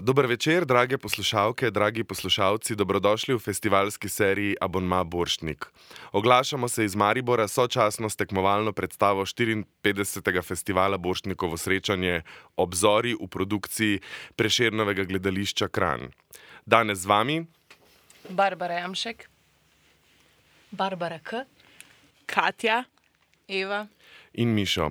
Dober večer, drage poslušalke, dragi poslušalci, dobrodošli v festivalski seriji Abonma Borštnik. Oglašamo se iz Maribora sočasno s tekmovalno predstavo 54. festivala Borštnikovo srečanje Obzori v produkciji Prešernovega gledališča Kran. Danes z vami Barbara Jamšek, Barbara K. Katja, Eva, in Mišo.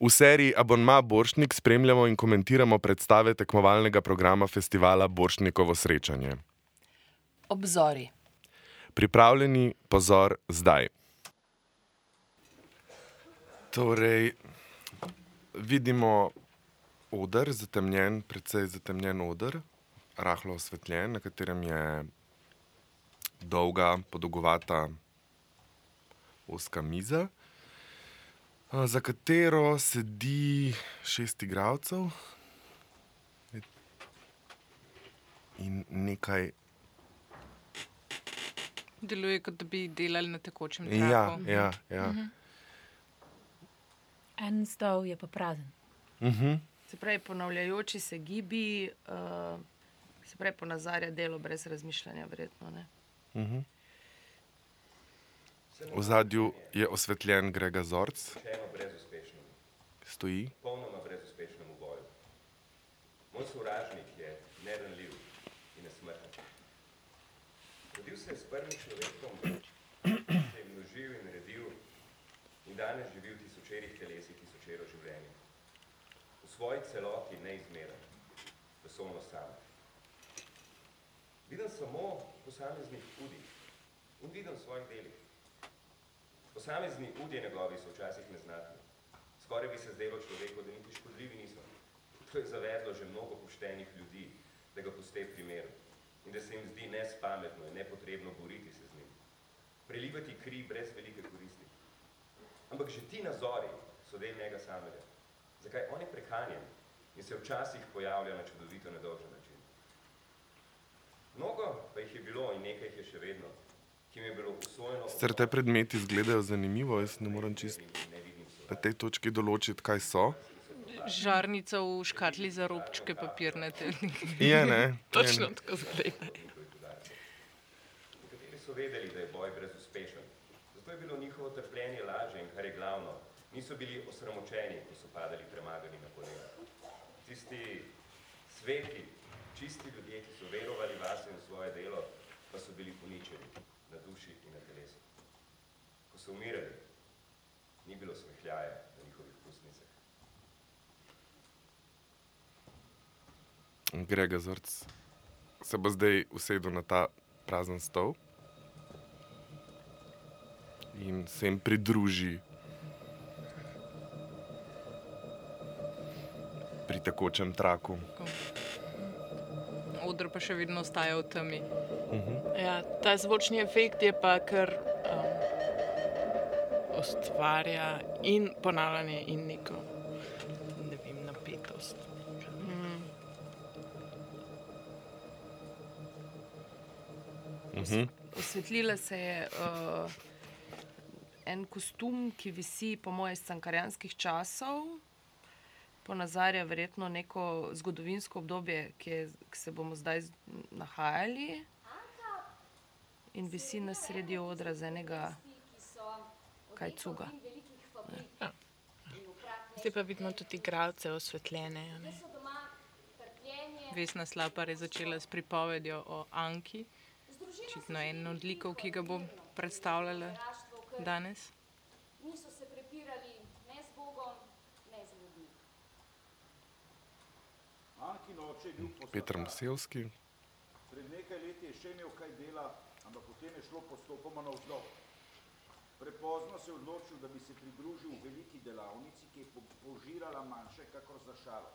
V seriji Abonma Borštnik spremljamo in komentiramo predstave tekmovalnega programa festivala Borštnikovo srečanje. obzori. Pripravljeni, pozor, zdaj. Torej, vidimo oder, zatemnjen, precej zatemnjen oder, rahlo osvetljen, na katerem je dolga, podolgovata ozka miza, za katero sedi šest igralcev in nekaj deluje kot da bi delali na tekočem Ja, traku. ja, ja. En stol je pa prazen. Mhm. Se pravi, ponavljajoči se gibi, uh, se pravi, ponazarja delo brez razmišljanja, verjetno. Ne? Mhm. V zadju je osvetljen Grega Zorc, stoji. in danes živi v tisočerih telesih tisočero življenja. V svoji celoti neizmeren, vesolno sam. Vidim samo posameznih udih in vidim v svojih delih. Posamezni udje njegovi so včasih neznatni. Skoraj bi se zdelo človeku, da niti škodljivi niso. To je zavedlo že mnogo poštenih ljudi, da ga puste pri miru in da se jim zdi nespametno in nepotrebno boriti se z njim. Prelivati kri brez velike koristi. Ampak že ti nazori so del njega samega. Zakaj on je prekanjen in se včasih pojavlja na čudovito nedolžen način. Mnogo pa jih je bilo in nekaj jih je še vedno, Sicer te predmeti izgledajo zanimivo, jaz ne morem čist na tej točki določiti, kaj so. Žarnica v škatli za robčke papirnate. Je, ne? Je, Točno ne. tako zgleda. Nekateri so vedeli, da je boj brezuspešen. Zato je bilo njihovo trpljenje lažje in kar je glavno, niso bili osramočeni, ko so padali premagani na kolena. Tisti sveti, čisti ljudje, ki so verovali vase in svoje delo, pa so bili uničeni na duši in na telesu. Ko so umirali, ni bilo smehljaja na njihovih ustnicah. Grega Zorc se bo zdaj usedel na ta prazen stol in se jim pridruži pri tekočem traku. Odr pa še vedno ostaja v temi. Ja, ta zvočni efekt je pa kar um, ustvarja in ponavljanje, in neko ne vem, napetost. Mhm. Osvetlila se je uh, en kostum, ki visi, po mojem, iz cankarjanskih časov. Ponazarja verjetno neko zgodovinsko obdobje, ki, je, ki se bomo zdaj nahajali. In visi na sredi odra z enega kajcuga. Zdaj pa vidimo tudi igralce osvetljene. ne. Vesna Slapar je začela s pripovedjo o Anki, očitno en od likov, ki ga bom predstavljala danes. Niso se prepirali ne z Bogom, ne z ljudmi. Petr. Mosevski. Pred nekaj leti je še imel kaj dela, ampak potem je šlo postopoma navzdol. Prepozno se je odločil, da bi se pridružil veliki delavnici, ki je po- požirala manjše kakor za šalo.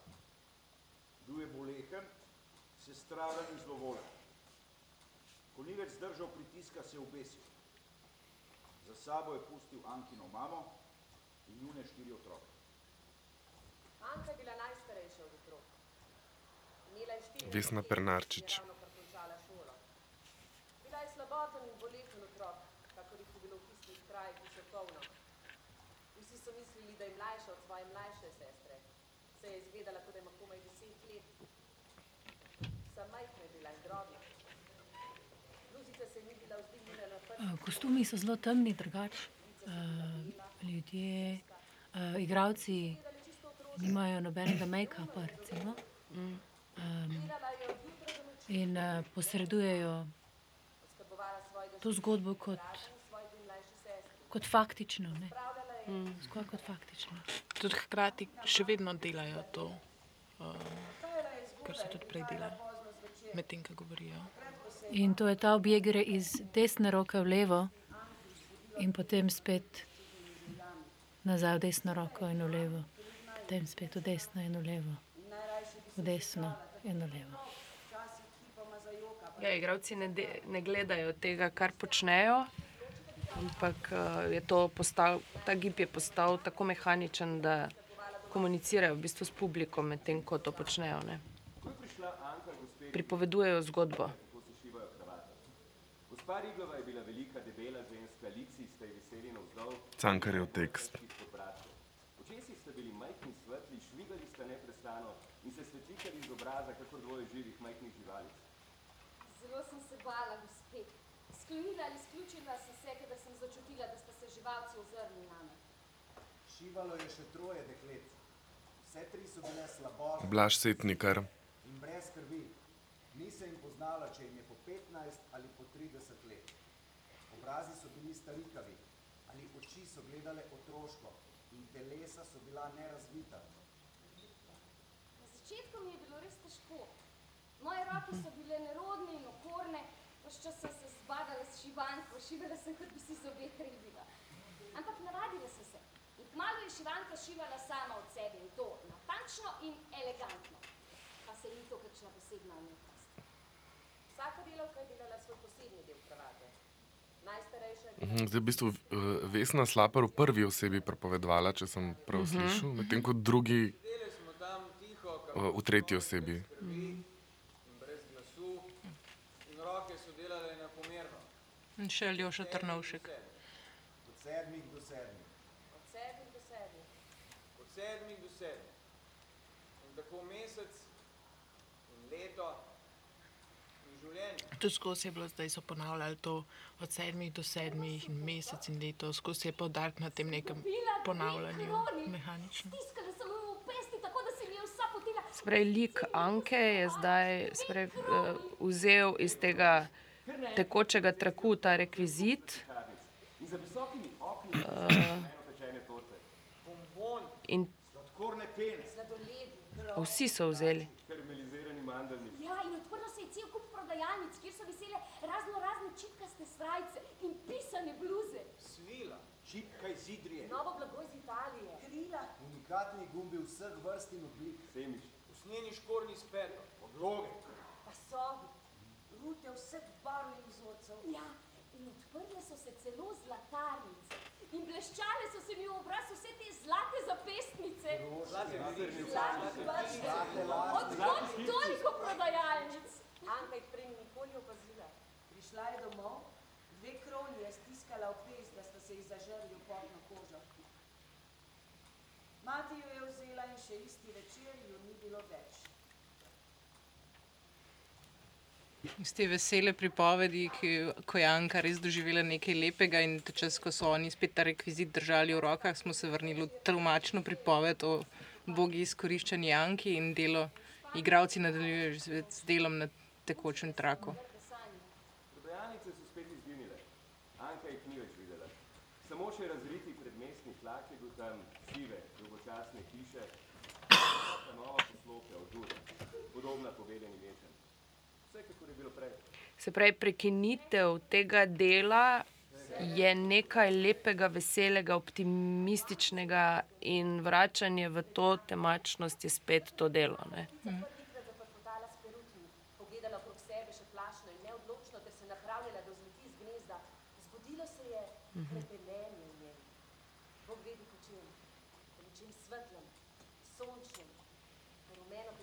Bil je bolehen, se stradan in zlovoljen. Ko ni več zdržal pritiska, se je obesil. Za sabo je pustil Ankino mamo in njune štiri otroke. Anka je bila najstarejša od otrok. Imela je štiri Vesna Pernarčič. Bila je slaboten in boleten otrok, kakor jih je bilo tistih krajih še polno. Vsi so mislili, da je mlajša od svoje mlajše sestre. Se je izgledala, kot da ima komaj deset let. drobna. Bluzica se ni bila vzdignila na prst. Uh, kostumi so zelo temni, drugače. Uh, ljudje, uh, igravci nimajo nobenega make-upa, recimo. Um, je in uh, posredujejo to zgodbo kot, in svoji dve mlajši sestri. Kot faktično. Ne? Je, Skoraj kot faktično. Tudi hkrati še vedno delajo to, je kar so tudi prej delali, medtem ko govorijo. In to je ta objekt, gre iz desne roke v levo, in potem spet nazaj v desno roko in v levo, potem spet v desno in v levo, v desno in v levo. Ja, igravci ne, de, ne gledajo tega, kar počnejo, ampak uh, je to postal, ta gib je postal tako mehaničen, da komunicirajo v bistvu s publikom, medtem ko to počnejo. Ne. Ko je prišla Anka gospe, Pripovedujejo zgodbo. Cankarjev tekst. Očesi ste bili majhni, svetli, švigali ste neprestano in se svetlikali iz obraza, kakor dvoje živih majhnih živalic. Zelo sem se bala, gospe. Sklonila ali izključila sem se, da sem začutila, da sta se živalci ozrli name. Šivalo je še troje deklet. Vse tri so bile slabožne Blaž Setnikar. in brez krvi. Ni se jim poznalo, če jim je po 15 ali po 30 let. Obrazi so bili starikavi, ali oči so gledale otroško in telesa so bila nerazvita. Na začetku mi je bilo res težko. Moje roke so bile nerodne in okorne, čas sem se zbadala s šivanko, šivala sem, kot bi si zobe trebila. Ampak navadila sem se. In kmalu je šivanka šivala sama od sebe in to natančno in elegantno. Pa se ni to kakšna posebna umetnost. Vsaka delavka je delala svoj posebni del kravate. Je Mhm, Zdaj, v bistvu, eh, Vesna Slapar v prvi osebi prepovedovala, če sem prav slišal, medtem ko drugi eh, v tretji osebi. in brez glasu, in roke so delale enakomerno. In še Aljoša Trnovšek. Od sedmih do sedmih. od sedmih do sedmih. Od sedmih do sedmih. In tako mesec, in leto, in življenje. Tudi skozi je bilo, zdaj so ponavljali to od sedmih do sedmih, in mesec in leto, skozi je poudarek na tem nekem ponavljanju, mehaničnem. Sprej lik Anke je zdaj sprej, uh, vzel iz tega tekočega traku ta rekvizit In za visokimi okni uh, in Sladkorne pene. vsi so vzeli. Ja, in odprlo se je cel kup prodajalnic, kjer so visele razno razne čipkaste srajce in pisane bluze. svila, Čipka iz Idrije. Novo blago iz Italije. Krila. Unikatni gumbi vseh vrst in oblik. Semič. usnjeni škornji s peto. Podloge. Pasovi. Rute vseh barv in vzorcev. Ja, in odprle so se celo zlatarnice. In bleščale so se mi v obraz vse te zlate zapestnice. Zlati vidi, Zlati vrste. Odkot toliko prodajalnic? Anka jih prej ni nikoli opazila. Prišla je domov, dve kroni je stiskala v pes, da sta se ji zažrli v potno kožo. Mati jo je vzela in še isti večer jo ni bilo več. Iz te vesele pripovedi, ki, ko je Anka res doživela nekaj lepega in čas, ko so oni spet ta rekvizit držali v rokah, smo se vrnili v tlumačno pripoved o bogi izkoriščanju Anki in delo. Igravci nadaljujejo z, z delom na tekočem traku. Prodajalnice so spet izginile. Anka jih ni več videla. Samo še razriti predmestni tlak je bil tam, sive, dolgočasne hiše, vsaka nova poslopja od ur, podobna povedeni večer. Vse, kakor je bilo prej. Se pravi, prekinitev tega dela je nekaj lepega, veselega, optimističnega in vračanje v to temačnost je spet to delo. Ne? Pečeno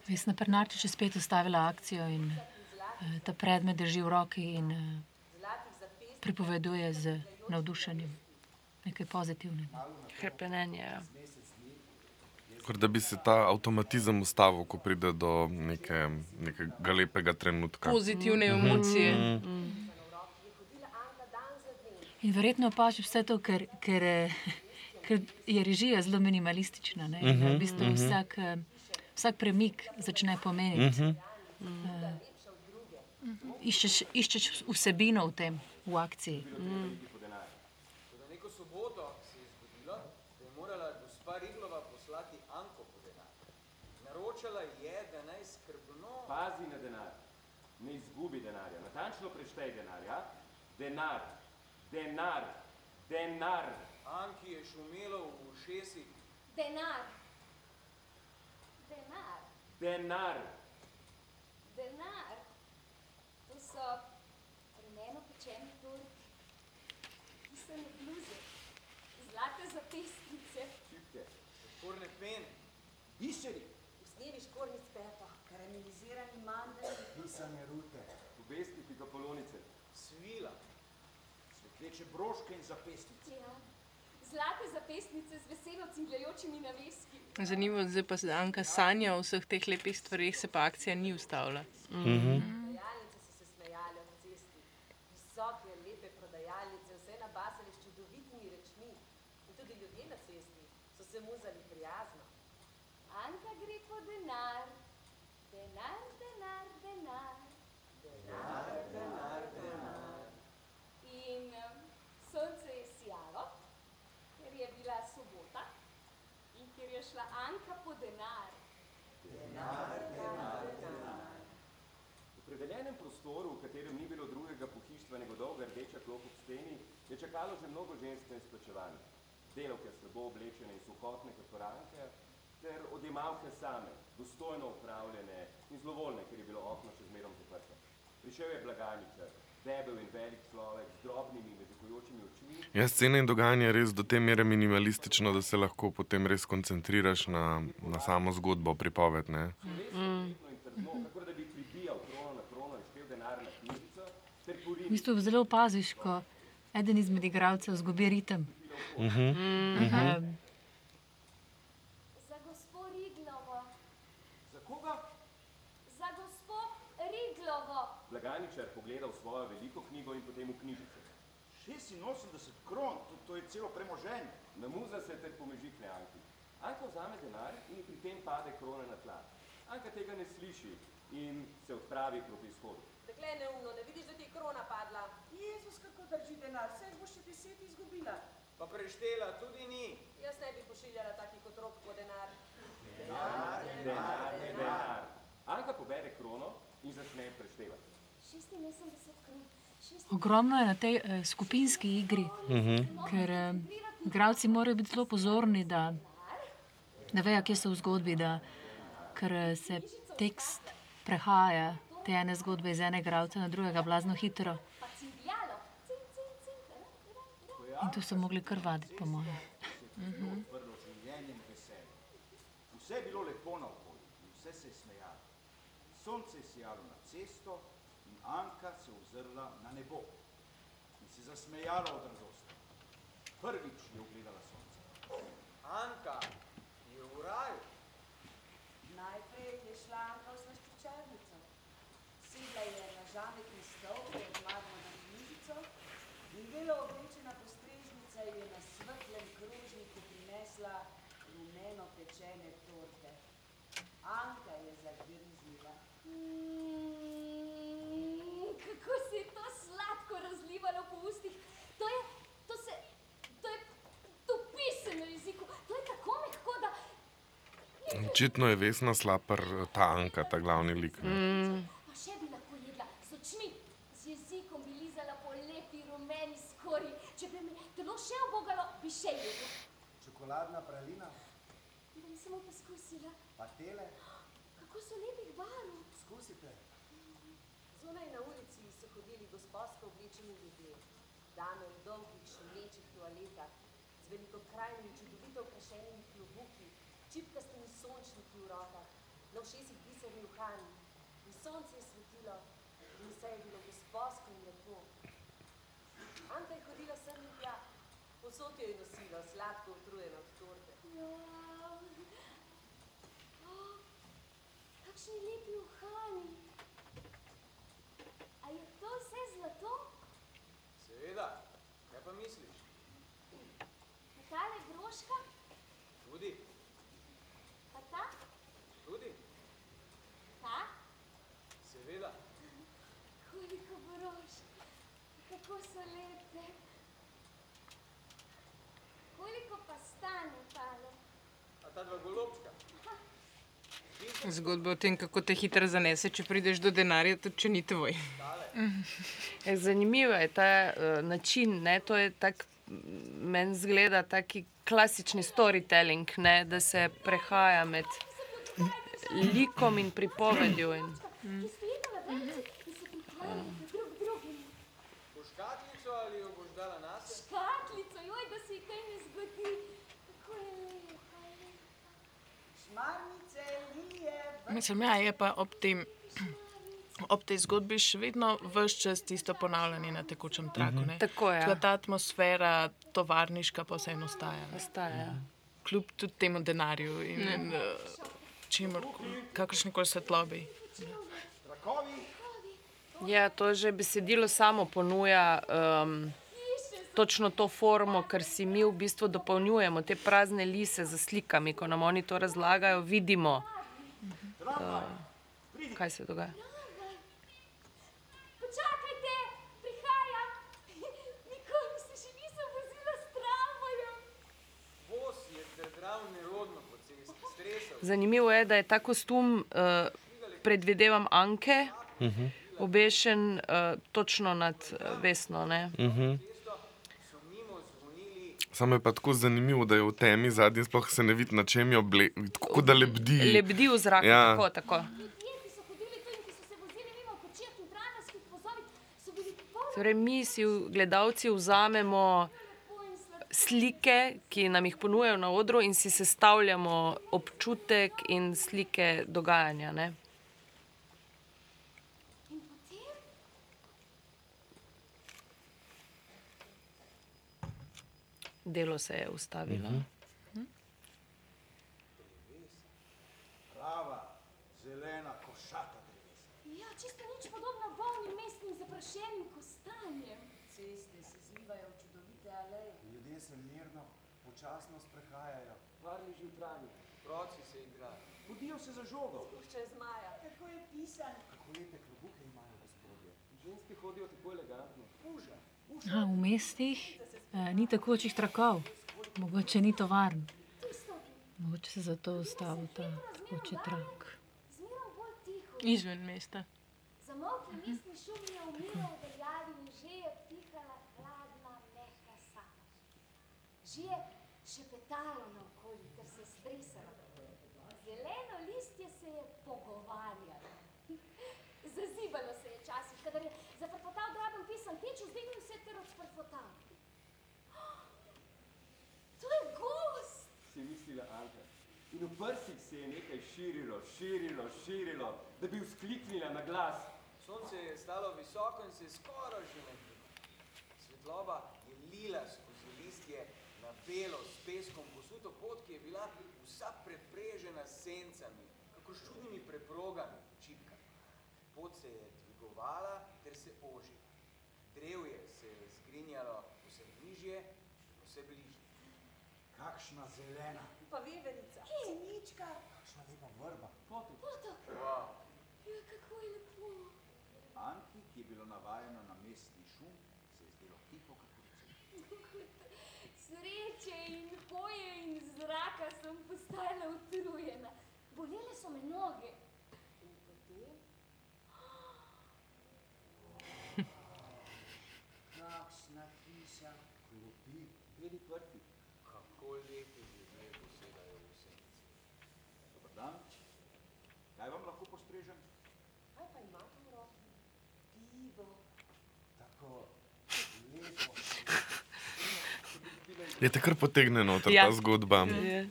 Vesna Pernarčič je spet ustavila akcijo in ta predmet drži v roki in eh, pripoveduje z navdušenjem nekaj pozitivnega. Krepenenje. Ja. Kot da bi se ta avtomatizem ustavil, ko pride do neke, nekega lepega trenutka. Pozitivne emocije. Mhm. In verjetno opažiš vse to, ker, ker, eh, ker je režija zelo minimalistična. Ne? In, Mhm, v bistvu mhm. vsak, eh, vsak premik začne pomeniti. Mhm. Iščeš, iščeš vsebino v tem, v akciji. Toda neko soboto se je zgodilo, da je morala gospa Riglova poslati Anko po denar. Naročala je, da naj skrbno... Pazi na denar. Ne izgubi denarja. Natančno preštej denar, ja? Denar. Denar. Denar. Anki je šumelo v ušesih. Denar. Denar. Denar. Denar. To so rumeno pečeni torti, pisane bluze, zlate zapestnice, Čipke, sladkorne pene. Biseri. Usnjeni škornji s peto, karamelizirani mandlji, Pisane rute. Obesti pikapolonice. Svila. Svetleče broške in zapestnice. ja. zlate zapestnice z veselo cingljajočimi naveski. Zanimivo, zdaj pa se Anka sanja o vseh teh lepih stvareh, se pa akcija ni ustavila. Prodajalnice so se smejale ob cesti. Visoke, lepe prodajalnice, vse nabasane s čudovitimi rečmi. In tudi ljudje na cesti so se muzali prijazno. Anka gre po denar, denar, denar, denar. Denar, denar, denar. In um, sonce je sijalo, ker je bila sobota in ker je šla Anka po denar. Denar, denar, denar. V predeljenem prostoru, v katerem ni bilo drugega pohištva nego dolga rdeča klop ob steni, je čakalo že mnogo žensk na izplačevanje. Delavke slabo oblečene in suhotne kot koranke, ter odjemalke same, dostojno upravljene in zlovoljne, ker je bilo okno še zmerom zaprto. Prišel je blagajničar, Ja, scena in dogajanje je res do te mere minimalistično, da se lahko potem res koncentriraš na, na samo zgodbo, pripoved. Ne? mm. V bistvu zelo opaziš, ko eden izmed igralcev zgubi ritem. Mhm. Um, Za gospo Riglovo, Za koga? za gospo Blagajničar pogleda v svojo veliko knjigo in potem v knjižico. 86 kron, to, to je celo premoženje. Namuza se ter pomežikne Anki. Anka vzame denar in pri tem pade krona na tla. Anka tega ne sliši in se odpravi proti izhodu. Dekle neumno, ne vidiš, da ti je krona padla? Jezus, kako drži denar, vse boš še deset izgubila. Pa preštela tudi ni. Jaz ne bi pošiljala takih otrok po denar. Denar, denar, denar. Anka pobere krono in začne preštevati. 86 kron. ogromno je na tej eh, skupinski igri, Mhm. ker eh, igralci morajo biti zelo pozorni, da ne vejo, kje so v zgodbi, da, ker eh, se tekst prehaja te ene zgodbe iz enega igralca na drugega blazno hitro. In tu so mogli kar vaditi, po mojem. Mhm. In veselje. Vse je bilo lepo naokoli in vse se je smejalo. Sonce je sijalo na cesto Anka se ozrla na nebo in se zasmejala od radosti. Prvič je ugledala sonce. Anka je v raju. Najprej je šla Anka v slaščičarnico. Sedla je na žametni stol pred marmorno knjižico in belo oblečena postrežnica je na svetlem krožniku prinesla rumeno pečene torte. Anka je zagriznila. Mm, kako se je to sladko razlivalo po ustih. To je, to se, to je, to piše na jeziku. To je tako mehko, da Očitno je Vesna Slapar ta Anka, ta glavni lik. ne. Pa še bi lahko jedla z očmi, z jezikom bi lizala po lepi rumeni skori. Če bi me telo še obogalo, bi še jedla. Čokoladna pralina, Bom samo poskusila, patele, kako so lepih barv. skusite. Zunaj na ulici so hodili gospodsko oblečeni ljudje, dame v dolgih šumečih toaletah, z velikokrajnimi čudovito okrašenimi klobuki, čipkastimi sončniki v rokah, na ušesih biserni uhani. In sonce je svetilo in vse je bilo gospodsko in lepo. Anka je hodila sem in tja, posod jo je nosilo, sladko utrujeno od torte. Ja, Kakšni lepi uhani. A je to vse zlato? Seveda, kaj pa misliš? Pa tale broška? Tudi, Pa ta? tudi, Ta? seveda. Koliko brošk. Kako so lepe. Koliko pa stane tale? A ta dva golobčka? Zgodba o tem, kako te hitro zanese, če prideš do denarja, tudi če ni tvoj. Ja, zanimivo je ta uh, način. Ne? To je tak, m, meni zgleda taki klasični storytelling, ne? da se prehaja med likom in pripovedjo. In, Ki stojita na vrtu in se priklanjata drug drugemu. Boš škatlico ali jo boš dala nase? Škatlico, joj, da se ji kaj ne zgodi. Kako je lepa, lepa. Šmarnice, lije, Mislim, ja, je pa ob tem. Ob tej zgodbi še vedno vse čas tisto ponavljanje na tekočem traku. Mhm. ne. Tako je, ja. Ta atmosfera tovarniška pa vseeno ostaja. ne. Ostaja, ja. Kljub tudi temu denarju in uh, čemur, kakršni koli svetlobi. Ja, to že besedilo samo ponuja um, točno to formo, ker si mi v bistvu dopolnjujemo te prazne lise z slikami. Ko nam oni to razlagajo, vidimo, uh, kaj se dogaja. Počakajte, prihajam. Nikoli se še nisem vozila s tramvajem. Voz je zdrdral nerodno po cesti, stresal. Zanimivo je, da je ta kostum, uh, predvidevam, Anke, obešen uh, točno nad uh, Vesno. Ne? Mhm. Samo je pa tako zanimivo, da je v temi zadnji sploh se ne vidi, na čem je oble... tako da lebdi. Lebdi v zraku, Ja. tako, tako. Torej, mi si, gledalci, vzamemo slike, ki nam jih ponujajo na odru, in si sestavljamo občutek in slike dogajanja. Ne? Delo se je ustavilo. Mhm. Prava, zelena, košata drevesa. Ja, čisto nič podobno bolnim mestnim zaprašenim kostanjem. ceste se zlivajo v čudovite aleje. Ljudje se mirno, počasno sprehajajo. Parneži v travi, proci se igrajo. Budijo se za žogo. Puščaj zmaja. Kako je pisan. Kako lepe klobuke imajo gospodje. Ženske hodijo tako elegantno. Puža. A, v mestih ni takočih trakov, mogoče ni tovarn. Mogoče se zato ustavil ta takoči trak. Izven mesta. Zamolkli mestni šum je umiral v daljavi in že je pihala hladna, mehka samoč. Že je šepetalo naokoli ter se stresalo. Zeleno listje se je pogovarjalo. Zazibalo se je časih, kadar je zafrfotal droben pisan teč, vzdignil se ter odfrfotal. To je gost! Si mislila Anka. In v prsih se je nekaj širilo, širilo, širilo, da bi vzkliknila na glas. Sonce je stalo visoko in se je skoraj že nagibalo. Svetloba je lila skozi listje na belo s peskom posuto pot, ki je bila vsa preprežena s sencami, kako s čudnimi preprogami, čipkami. Pot se je dvigovala ter se ožila. Drevje se je zgrinjalo vse bližje, vse bližje. Kakšna zelena. Pa Sinička. Kakšna lepa vrba. Potok! Wow. Ja, kako je lepo! Anki, ki je bilo navajeno na mestni šum, se je zdelo tiho kot rice. Sreče in boje in zraka sem postajala utrujena. Bolele so me noge. In potem? Kakšna hiša. Klopi, beli prti. Kako lepi ljudje posedajo v senci. Dobar dan. Kaj vam lahko postrežem? Kaj pa imate v roki? Pivo. Tako lepo. Je te kar potegne noter Ja. ta zgodba. Je.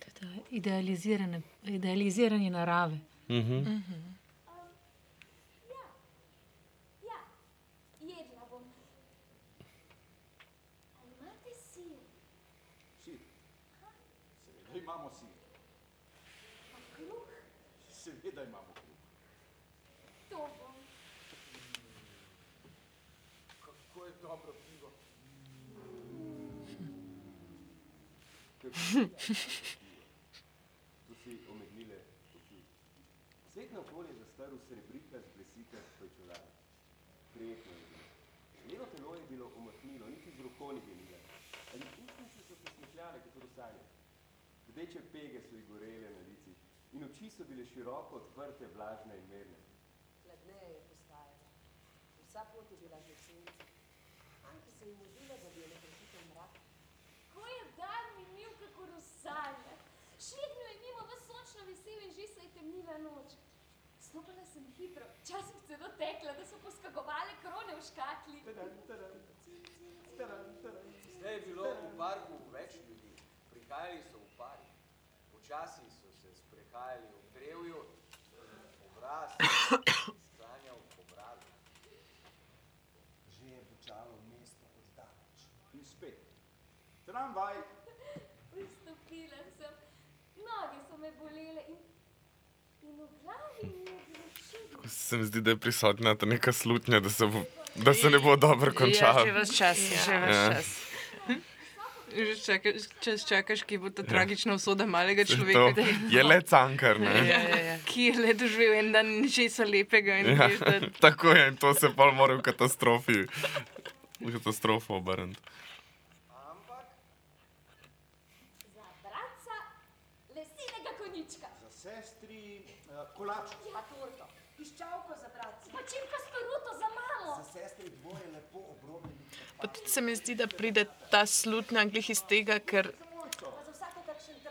To je ta idealizirane, idealiziranje narave. Mhm. Ja, ja, jedla bom. A imate sir? Sir. Seveda imamo sir. Seveda imamo kruh. To bom. Kako je dobro pivo. Tu si omeglile oči. Svet naokoli je zastrl srebrika z blesika pajčolara. Prijetno je bilo. Njeno telo je bilo omaknilo, niti z roko ni genila. Ali ustnice so se smehljale kot v sanjah. Rdeče pege so ji gorele na licih in oči so bile široko odprte, vlažne in mirne. Hladneje je postajala. Vsa pot je bila že senca. Anki se je mudila, bi jo ne prehitev mrak. Ko je dan minil rusanja. Švignil je mimo v sončno vesel in že se je temnila noč. Stopala sem hitro, včasih celo tekla, da so poskakovale krone v škatli. Zdaj je bilo v parku več ljudi. Prihajali so v pari. Počasi so se sprehajali v drevju, obraz sklanjal po bradu. Že je bučalo mesto oddaleč. In spet. Tramvaj, Pristopila sem, noge so me bolele in, in v glavi mi je bilo čudno. Se mi zdi, da je prisotna ta neka slutnja, da se, bo, da se ne bo dobro končalo. Ja, že ves čas, ja. že ves Ja. čas. Že čakaš, čas čakaš, ki bo ta tragična usoda malega To človeka, je le cankar, ne? Ja, ja, ja. ki je le doživel en dan ničesa lepega. In Ja, veš, da tako je, in to se pa mora v katastrofi, v katastrofo obrniti. Za bratca lesenega konjička. za sestri kolač. Pa torto. Piščalko za bratce. Pa čipkasto ruto za mamo. Za sestri dvoje lepo obrobljeni. Pa tudi se mi zdi, da pride ta slutnja glih iz tega, ker,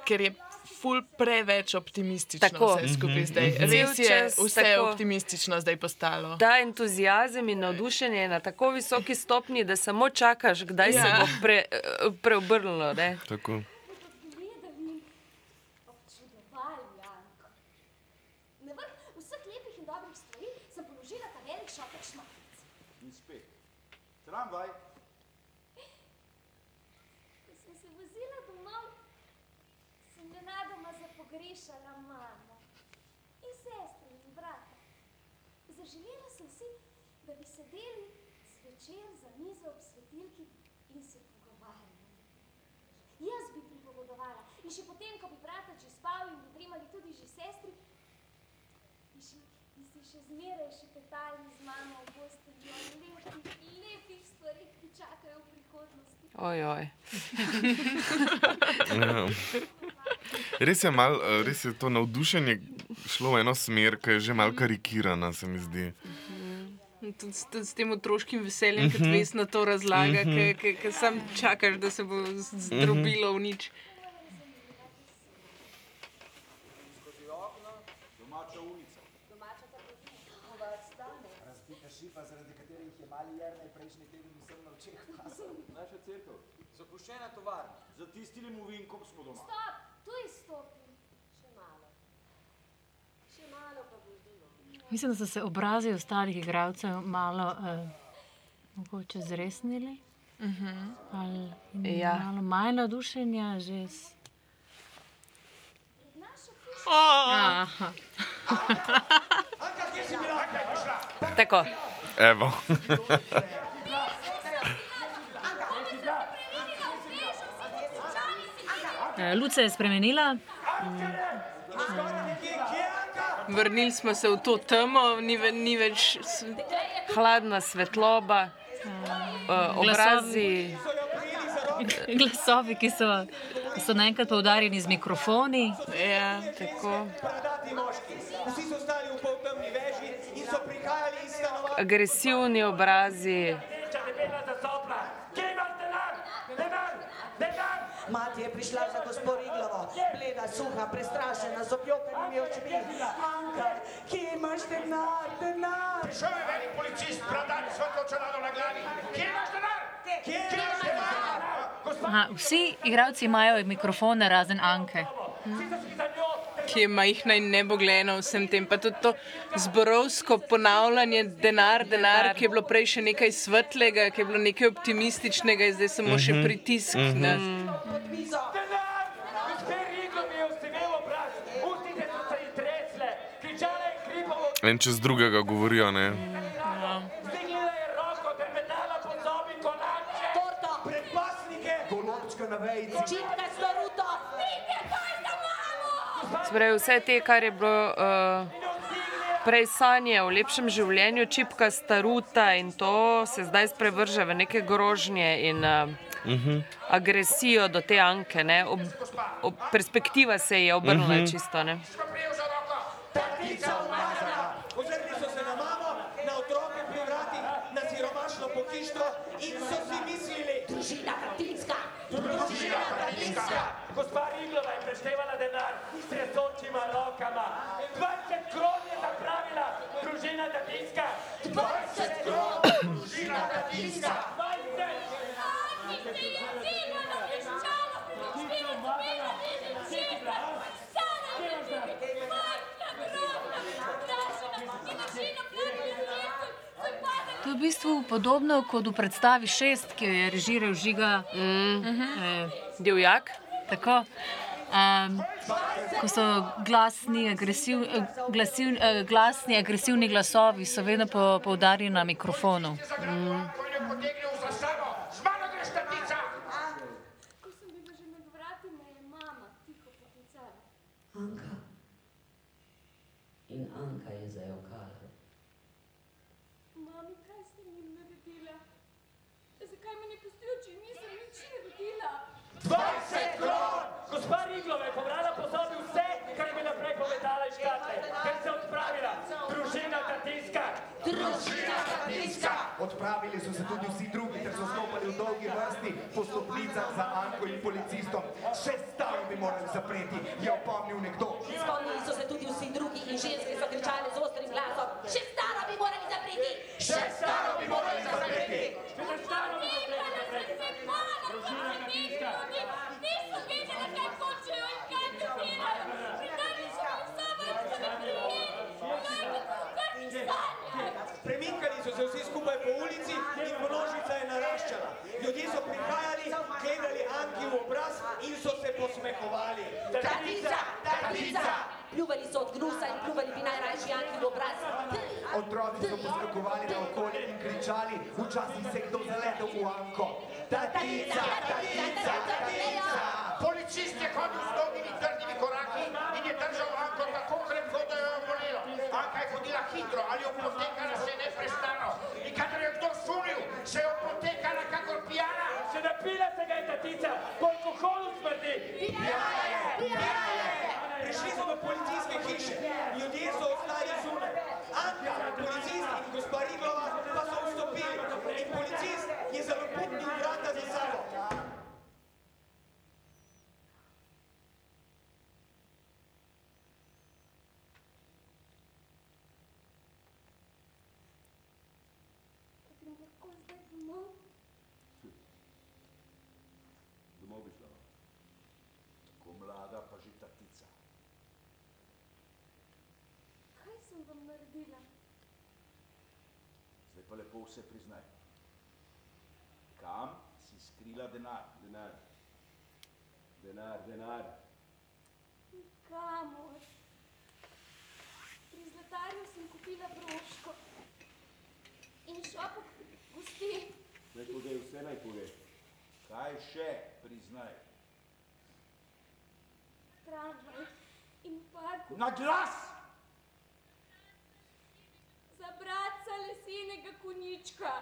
ker je ful preveč optimistično Tako. vse skupaj zdaj. Mhm. Res je vse tako. optimistično zdaj postalo. Ta entuzijazem in navdušenje je na tako visoki stopni, da samo čakaš, kdaj ja. se Ja. bo pre, eh, preobrnilo. Ne? Tako. Gledali, občudovali Janko. Na vrh vseh lepih in dobrih stvari sem položila ta velik šopek šmarnic. In spet. Tramvaj, Ko sem se vozila domov, sem nenadoma zapogrešala mamo in sestre in brata. Zaželela sem si, da bi sedeli zvečer za mizo ob svetilki in se pogovarjali. Jaz bi pripovedovala in še potem, ko bi brat že in dremali tudi že sestri, bi, še, bi si še zmeraj šepetali z mamo v postelji o lepih, lepih stvarih, ki čakajo v prihodnosti. Ojoj. Ja. Res je, mal, eh, res je to navdušenje šlo v eno smer, ki je že mal karikirana, se mi zdi. tudi s, tudi s tem otroškim veseljem, ki Mhm. vesno to razlaga, Mhm. ki sam čakaš, da se bo zdrobilo v nič. Skozi okno domača ulica. Domača trgovina. Nova stane. Razbita šipa, zaradi katerih je mali Jernej prejšnji teden vsem na očeh pasal. Naša cerkev. Zapuščena tovarna. Za tistilim uvinkom smo doma. Stop, tu izstopim. Še malo. Še malo pa bo zdelo. Mislim, da so se obrazi ostalih igralcev malo uh, mogoče zresnili. Uh -huh. Ali Ja. malo manj navdušenja, že s... Aha. Tako. Evo. Luč se je spremenila. Vrnili smo se v to temo, ni, ve, ni več. Hladna svetloba, uh, obrazi. Glasovi, ki so, so naenkrat poudarjeni z mikrofoni. Ja, tako. Bradati moški. Vsi so stali v poltemni veži in so prihajali iz stanovanj. Agresivni obrazi. Mati je prišla za gospod Iglovo, bleda, suha, prestrašena, z objokanimi očmi. Anka, kje imaš denar, denar? Prišel je velik policist, bradan, svetlo čelado na glavi. Kje imaš denar? Kje imaš denar? Aha, vsi igralci imajo mikrofone, razen Anke. Ki je majhna in nebogljena vsem tem. Pa tudi to zborovsko ponavljanje, denar, denar, ki je bilo prej še nekaj svetlega, ki je bilo nekaj optimističnega, in zdaj samo še Mhm. pritisk. Mhm. ne. So se ji tresle, En čez drugega govorijo, ne? Je roko, trepetala po zobi kolače. Torta! Predpasnike. Golobčka na vejici. Čipka staruto! Spravi vse te, kar je bilo uh, prej sanje o lepšem življenju, čipka staruta in to se zdaj sprevrže v neke grožnje in uh, Mhm. agresijo do te Anke. ne. Ob, ob, perspektiva se je obrnila Mhm. čisto. Ne. Na otroke pri vratih, na siromašno pohištvo in so si mislili. Družina Katinska! Gospa Riglova je preštevala denar s tresočima rokama. 20 kron je zapravila družina Katinska. 20 kron, družina Katinska. 20! To je v bistvu podobno kot v predstavi šest, ki jo je režiral Žiga. Mm. Eh, Divjak. Tako. Um, ko so glasni, agresiv, eh, glasiv, eh, glasni, agresivni glasovi, so vedno po, poudarjeni na mikrofonu. Mm. Ko sem bila že med vrati, me je mama tiho poklicala. Anka. In Anka je zajokala. Mami, kaj ste mi naredila? Zakaj me ne pustijo, če nisem nič naredila? 20 kron! Gospa Riglova je pobrala po sobi vse, kar je bila prej povedala iz škatle, ker se je odpravila. Družina Katinska. Družina Katinska! Odpravili so se tudi vsi drugi, ter so stopali v dolgi vrsti po stopnicah za Anko in policistom. Še staro bi morali zapreti, je opomnil nekdo. Spomnili so se tudi vsi drugi in ženske so kričale z ostrim glasom. Še staro bi morali zapreti! Še staro bi morali zapreti! Še staro bi morali zapreti. Družina Katinska. Nisem vedela, kaj hočejo in kaj delajo. Pridali so mi in so me prijeli. Kaj tako, kar mi sanjajo. Premikali so se vsi skupaj po ulici in množica je naraščala. Ljudje so prihajali, gledali Anki v obraz in so se posmehovali. Tatica! Tatica! Pljuvali so od gnusa in pljuvali bi najrajši Anki v obraz. Otroci so poskakovali na okolje in kričali, včasih se kdo zaletel v Anko. Tatica, tatica, tatica! Policist je hodil z dolgimi trdimi koraki in je držal Anko tako krepko, da jo je bolelo. Anka je hodila hitro ali opotekala se neprestano. In kadar je kdo sunil, se je opotekala kakor pijana. Še napila se ga je tatica, po alkoholu smrdi. Pijana je, pijana je. Prišli so do policijske hiše, ljudje so ostali zunaj. Anka, policist in gospa Riglova pa so vstopili. In policist je zaloputnil vrata za sabo. Pa grem lahko zdaj domov. Domov bi šla. Tako mlada, pa že tatica. Kaj sem vam naredila? Lepo vse priznaj. Kam si skrila denar? Denar. Denar, denar. Kamor? Pri zlatarju sem kupila broško. In šopek gospe. Naj povej, vse naj pove. Kaj še priznaj? Tramvaj in park. Na glas! Za bratca lesenega konjička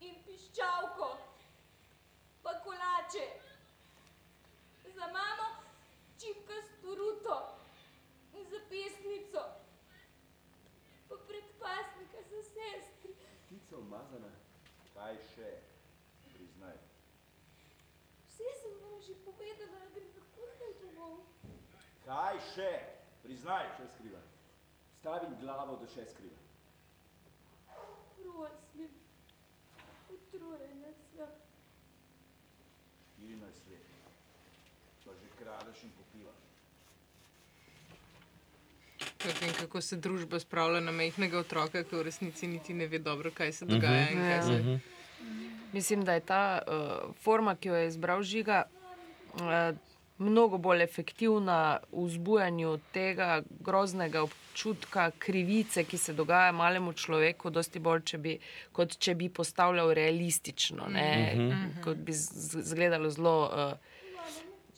in piščalko, pa kolače. Za mamo čipka s toruto in za pesnico, pa predpasnika za sestri. Tica umazana. Kaj še priznaj? Vse sem vam že povedala, da grem lahko zdaj domov. Kaj še priznaj? Še skrivaj. Stavim glavo, da še skrivaj. Prosim, utrujena sem. 14 let. Pa že kradeš in popivaš. Potem, kako se družba spravlja na majhnega otroka, ki v resnici niti ne ve dobro, kaj se dogaja. in kaj se... Ja. Mislim, da je ta uh, forma, ki jo je izbral Žiga, uh, mnogo bolj efektivna v vzbujanju tega groznega občutka krivice, ki se dogaja malemu človeku, dosti bolj, če bi, kot če bi postavljal realistično, ne, Mhm. kot bi izgledalo zelo. Uh,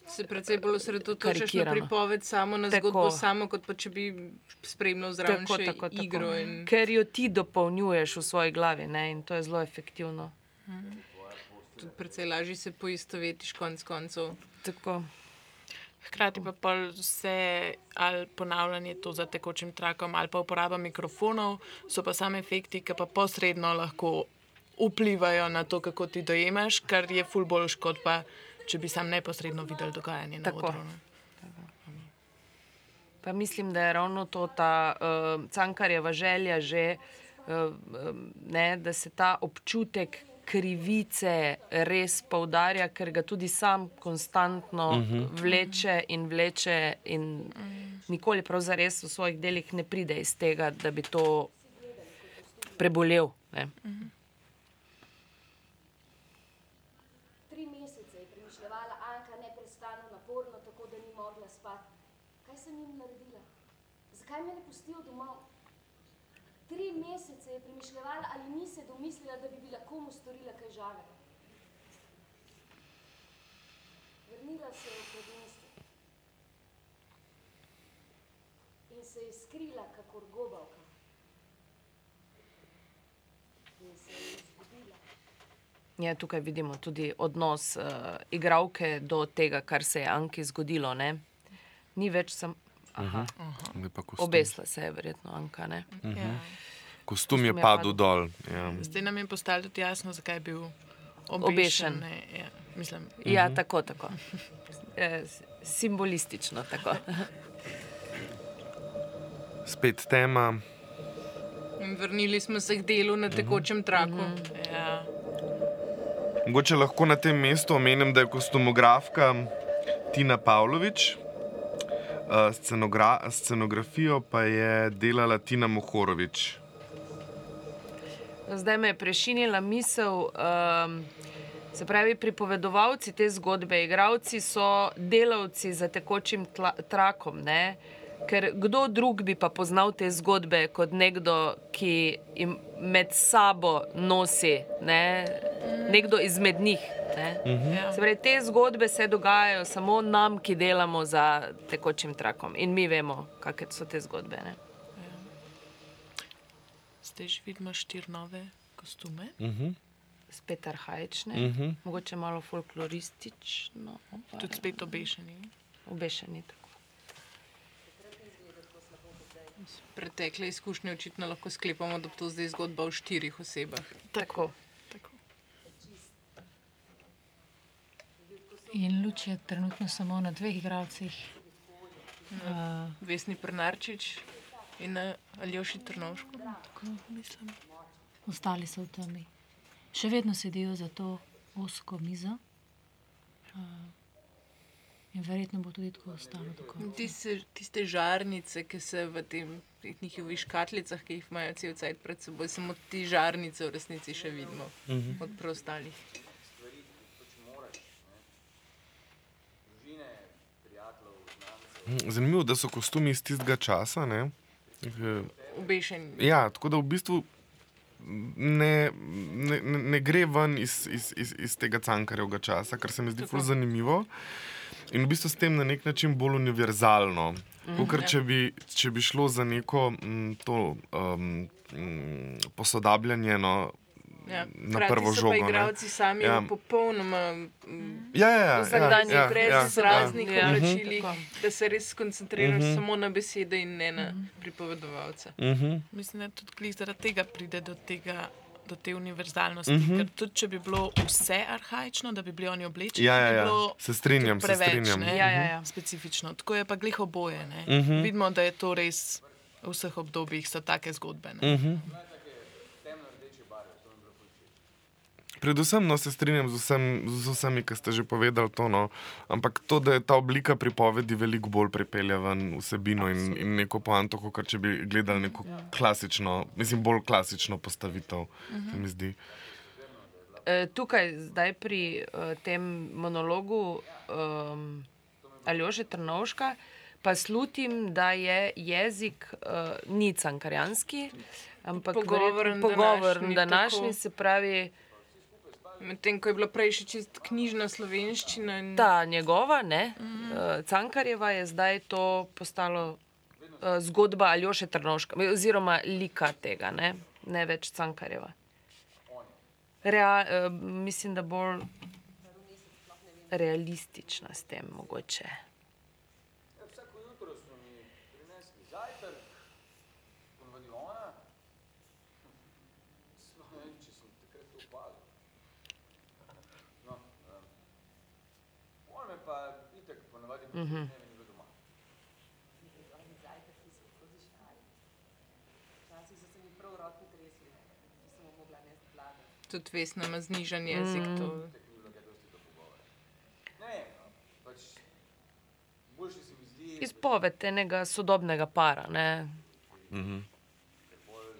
Se predvsej bolj osredotočaš na pripoved, samo na Tako. zgodbo, samo kot pa če bi spremljal zraven Tako, še tako, tako. igro. In... Ker jo ti dopolnjuješ v svoji glavi ne? in to je zelo efektivno. Tudi precej lažje se poistovetiš konc koncev. Tako. Hkrati pa vse ali ponavljanje to za tekočim trakom, ali pa uporaba mikrofonov, so pa sami efekti, ki pa posredno lahko vplivajo na to, kako ti dojemaš, kar je ful bolj kot pa, če bi sam neposredno videl dogajanje na Tako. odru. ne. Pa mislim, da je ravno to ta uh, cankarjeva želja, že, uh, ne, da se ta občutek krivice res poudarja, ker ga tudi sam konstantno uh Mhm. -huh. vleče in vleče, in nikoli pravzaprav v svojih delih ne pride iz tega, da bi to prebolel. Ne. Tri mesece je premišljala Anka neprestano naporno, tako da ni mogla spati. Kaj sem jim naredila? Zakaj me ne pustijo domov? Tri mesece je premišljala, ali ni se domislila, da bi bila komu storila kaj žavega. Vrnila se je v predinstvo in se je skrila kakor gobavka. In se je izgubila. Ja, tukaj vidimo tudi odnos uh, igralke do tega, kar se je Anki zgodilo. Ne? Ni več sam. Aha. Zdaj pa kostum. Obesla se je verjetno Anka. Ne? Mhm. Ja. Kostum je padel dol. Ja. Zdaj nam je postalo tudi jasno, zakaj je bil Obešen. obešen. ne, Ja, mislim, Ja, Mhm. tako, tako. E, simbolistično. Tako. Spet tema. In vrnili smo se k delu na tekočem traku. Ja. Mogoče lahko na tem mestu omenim, da je kostumografka Tina Pavlović, uh, scenogra scenografijo pa je delala Tina Mohorovič. Zdaj me je prešinila misel. Um, se pravi, pripovedovalci te zgodbe, igravci so delavci za tekočim trakom. Ne? Ker kdo drug bi pa poznal te zgodbe kot nekdo, ki jim med sabo nosi, ne? nekdo izmed njih. Ne? Mhm. Ja. Se pravi, te zgodbe se dogajajo samo nam, ki delamo za tekočim trakom in mi vemo, kakšne so te zgodbe. Ne? Zdaj že vidimo štiri nove kostume. Mhm. Spet arhajične, Mhm. mogoče malo folkloristično. Tudi spet obešeni. Obešeni. Tako. Pretekle izkušnje očitno lahko sklepamo, da bo to zdaj zgodba o štirih osebah. Tako. In luč je trenutno samo na dveh igralcih. Uh, Vesni Prnarčič in uh, Aljoši Trnovško. Tako mislim. Ostali so v temi. Še vedno sedijo za to osko mizo. Uh, in verjetno bo tudi tako ostalo. Tiste, tiste žarnice, ki se v tem, teh njihovih škatlicah, ki jih imajo cel cel pred seboj, samo ti žarnice v resnici še vidimo Mhm. od preostalih. Znancev. Zanimivo, da so kostumi iz tistega časa. Ne? Eh, Obešeni. Ja, tako da v bistvu ne, ne, ne, gre ven iz, iz, iz, iz tega cankarjevega časa, kar se mi zdi zelo zanimivo. In v bistvu s tem na nek način bolj univerzalno. Mhm, Ker ja. če, bi, če bi šlo za neko m, to, um, m, posodabljanje no, Ja. na Hkrati prvo žogo. igralci sami Ja. ja. popolnoma mm, Ja, ja, ja, vsakdanji ja, ja, brez ja, raznih ja. Mhm. da se res skoncentriraš Mhm. samo na besede in ne na. Mhm. Mislim, da tudi zaradi tega pride do, tega, do te univerzalnosti. Mhm. Mm -hmm. Ker tudi če bi bilo vse arhajično, da bi bili oni oblečeni, Ja, ja, bi ja. bilo Se strinjam, tudi se preveč, strinjam. Ne, Ja, ja, ja. Specifično. Tako je pa glih oboje. Ne. Mhm. Vidimo, da je to res v vseh obdobjih so take zgodbe. Ne. Mhm. Predvsem no, se strinjam z, vsem, z vsemi, ki ste že povedali to. No. Ampak to, da je ta oblika pripovedi veliko bolj pripelje ven vsebino in, in neko poanto, kot če bi gledali neko klasično, mislim, bolj klasično postavitev, se mi zdi. E, tukaj, zdaj pri uh, tem monologu, um, Aljoše Trnovška, pa slutim, da je jezik uh, ni cankarjanski, ampak Pogovoren verjetno pogovoren današnji, današnji, se pravi. Medtem ko je bila prej še čist knjižna slovenščina. In... Ta njegova, ne, mm -hmm. Cankarjeva je zdaj to postalo uh, zgodba Aljoše Trnovška, oziroma lika tega, ne, ne več Cankarjeva. Rea, uh, mislim, da bolj realistična s tem, mogoče. Ja, vsako jutro so mi prinesli zajtrk, ponavadi ona. Sploh ne vem, če sem takrat to opazil. No, um, on me pa itak ponavadi po Mhm. dneve ni bil doma. Včasih so se mi prav roki tresli, nisem mogla nesti vlade. Tudi Vesna ima znižen jezik. Mm. To... No, pač Izpoved enega sodobnega para. Ne. Mhm. ker bolj,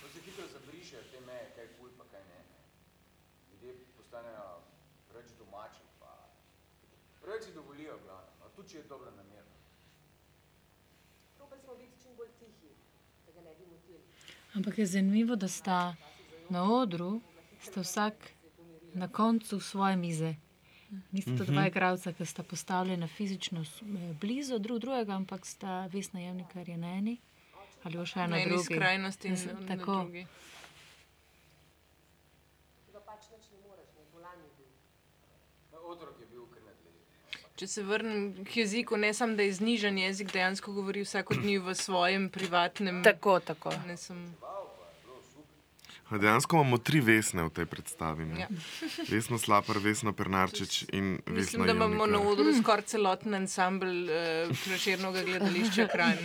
bolj se hitro zabrišejo te meje, kaj je kul pa kaj ne. ne. Ljudje postanejo preveč domači pa preveč si dovolijo glavno, no, tudi če je dobro namerno. Probali smo biti čim bolj tihi, da ga ne bi motili. Ampak je zanimivo, da sta na odru, sta vsak na koncu svoje mize. Nista to dva Mhm. igralca, ki sta postavljena fizično eh, blizu drug drugega, ampak sta Vesna Jevnikar je na eni ali še Na na eni drugi. skrajnosti in Mislim, na- na Tako. drugi. Ti pa pač nič ne moreš, ne, bolan je bil. No, otrok je bil kar nadležen. Če se vrnem k jeziku, ne samo da je znižen jezik, dejansko govori vsakodnevno v svojem privatnem. Tako, tako. Ne sem... Dejansko imamo tri vesne v tej predstavi. ne? Ja. Vesno Slapar, Vesno Pernarčič in Vesna Mislim, da imamo na Jevnikar. odru skoraj celoten ansambl uh, preširnega gledališča Kranj.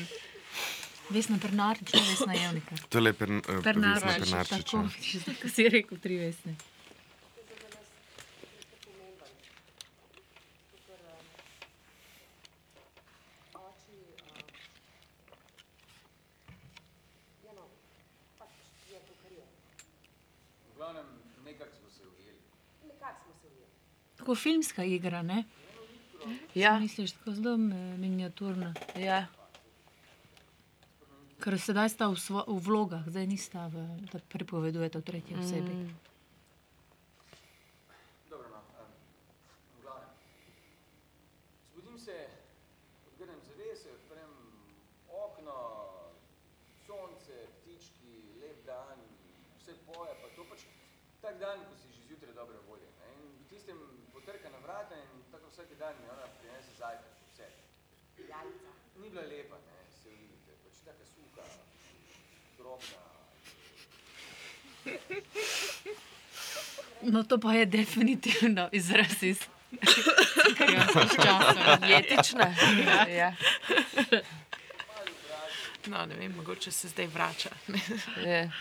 Vesna Pernarčič, Vesna Jevnika. To je le per, uh, Vesna Pernarčič, Pernarčič. tako, ja. si rekel tri Vesne. Oči, uh, ja no, pač je to, kar je. V glavnem, nekako smo se ujeli. Nekako smo se ujeli. Tako filmska igra, ne? Ja. Misliš, tako zelo eh, miniaturna. Ja. Ker sedaj sta v, svo, v vlogah, zdaj nista, v, da pripovedujeta v tretji osebi. Mm. Dobro, no, v glavnem. Zbudim se, odgrnem zavese, odprem okno, sonce, ptički, lep dan, vse poje, pa to pač tak dan, ko si že zjutraj dobre volje. Ne? In v potrka na vrata in tako vsak dan mi ona prinese zajtrk, vse. Jajca. Ni bila lepa, ne, se vidite, pač taka suha, drobna. No, to pa je definitivno izraz iz cankarjanskih časov. Jetična. Ja. No, ne vem, mogoče se zdaj vrača. Je.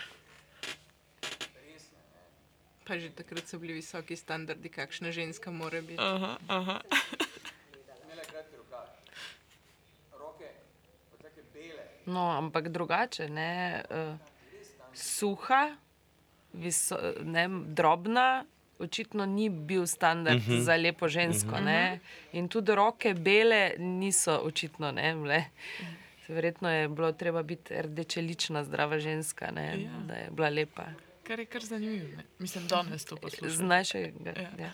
Pa že takrat so bili visoki standardi, kakšna ženska mora biti. Aha, aha. No, ampak drugače, ne. Uh, suha, viso, ne, drobna, očitno ni bil standard Mhm. uh -huh. za lepo žensko. Uh Mhm. -huh. In tudi roke bele niso očitno, ne, bile. Verjetno je bilo treba biti rdečelična, zdrava ženska, ne, Ja. da je bila lepa. Kar je kar zanimivo. ne. Mislim, danes to poslušam. Z našega. Ja. Ja.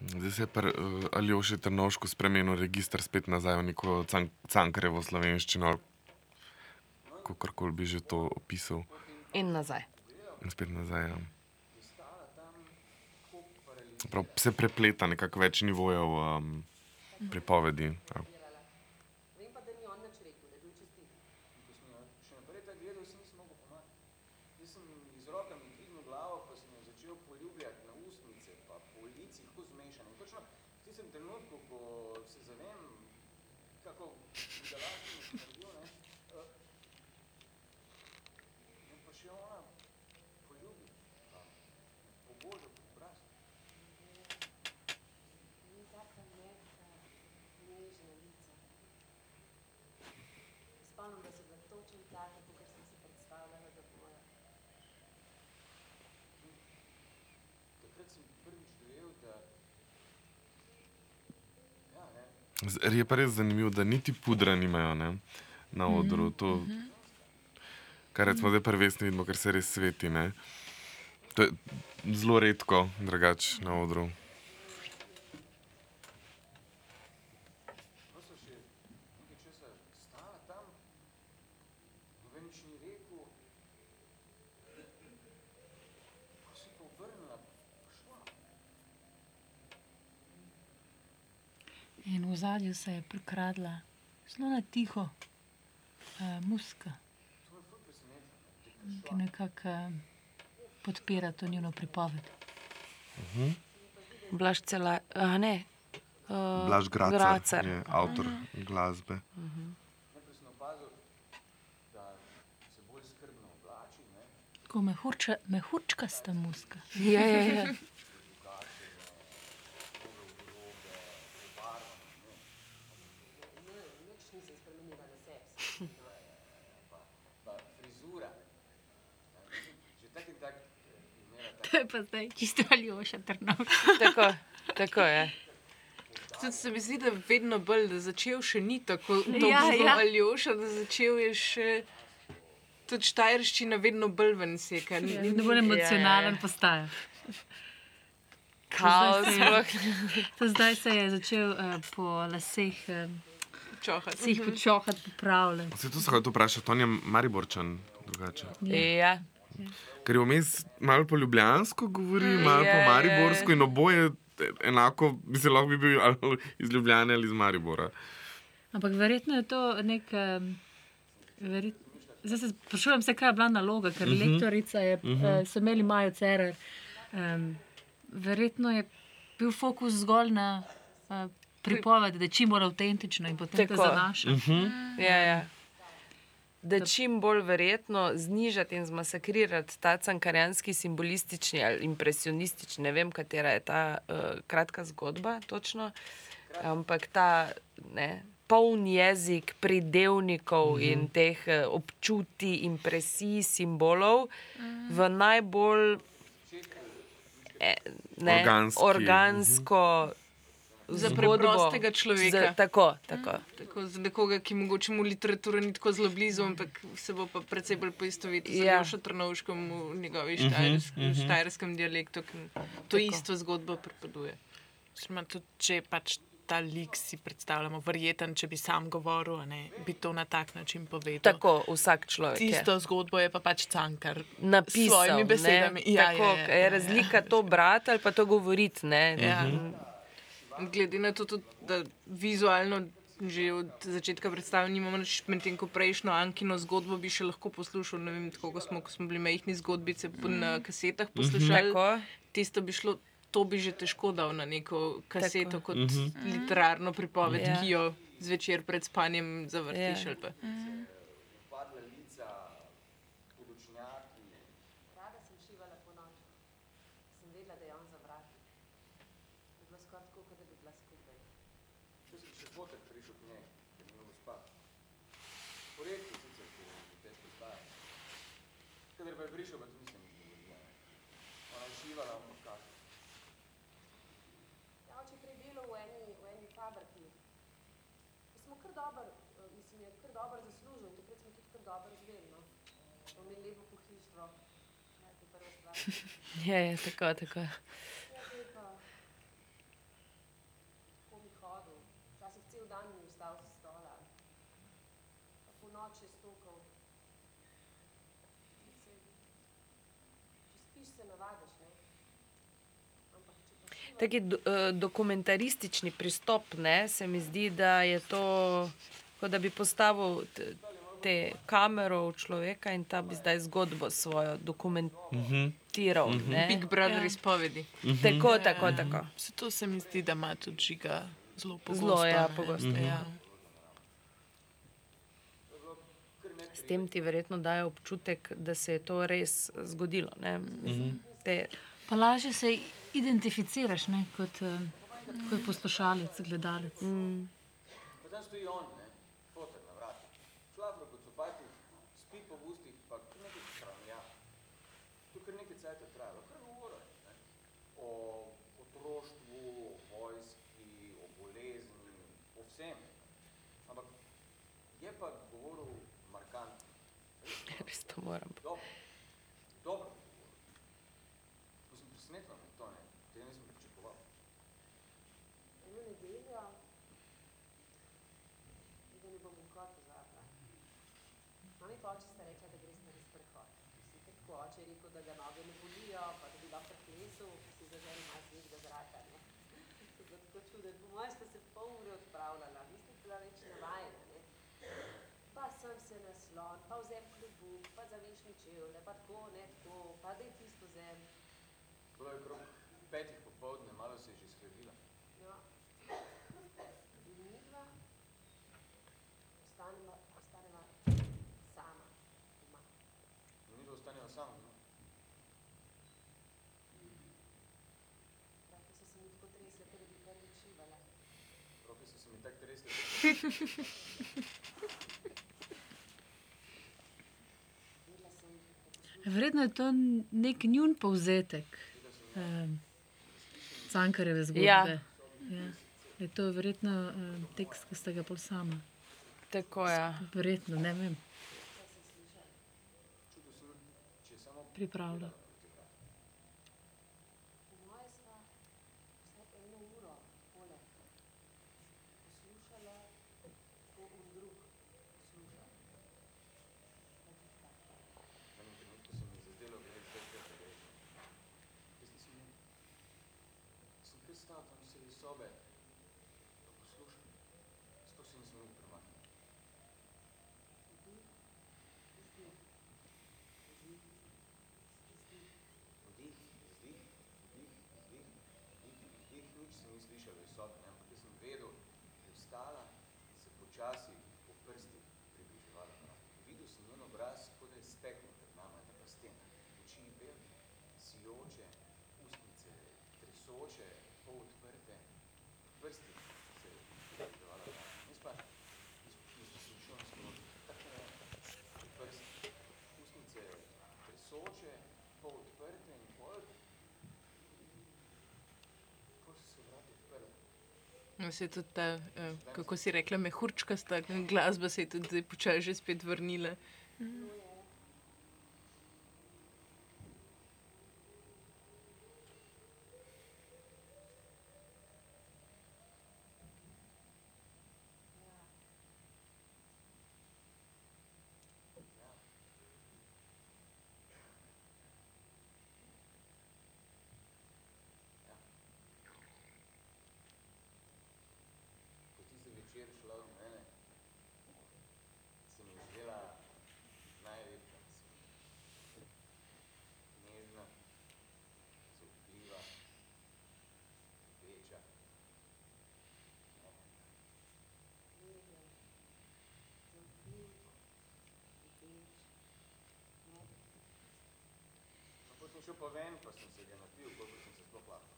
Zdaj se je pri uh, Aljoši Trnovšku spremenil registr spet nazaj v neko can cankarevo slovenščino, kako koli bi že to opisal. In nazaj. In spet nazaj. Ja. Prav, se prepleta nekako več nivojev um, pripovedi. Ja. slabše, kot sem si predstavljala, da bo. Takrat sem prvič dojel, da ja, ne. Je pa res zanimivo, da niti pudra nimajo ne, na mhm, odru. To, mhm. kar recimo zdaj prvesni vidimo, ker se res sveti. Ne. To je zelo redko drugače na odru. In v zadju se je prikradla zelo na tiho uh, muska, me ki nekako uh, podpira to njeno pripoved. Blaž cela, a ne. Uh, Blaž Gracer, je avtor glasbe. Najprej sem opazil, da se bolj skrbno oblači, ne, Tako mehurča, mehurčkasta muska. Ja, ja, ja. Nič nisem spremenila na sebi. pa frizura. Ja, mislim, Že tak in tak eh, imela tak To je pa zdaj čisto Aljoša Trnovš. tako, tako je. Tudi se mi zdi, da je vedno bolj, da začel še ni tako Ja, ja. Aljoša, da začel je še tudi štajerščina vedno bolj ven seka. Ni- Vedno ni- bolj ja, emocionalen ja. postaja. Kaos, To zdaj se je- To zdaj se je začel uh, po laseh uh, Čohati. si jih počohati, popravljati. Se tu se hoče vprašati, on je Mariborčan drugače. Ja. Ker je vmes malo po ljubljansko govori, malo po Ja, ja, mariborsko ja. in oboje enako, bi se lahko bi bil ali iz Ljubljane ali iz Maribora. Ampak verjetno je to nek. Verjet... Zdaj se sprašujem, se, kaj je bila naloga, ker uh Mhm. -huh. lektorica je, uh Mhm. -huh. uh, so imeli Majo Cerer. Um, verjetno je bil fokus zgolj na uh, pripoved, da je čim bolj avtentično in potem te Tako. zanaša. Mhm. Ja, ja. Da čim bolj verjetno znižati in zmasakrirati ta cankarjanski simbolistični ali impresionistični, ne vem, katera je ta uh, kratka zgodba, točno, ampak ta ne, poln jezik pridevnikov Mhm. in teh uh, občutij, impresij, simbolov v najbolj eh, ne, Organski. organsko. Za preprostega človeka. Za, tako, tako. Tako za nekoga, ki mogoče mu literatura ni tako zelo blizu, ampak se bo pa precej bolj poistovetil z Ja. Aljošo Trnovškom v njegovi Mhm, štajersk, mhm. štajerskem dialektu, ki to isto zgodbo pripaduje. Sma tudi, če pač ta lik si predstavljamo, verjeten, če bi sam govoril, a ne, bi to na tak način povedal. Tako, vsak človek. je. Tisto zgodbo je pa pač cankar. napisal. S svojimi besedami. Ne? Ja, Tako, ja, ja, je ja, razlika to brati ali pa to govoriti. Ne? Ja. Glede na to, tudi, da vizualno že od začetka predstavljanja nimamo nič, medtem ko prejšnjo Ankino zgodbo bi še lahko poslušal, ne vem, tako ko smo, ko smo bili majhni zgodbice po- na kasetah poslušali. Tako. Tisto bi šlo, to bi že težko dal na neko kaseto Tako. kot Mhm. literarno pripoved, Ja. ki jo zvečer pred spanjem zavrtiš. Ja. ali pa. padla lica, poročnjaki. Rada sem šivala po noči. Sem vedela, da je on za vrati. Je bilo skoraj tako, kot da bi bila skupaj. Če sem še fotek prišel k njej, ker ni mogel spati. Poredko sicer, ker je težko spati. Kadar pa je prišel, pa to nisem nič dovolila. Ona je šivala, on pa kaže. Ja, oče je prej delal v eni, v eni fabriki. Pa Smo kar dobro, eh, mislim, je kar dobro zaslužil in takrat smo tudi kar dobro živeli. No. Smo imeli lepo pohištvo. Ja, to je prva stvar. Je, je, tako, tako. Ja, zdaj pa, ko bi hodil, včasih cel dan ni vstal z stola. Pa po noči je stokal. Saj, Če spiš, se navadiš, ne? Ampak če pa šivaš- Taki do, uh, dokumentaristični pristop, ne, se mi zdi, da je to, kot da bi postavil te kamero v človeka in ta bi zdaj zgodbo svojo dokumentiral. Mhm. ne. Big Brother Ja. izpovedi. Tako, tako, tako. Se to se mi zdi, da ima tudi žiga zelo pogosto. Zelo, ja, pogosto. Ja. S tem ti verjetno daje občutek, da se je to res zgodilo. Ne? Mislim, te, Pa lažje se identificiraš ne, kot, uh, kot poslušalec, gledalec. mm, Pa tam stoji on, ne, fotek na vratu. Šlafro kot copati, spi po ustih, pa kar nekaj kravnja. To kar nekaj cajta trajalo, kar govora, ne. O o otroštvu, o vojski, o bolezni, o vsem. Ampak je pa govoril markantno. Res to moram. Dobro, dobro govoril. Mislim, presenetilo me je to, ne, tega nisem pričakoval. Eno nedeljo, da ne bom nikoli pozabila. Mami pa oče sta rekla, da gresta na sprehod. Vsi tako oče je rekel, da ga noge ne bolijo, pa da bi lahko plesal, si zaželi malo svežega zraka, ne. To je bilo tako čudno. Po mojem sta se pol ure odpravljala, nista bila več navajena, ne. Pa sem se na slon, pa vzem klobuk, pa zavešni čevlje, pa tako, ne tako, pa daj tisto vzem. Bilo je okrog petih popoldne, malo se je že skladila. No. In midva ostaneva, ostaneva sama doma. In mi ostaneva sama doma. Roke so se mi tako tresle, da bi prvič šivala. Roke so se mi tako tresle. Vedela Verjetno je to nek njun povzetek um, Cankareve zgodbe. Ja. Ja. Je to verjetno um, tekst, ki ste ga pol sama. Tako je. Verjetno, ne vem, Čudil sem, če je samo pripravlja. po moje sva vsaj eno uro poleg poslušala, ko un drug posluša. V enem trenutku se mi je zazdelo, da je zdaj kar pogrešno. Jaz nisem imel. Sem kar stal tam sredi sobe, pa poslušal. Sploh se nisem mogel premakniti. Vdih, izdih, vdih, izdih, vdih, izdih, nič se ni slišalo iz sobe, ne, ampak jaz sem vedel, da je vstala in se počasi po prstih približevala nam. Videl sem njen obraz, kot da je steklo pred nama, ne pa stena. Oči bele, sijoče, ustnice tresoče, pol odprte, prsti se je približevala nam. Jaz pa izposlušal skozi, tako ne, prsti, ustnice tresoče, pol odprte in pol, pol so se vrata odprla. No, se je tudi ta, eh, kako si rekla, mehurčkasta glasba se je tudi počasi že spet vrnila. Ko je tisti večer šla od mene, se mi je zdela najlepša na svetu. Nežna, zaupljiva, večja. Ljubezen, zaupljiv, ljubeč, mehek. No, pa ven, pa sem se ga napil, koliko sem se sploh lahko.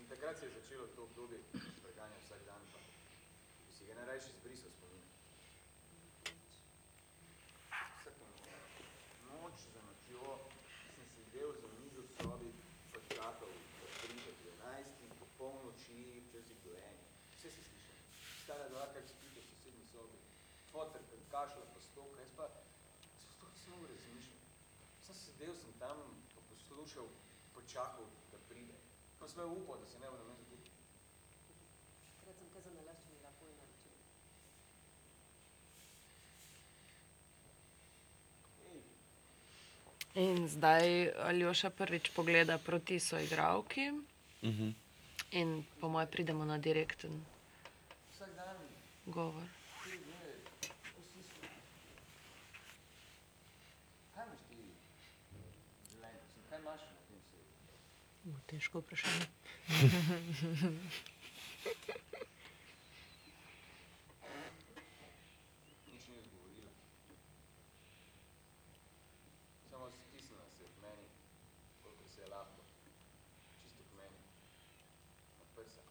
In takrat se je začelo to obdobje, preganja vsak dan, pa bi si ga najrajši izbrisal spomin. Vsako noč za nočjo sem sedel za mizo v sobi, pa čakal, da pride do enajstih, po polnoči, včasih do enih. Vse se slišal. Stara dva, kak spite v sosednji sobi. Foter, kak kašlja pa stoka, jaz pa sploh nisem mogel razmišljati. Sem sedel sem tam, pa poslušal, počakal, da pride. Pa sem upal, da se ne bo na meni zbudil. Takrat sem kar za nalašč imela pojma večer. In zdaj Aljoša prvič pogleda proti soigralki Mhm. in po mojem pridemo na direkten Vsak dan govor. tri dneve, tako stisnjen. Kaj imaš ti v življenju? Mislim, kaj imaš na tem svetu? Uh, težko vprašanje. Nič ni odgovorila. Samo stisnila se je k meni, kolikor se je lahko. Čisto k meni. Na prsa.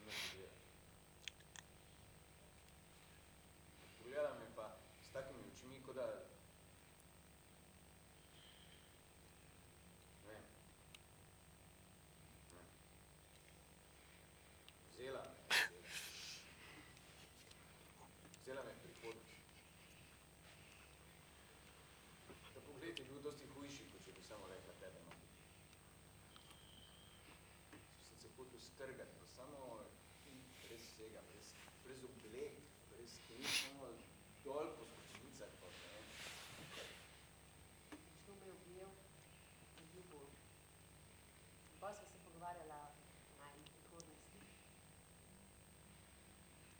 In me pogleda. Pogledala me pa s takimi strgati, pa samo brez vsega, brez, brez oblek, brez tem, samo dol po stopnicah, pa ne vem. Šlo me je objel, ljubo. Bolj sva se pogovarjala o najni prihodnosti.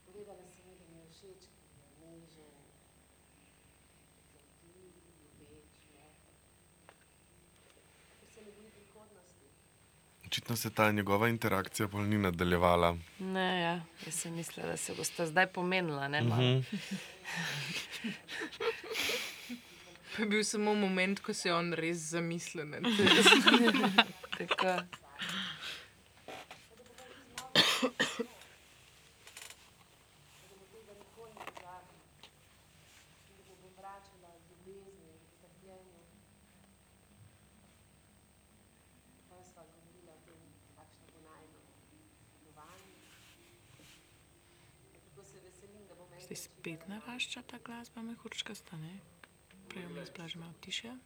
Povedala sem ji, da mi je všeč, ker je nežen, zaupljiv, ljubeč, mehek. Ker se ne boji prihodnosti. Očitno se ta njegova interakcija pol ni nadaljevala. Ne, ja. Jaz sem mislila, da se bosta zdaj pomenila. Ne, malo. Mhm. Pa je bil samo moment, ko se je on res zamislil. Tako. Точка стане. Приемна избражена от Тиша.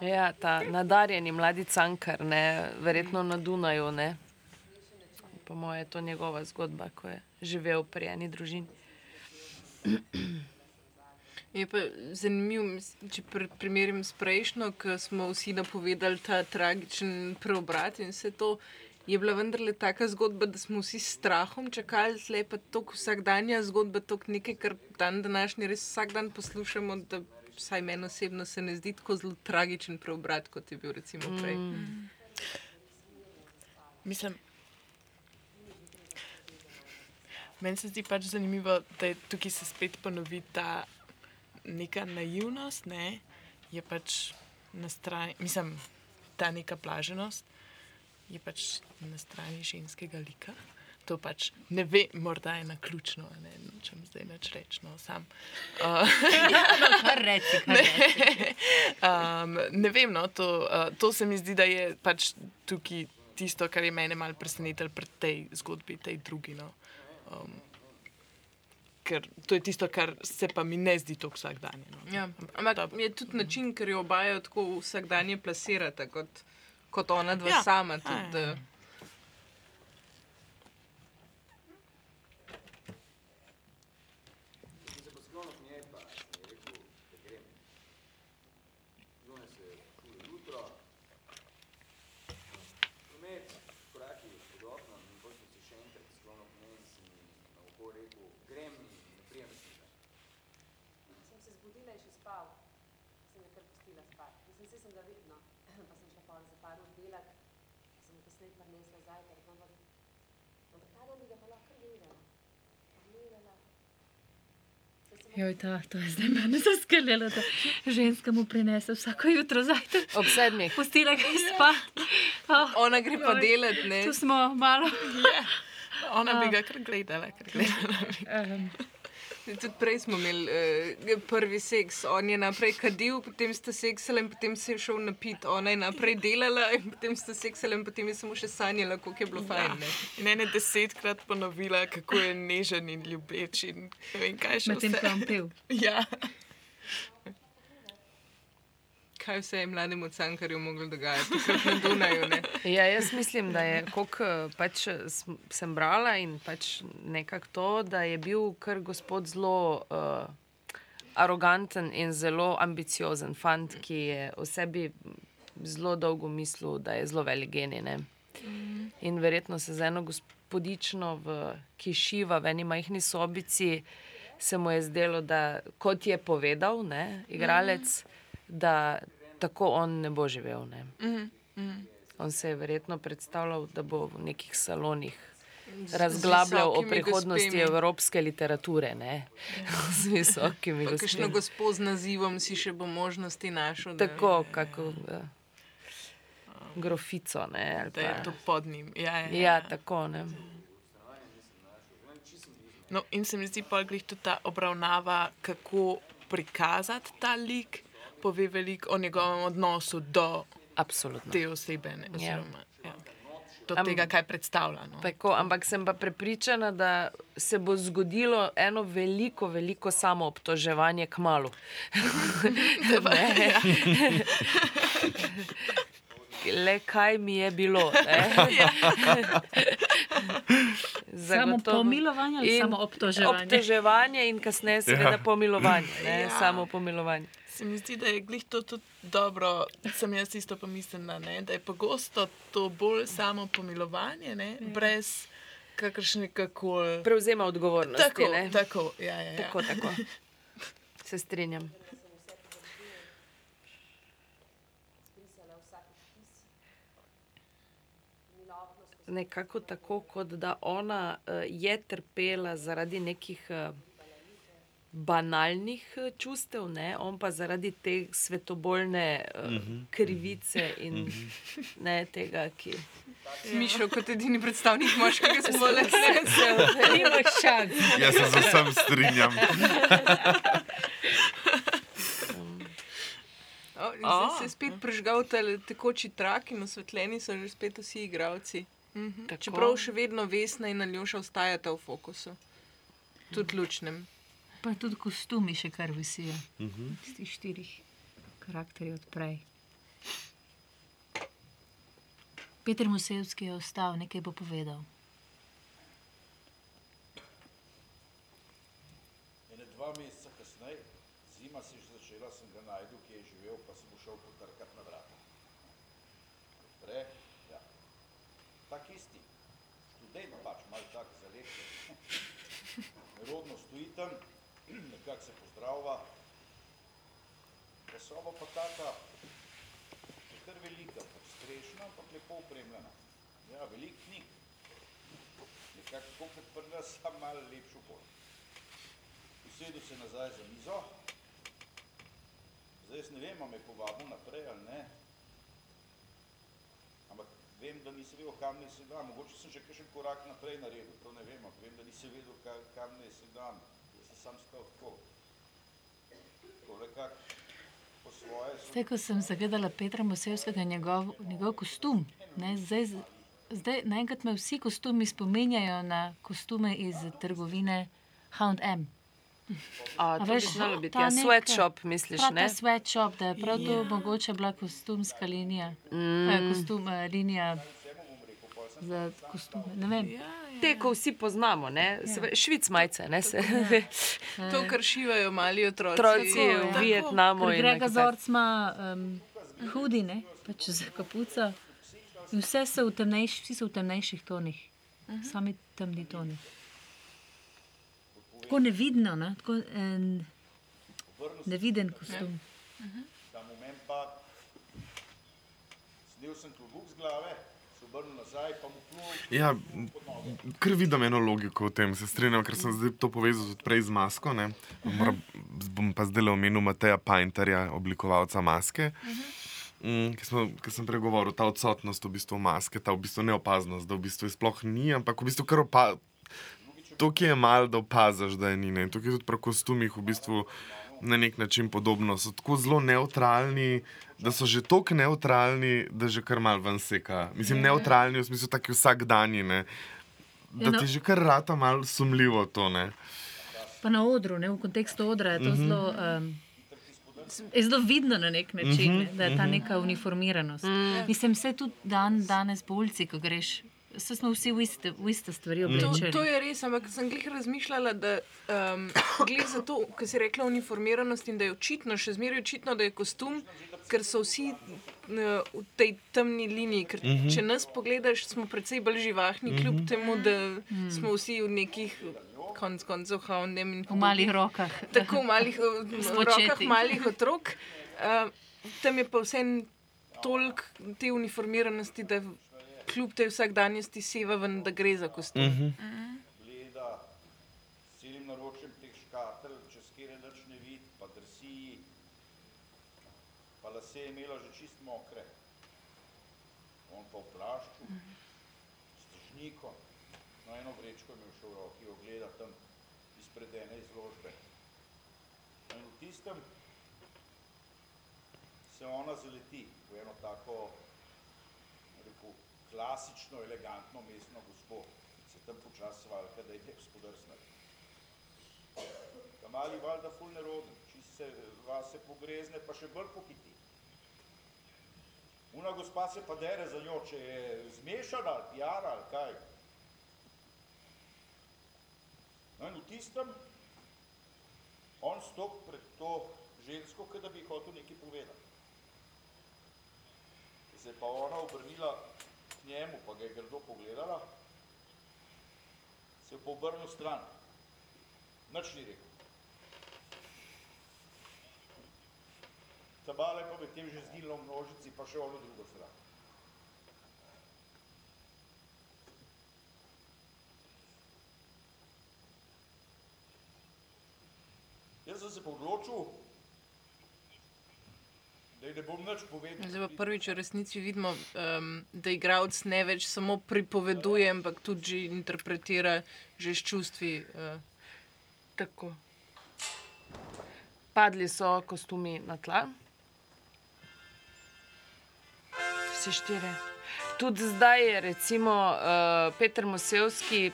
Ja, ta nadarjeni mladi cankar, ne, verjetno na Dunaju. Ne. Po mojem je to njegova zgodba, ko je živel pri eni družini. Je pa zanimivo, če pr primerjam s prejšnjo, ko smo vsi napovedali ta tragičen preobrat in vse to. Je bila vendarle taka zgodba, da smo vsi s strahom čakali, tle pa tako vsakdanja zgodba, tako nekaj, kar dan današnji res vsak dan poslušamo, da vsaj meni osebno se ne zdi tako zelo tragičen preobrat, kot je bil recimo prej. Mm. Mislim, meni se zdi pač zanimivo, da je tukaj se spet ponovi ta neka naivnost, ne, je pač na strani, mislim, ta neka plaženost je pač na strani ženskega lika. To pač ne ve, morda je na ključno, ne čem zdaj več reči, no sam. Uh, Ja, no, kar reci. um, ne vem, no, to, uh, to se mi zdi, da je pač tukaj tisto, kar je mene malo presenetilo pri tej zgodbi, tej drugi. No. Um, ker to je tisto, kar se pa mi ne zdi tako vsakdanje. No. Ja, ampak je tudi način, ker jo obajo tako vsakdanje plasirata, kot, kot ona dva Ja. ja. sama. Ja, Tudi, ja, ja. da- Sem se pa sklonil k njej, pa sem ji rekel, da grem. Zunaj se je čuje jutro. Promet, koraki pod oknom in potem sem se še enkrat sklonil k njej in sem ji na oko rekel, grem in ne prijem službe. Sem se zbudila in še spal. Sem ga kar pustila spati. Mislim, saj sem ga vedno, pa sem šla pol za par ur delat, pa sem mu kasneje prinesla zajtrk, ampak, ampak ta bi ga pa lahko gledala. Sem Joj, ta, to je zdaj meni zaskrljalo, da ženska mu prinese vsako jutro zajtrk. Ob sedmih. Pustila ga je spati. Oh, Ona gre pa joj, delat, ne. Tu smo malo. Ja, ona bi ga kar gledala. Kar gledala. Um, Tudi prej smo imeli uh, prvi seks. On je naprej kadil, potem sta seksala in potem se je šel napit. Ona je naprej delala in potem sta seksala in potem je samo še sanjala, kako je bilo fajn. Ne? In ene desetkrat ponovila, kako je nežen in ljubeč in ne vem, kaj še Medtem ko je on pel. Ja. Kaj vse je mlademu cankarju moglo dogajati, na Dunaju. Ne? Ja, jaz mislim, da je, koliko pač sm- sem brala in pač nekako to, da je bil kar gospod zelo uh, aroganten in zelo ambiciozen fant, ki je o sebi zelo dolgo mislil, da je zelo velik genij. ne. In verjetno se z eno gospodično, v, ki šiva v eni majhni sobici, se mu je zdelo, da kot je povedal, ne, igralec, da tako on ne bo živel. Ne. Mhm, mhm. On se je verjetno predstavljal, da bo v nekih salonih razglabljal o prihodnosti gospemi. evropske literature. Ne? Z visokimi Pa kakšno gospemi. gospo z nazivom si še bo možnosti našel. da- Tako, kako uh, grofico. Ne, Da je to pod njim. Ja, ja, Ja, ja. tako. Ne. No, in se mi zdi pa glih tudi ta obravnava, kako prikazati ta lik, pove veliko o njegovem odnosu do Absolutno. te osebe. Ne, Ja. oziroma, ja. Do Am- tega, kaj predstavlja. No. Tako, ampak sem pa prepričana, da se bo zgodilo eno veliko, veliko samoobtoževanje k malu. Le kaj mi je bilo. ne. Samo Zagotovo. pomilovanje ali In samo obtoževanje? Obtoževanje in kasneje seveda Ja. pomilovanje. Ne, Ja. Samo pomilovanje. Se mi zdi, da je glih to tudi dobro, sem jaz isto pomislila, ne? da je pogosto to bolj samo pomilovanje, ne? brez kakršnega koli. Prevzema odgovornosti. Tako, ne. tako, ja, ja, ja. tako, tako. Se strinjam. Nekako tako, kot da ona uh, je trpela zaradi nekih uh, banalnih uh, čustev, ne? on pa zaradi te svetoboljne uh, Mhm. krivice in ne tega, ki. Mišel kot edini predstavnik moškega spola. se- se- Nimaš šans. Jaz se z vsem strinjam. O, zdaj se je spet prižgal ta tekoči trak in osvetljeni so že spet vsi igravci. Mhm. Tako. Čeprav še vedno Vesna in Aljoša ostajata v fokusu. Tudi lučnem. Pa tudi kostumi še kar visijo. Mhm. Z tih štirih karakterjev odprej. Peter Musevski je ostal, nekaj bo povedal. Ene dva meseca kasneje, zima se je že začela, sem ga najdel, ki je živel, pa sem šel potrkati na vrata. Odpre, ja. Tak isti, študent pač, malo tak za lektor. Nerodno stoji tam, nekako se pozdravlja. Pa soba pa taka, je kar velika, strešna, ampak lepo opremljena. Ja, velik knjig. Nekako tako kot pri nas, samo malo lepšo bolj. Usedel se nazaj za mizo. Zdaj jaz ne vem, a me povabil naprej ali ne. Ampak vem, da nisi vedel, kam naj se dam. Mogoče sem že kakšen korak naprej naredil, to ne vem, ampak vem, da nisi vedel, ka- kam naj se dam. Sam stal tako. Zdaj, ko sem zagledala Petra Musevskega, njegov, njegov kostum, ne, zdaj, zdaj naenkrat me vsi kostumi spominjajo na kostume iz trgovine Hound M. A, to bi veš, znalo biti, ta ja, sweatshop, misliš, prav ne? Sweatshop, da je prav to Ja. mogoče bila kostumska linija. Mm. Eh, kostum, eh, linija za kostume. Ne vem. Te, ko vsi poznamo, ne? Ja. švic majice. Ne? Se, To, kar šivajo mali otroci. Otroci v Tako. Vietnamu Grega nekaj Zorc ima um, hudi, ne? pač za kapuco. In vse so v temnejših, vsi so v temnejših tonih, Mhm. sami temni toni. Tako nevidno, ne? tako en, neviden kostum. Ta moment pa, snel sem klobuk z glave, Ja, ker vidim eno logiko v tem, se strinjam, ker sem zdaj to povezal tudi prej z masko. Ne? Moram, bom pa zdaj le omenil Mateja Painterja, oblikovalca maske. Mm, Ker sem, ker sem pregovoril, ta odsotnost v bistvu maske, ta v bistvu neopaznost, da v bistvu je sploh ni, ampak v bistvu kar opa. To, ki je malo, da opaziš, da je ni. Ne? Tukaj tudi pri kostumih v bistvu na nek način podobno. So tako zelo neutralni, da so že tako neutralni, da že kar mal ven seka. Mislim, Ja. neutralni v smislu taki vsakdanji, ne? da Ja, no. ti že kar rata malo sumljivo to. Ne? Pa na odru, ne? v kontekstu odra je to Mhm. zelo. Um, Je zelo vidno na nek način, Mhm, ne, da je ta mhm. neka uniformiranost. Mm. Mislim, se tudi dan, danes po ulici, ko greš Vse smo vsi v iste, v iste stvari To, oblečeni. to je res, ampak sem glih razmišljala, da um, glih za to, kar si rekla, uniformiranost in da je očitno, še zmeraj očitno, da je kostum, ker so vsi uh, v tej temni liniji. Ker, Mhm. Če nas pogledaš, smo precej bolj živahni, kljub Mhm. temu, da smo vsi v nekih. Konc koncev, in V malih rokah. Tako v malih Spočeti. rokah malih otrok. Uh, tam je pa vse toliko te uniformiranosti, da kljub tej vsakdanjosti seva ven, da gre za kostum. Mhm. Bleda, s celim naročjem teh škatel, čez kjer nič ne vidi, pa drsiji, pa lase je imela že čist mokre. On pa v plašču, s težnikom, no eno vrečko je imel še v roki, jo gleda tam izpred ene izložbe. In v tistem se ona zaleti v eno tako, klasično, elegantno mestno gospo, se tam počasi svalka, da je gospodarsnak. Ta mali valjda ful neroden, čist se vase pogrezne, pa še bolj pohiti. Una gospa se pa dere za njo, če je zmešana ali pijana ali kaj. No in v tistem on stop pred to žensko, kot da bi hotel nekaj povedati. Se je pa ona obrnila k njemu, pa ga je grdo pogledala, se je pa obrnil stran. Nič ni rekel. Tabale pa med tem že zginilo v množici, pa še ono drugo stran. Jaz sem se odločil, da ji ne bom nič povedal. Zdaj pa prvič v resnici vidimo, um, da igralec ne več samo pripoveduje, ampak tudi interpretira že s čustvi. Uh, tako. Padli so kostumi na tla. Vsi štiri. Tudi zdaj je recimo uh, Peter Mosevski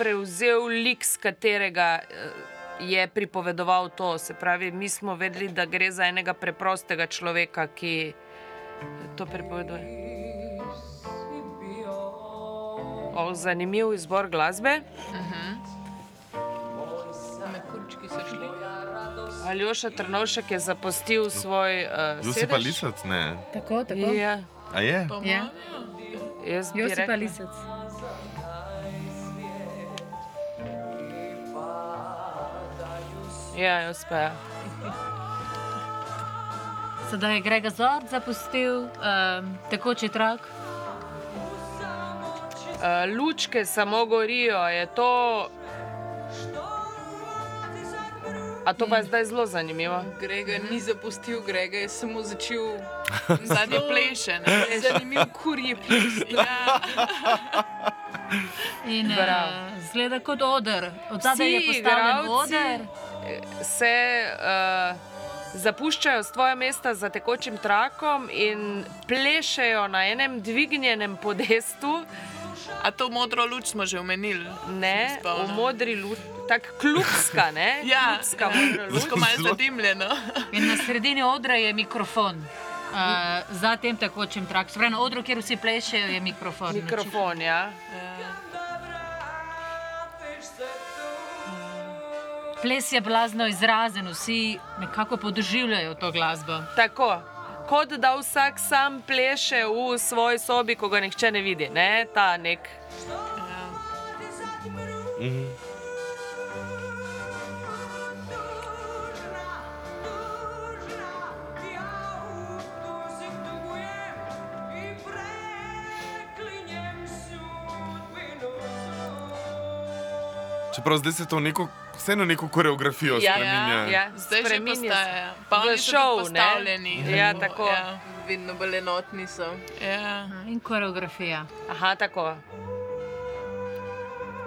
prevzel lik, s katerega uh, je pripovedoval to. Se pravi, mi smo vedeli, da gre za enega preprostega človeka, ki to pripoveduje. O, zanimiv izbor glasbe. So šli. Aljoša Trnovšek je zapustil svoj uh, Josip pa sedež. lisec, ne. Tako, tako. Ja. A je? Ja. Jaz bi Josip rekla- Ja, pa. ja. Sedaj je Grega Zord zapustil um, tekoči trak. Uh, lučke samo gorijo, je to. A to pa je zdaj zelo zanimivo. Grega ni zapustil, Grega je samo začel Zadnji pleše, ne? Zanimiv kurji ples. Ja. In uh, zgleda kot oder. Od zadaj je postavljen eh, Se uh, zapuščajo svoje mesta za tekočim trakom in plešejo na enem dvignjenem podestu. A to modro luč smo že omenili? Ne, v modri luči, tako klubska, ne? Ja, klubska ja. modra luč. Tako malo zadimljeno. In na sredini odra je mikrofon. Uh, za tem tekočim trakom. Spravi, na odru, kjer vsi plešejo, je mikrofon. Mikrofon, ja. Ples je blazno izrazen, vsi nekako podoživljajo to glasbo. Tako. Kot da vsak sam pleše v svoji sobi, ko ga nihče ne vidi. Ne? Ta nek. Mhm. Čeprav zdaj se to neko, vseeno neko koreografijo Ja, spreminja. ja. Zdaj že Spreminja postaja. se. Pa V oni so šov, ne? postavljeni. Ja, tako. Ja, vedno bolj enotni so. Ja. In koreografija. Aha, tako.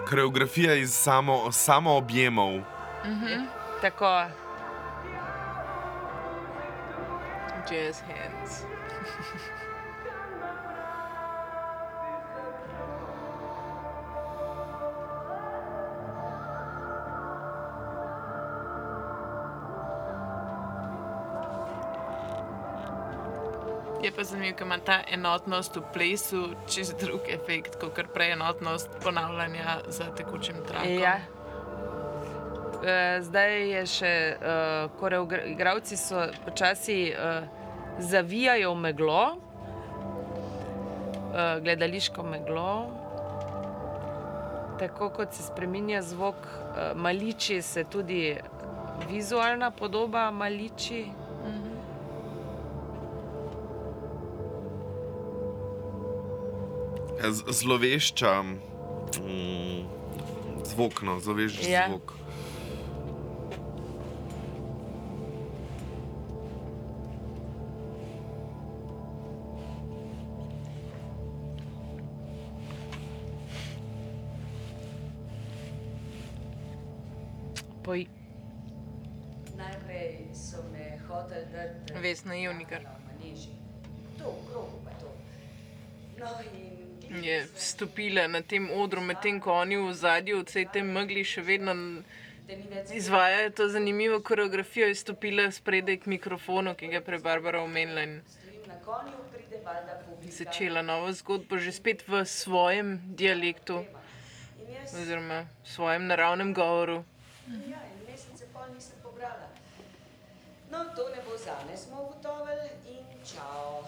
Koreografija iz samo, samo objemov. Mhm. Tako. Jazz hands. Je pa zanimivo, ker ima ta enotnost v plesu čist drug efekt, kot prej enotnost ponavljanja za tekočim trakom. Ja. Eh, Zdaj je še, uh, koreografci so počasi uh, zavijajo meglo, uh, gledališko meglo. Tako kot se spremenja zvok, uh, maliči se tudi vizualna podoba maliči. Z- Zlovešča, mm, zvok, no, zlovešč Ja. zvok. Poj. Najprej so me hoteli dati Vesna Jevnikar. To, krogu pa to. No in Je stopila na tem odru, medtem ko oni v zadju, v tej megli še vedno izvajajo to zanimivo koreografijo, je stopila spredaj k mikrofonu, ki ga je prej Barbara omenila in začela novo zgodbo, že spet v svojem dialektu oziroma svojem naravnem govoru. ja, in mesece pol nisem pobrala. No, to ne bo zame, smo ugotovili in čao.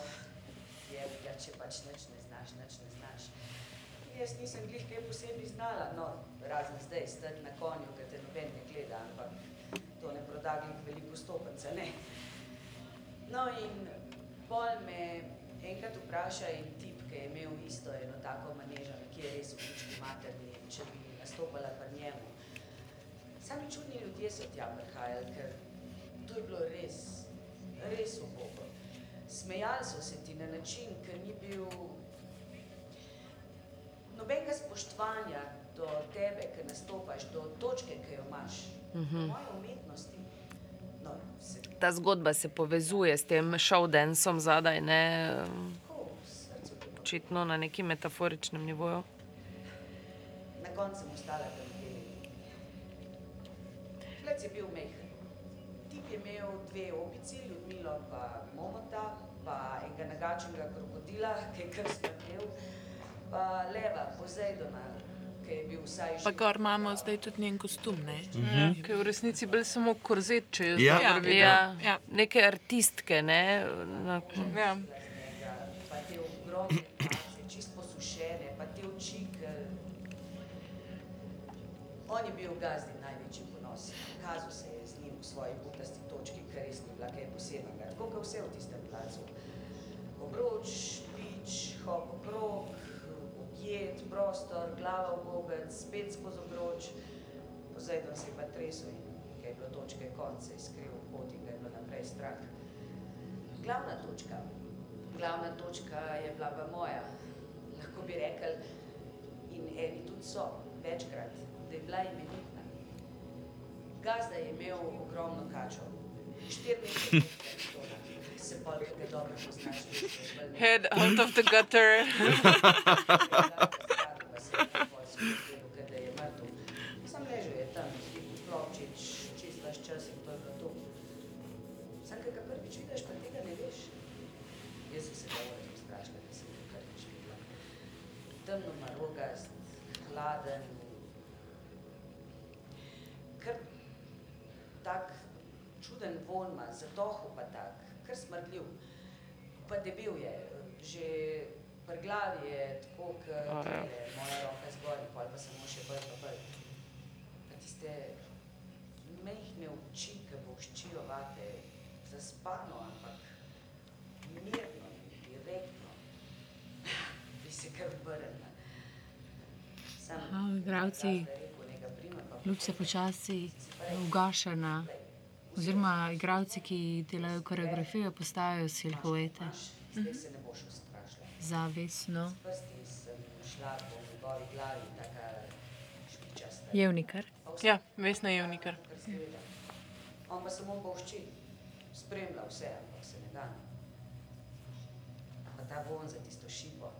Je ga, če pač nič ne znaš, nič ne znaš. Jaz nisem glih kaj posebej znala, no, razen zdaj, stati na konju, ker te noben ne gleda, ampak to ne proda glih veliko stopence, ne. No in pol me enkrat vpraša en tip, ki je imel isto eno tako manežo, nekje res v kučki materni, če bi nastopala pri njemu. Sami čudni ljudje so tja prihajali, ker to je bilo res, res ubogo. Smejali so se ti na način, ker ni bil nobenega spoštovanja do tebe, ki nastopaš, do točke, ki jo imaš, do Mhm. moje umetnosti. No, se Ta zgodba se povezuje s tem showdanceom zadaj, ne? Očitno na nekem metaforičnem nivoju. Na koncu sem ostala tam dve. Flec je bil mehen. Tip je imel dve opici, Ljudmilo pa Momota, pa enega nagačenega krokodila, ki je kar smrtel, leva, Pozejdona, ki je bil vsaj Pa gor imamo zdaj tudi njen kostum. Ne? Ja, ki je v resnici bil samo korzet, če je Ja. zdaj Ja, ja, Ja. neke artistke, ne? Na, Ja. pa te ogromne čist posušene, pa te oči. On je bil gazdi največji ponos. Kazal se je z njim v svoji butasti točki, kar res ni bila kaj posebnega. Tako kot vse v tistem placu. Obroč, pič, hop okrog, objet, prostor, glava v gobec, spet skozi obroč. Pozajdon se je pa tresel in kaj je bilo točke konce, skril pot in ga je bilo naprej strah. Glavna točka, glavna točka je bila pa moja. Lahko bi rekli, in eni tudi so, večkrat, da je bila imenitna. Gazda je imel ogromno kačo, štiri metre, Head out of the gutter. Sam ležal je tam, klopčič, čist vaš čas in to je to. Sam, ki ga prvič vidiš, pa tega ne veš. Jaz sem se dovolj strašila, da sem ga prvič videla. Temno marogast, hladen, kar tak čuden von ima, zatohel pa tak, kar smrdljiv. Pa debel je, že pri glavi je tako, kot A, ja. je moja roka zgoraj, pol pa samo še bolj pa bolj. Pa tiste mehne oči, ki boščijo vate, zaspano, ampak mirno in direktno. Bi se kar obrnila. Sam Aha, igralci, Gazda je rekel, "Nega prima pa luč se počasi ugaša na, oziroma igralci, ki delajo koreografijo, postajajo silhuete. Zdaj se ne boš ustrašila. Zavestno. Jevnikar. Ja, Vesna Jevnikar. Kar seveda. On pa samo bolšči, spremlja vse, ampak se ne gane. Pa ta von za tisto šipo.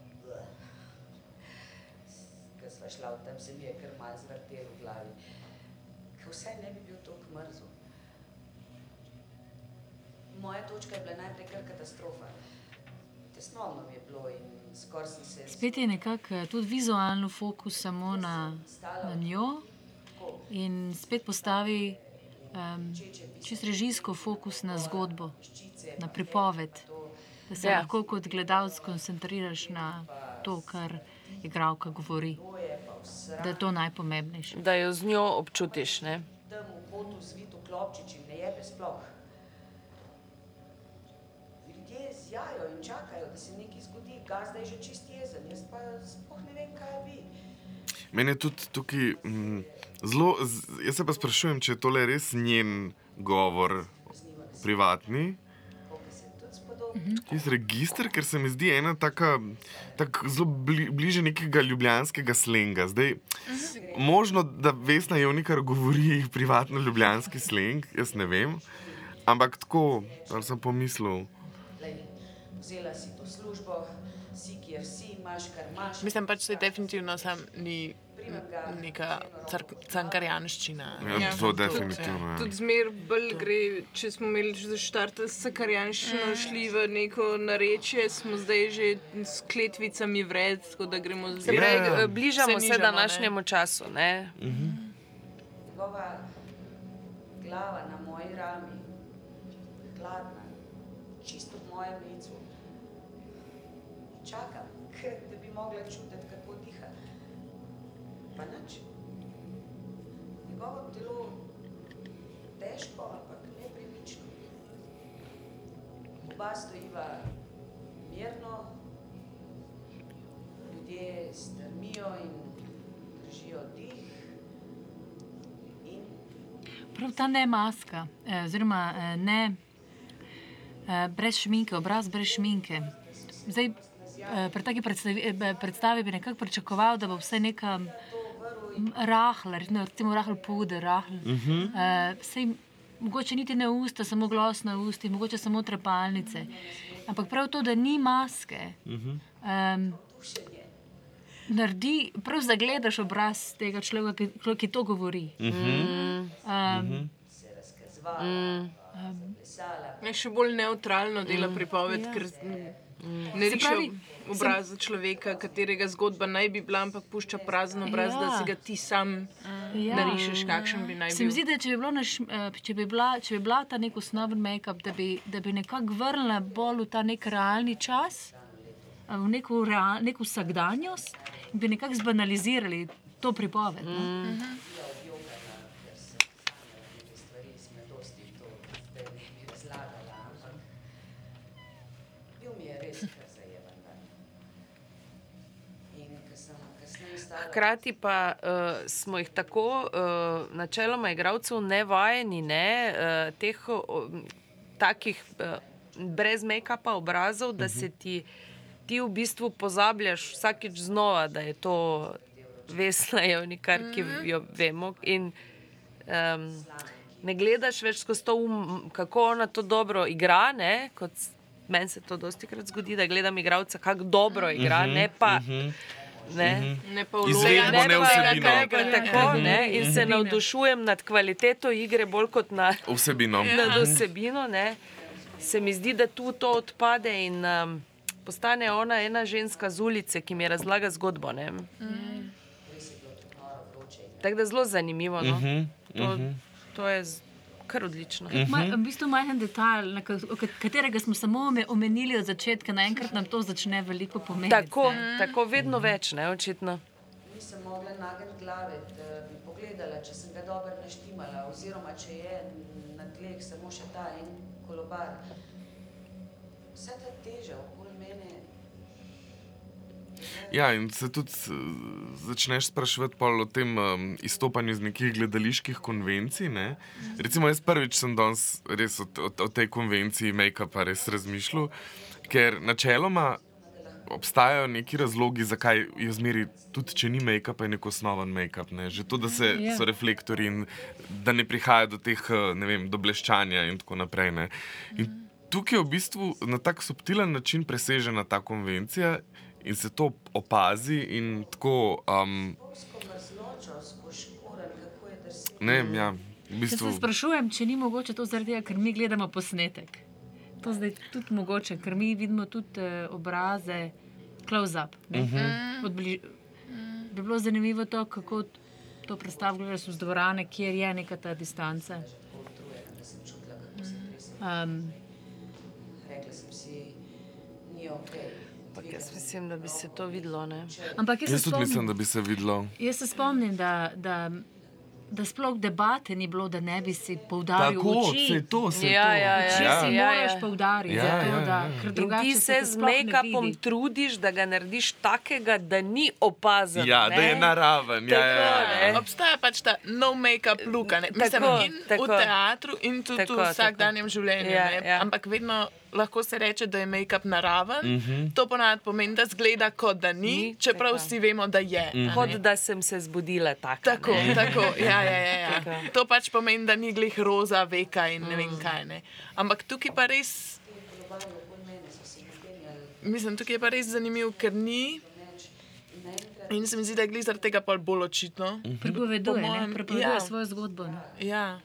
Ko sva šla v tam, se mi je kar malo zvrtelo v glavi. Ko vsaj ne bi bil toliko mrzel. Moja točka je bila najprej kar katastrofa. tesnobno mi je bilo in skoraj sem se... Spet je nekako eh, tudi vizualno fokus samo na, na njo in spet postavi um, čist režijsko fokus na zgodbo, na pripoved. Da se Ja. lahko kot gledalec koncentriraš na to, kar igralka govori. Da je to najpomembnejše. Da jo z njo občutiš. Ne? Tam v potu zvit v klopčič in ne jebe sploh. Zjajo in čakajo, da se nekaj zgodi, gazda je že čist jezen, jaz pa sploh ne vem, kaj bi. Meni je tudi tukaj mm, zelo. Jaz se pa sprašujem, če je tole res njen govor privatni. Tisti register, ker se mi zdi ena taka, tak zelo bli, bliže nekega ljubljanskega slenga. Zdaj, možno, da Vesna Jovnikar govori privatno ljubljanski sleng, jaz ne vem. Ampak tako, ali sem pomislil. Vzela si to službo, si, kjer si, imaš, kar imaš. Mislim pač, da je definitivno sam ni neka cankarjanščina. Ja, to definitivno, ja. Tudi zmer bolj gre, če smo imeli že zaštarte s sakarjanščino, šli v neko narečje, smo zdaj že s kletvicami vred, tako da gremo Se pravi, Ja. eh, bližamo se, nižamo, današnjemu času. Ne? Njegova glava na moji rami, hladna, čisto v mojem licu. Čakam, da bi mogla čutiti, kako diha. Pa nič. Njegovo telo težko, ampak nepremično. Oba stojiva mirno, ljudje strmijo in držijo dih. Prav ta ne maska, eh, oziroma eh, ne eh, brez šminke, obraz brez šminke. Zdaj, pri taki predstavi, eh, predstavi bi nekako pričakoval, da bo vse neka rahla, recimo, rahel puder, rahel. Mhm. Eh, sej, mogoče niti ne usta, samo glas na usti, mogoče samo trepalnice. Ampak prav to, da ni maske, um, naredi, prav zagledaš obraz tega človeka, ki, ki to govori. Um, Mm. Je še bolj neutralno dela pripoved, Ja. ker ne pravi, obraza človeka, katerega zgodba naj bi bila, ampak pušča prazen obraz, ja. da si ga ti sam ja. narišeš, kakšen bi naj Se mi bil. zdi, da če bi, bilo naš, eh, če bi, bila, če bi bila ta nek osnoven make-up, da bi, da bi nekako vrnila bolj v ta nek realni čas, eh, v neko, real, neko vsakdanjost in bi nekako zbanalizirali to pripoved. No? Mhm. stvari iz mladosti, to zdaj ne bi razlagala, ampak bil mi je res kar zajeban dan. In ko sem kasneje stala... Hkrati pa uh, smo jih tako, uh, načeloma, igralcev ne vajeni, ne, uh, teh uh, takih uh, brez make-upa obrazov, da se ti, ti v bistvu pozabljaš vsakič znova, da je to Vesna Jovnikar, ki jo vemo. In, um, ne gledaš več skozi to, um, kako ona to dobro igra. Ne, kot s- Meni se to dosti krat zgodi, da gledam igralca, kako dobro igra, Mhm, ne pa. mhm. Ne, ne pa Izvedbo, ne pa vsebino. tako, ne, in se Mhm. navdušujem nad kvaliteto igre, bolj kot na, Vsebino. nad vsebino. Ne. Se mi zdi, da tu to odpade in um, postane ona ena ženska z ulice, ki mi razlaga zgodbo. ne. Tako da zelo zanimivo. No. Mhm, To, mhm. to je kar odlično. Ma, v bistvu majhen detajl, katerega smo samo ome- omenili od začetka, naenkrat nam to začne veliko pomeniti. Tako, ne. tako vedno več, ne, očitno. Nisem mogla nagniti glave, da bi pogledala, če sem ga dobro naštimala, oziroma če je na tleh samo še ta en kolobar. Vsa ta teža okoli mene, Ja, in se tudi eh, začneš spraševati pol o tem um, izstopanju iz nekih gledaliških konvencij. Ne? Recimo, jaz prvič sem danes res o, o, o tej konvenciji make-upa res razmišljal, ker načeloma obstajajo neki razlogi, zakaj je zmeri, tudi če ni make-up, je nek osnoven make-up. Ne? Že to, da se, Ja. so reflektori in da ne prihaja do teh, eh, ne vem, do bleščanja in tako naprej. Ne? In tukaj je v bistvu na tak subtilen način presežena ta konvencija in se to opazi in tako. Um, ne ja, v Jaz bistvu. se sprašujem, če ni mogoče to zaradi tega, ker mi gledamo posnetek. to zdaj tudi mogoče, ker mi vidimo tudi uh, obraze, close-up. ne. Mhm. Od bli- Bi bilo zanimivo to, kako to predstavljaš iz dvorane, kjer je neka ta distanca. Um, Rekla sem si, ni ok. Ampak jaz mislim, da bi se to videlo. Ne? ampak jaz se Jaz tudi mislim, spomnim, da bi se videlo. jaz se spomnim da, da, da sploh debate ni bilo, da ne bi si poudaril Tako, oči. saj to, saj Ja, to. ja, ja, Oči ja. si ja, moraš ja. poudariti, Ja, zato, ja, da, ja. ker In drugače ti se z make-upom trudiš, da ga narediš takega, da ni opazen. Ja, ne? da je naraven. Ja, ja, ja. Tako, ne. Obstaja pač ta no make-up look, a ne? mislim, Tako, in tako. v teatru, in tudi Tako, v vsakdanjem življenju. Ja, ne. ja. Ampak vedno lahko se reče, da je make-up naraven. Mhm. To ponavadi pomeni, da zgleda kot da ni, Ni, čeprav tako. vsi vemo, da je. a Kot ne. da sem se zbudila tako. Tako, tako, ja, ja, ja, ja. Tako. To pač pomeni, da ni glih roza, veka in ne Mm. vem kaj. Ne. Ampak tukaj pa res, mislim, tukaj je pa res zanimivo, ker ni. In se mi zdi, da je glih zaradi tega bolj očitno. Pripoveduje, Po ne? mojem, Pripoveduje ja. svojo zgodbo. Ne? Ja.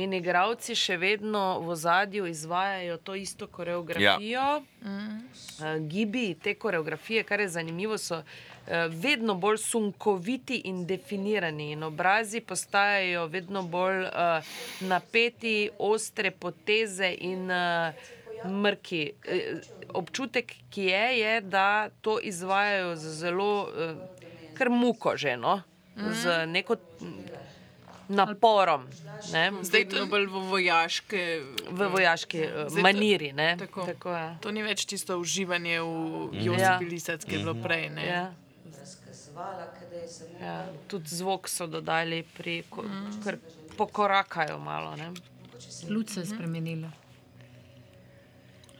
In igravci še vedno v zadju izvajajo to isto koreografijo. Ja. Uh, gibi te koreografije, kar je zanimivo, so uh, vedno bolj sunkoviti in definirani, in obrazi postajajo vedno bolj uh, napeti, ostre poteze in uh, mrki. Uh, občutek, ki je, je, da to izvajajo z zelo uh, kar muko, že, no? z neko naporom. Ne? Zdaj to je bolj v vojaške. V vojaški uh, Zdaj to- maniri. Ne? Tako. Tako, ja. To ni več čisto uživanje v Mhm. Josipi Ja. Lisac, ki je bilo prej. Ne? Ja. Ja, tudi zvok so dodali, pri, ko, kar pokorakajo malo. Ne? Luč se je spremenila.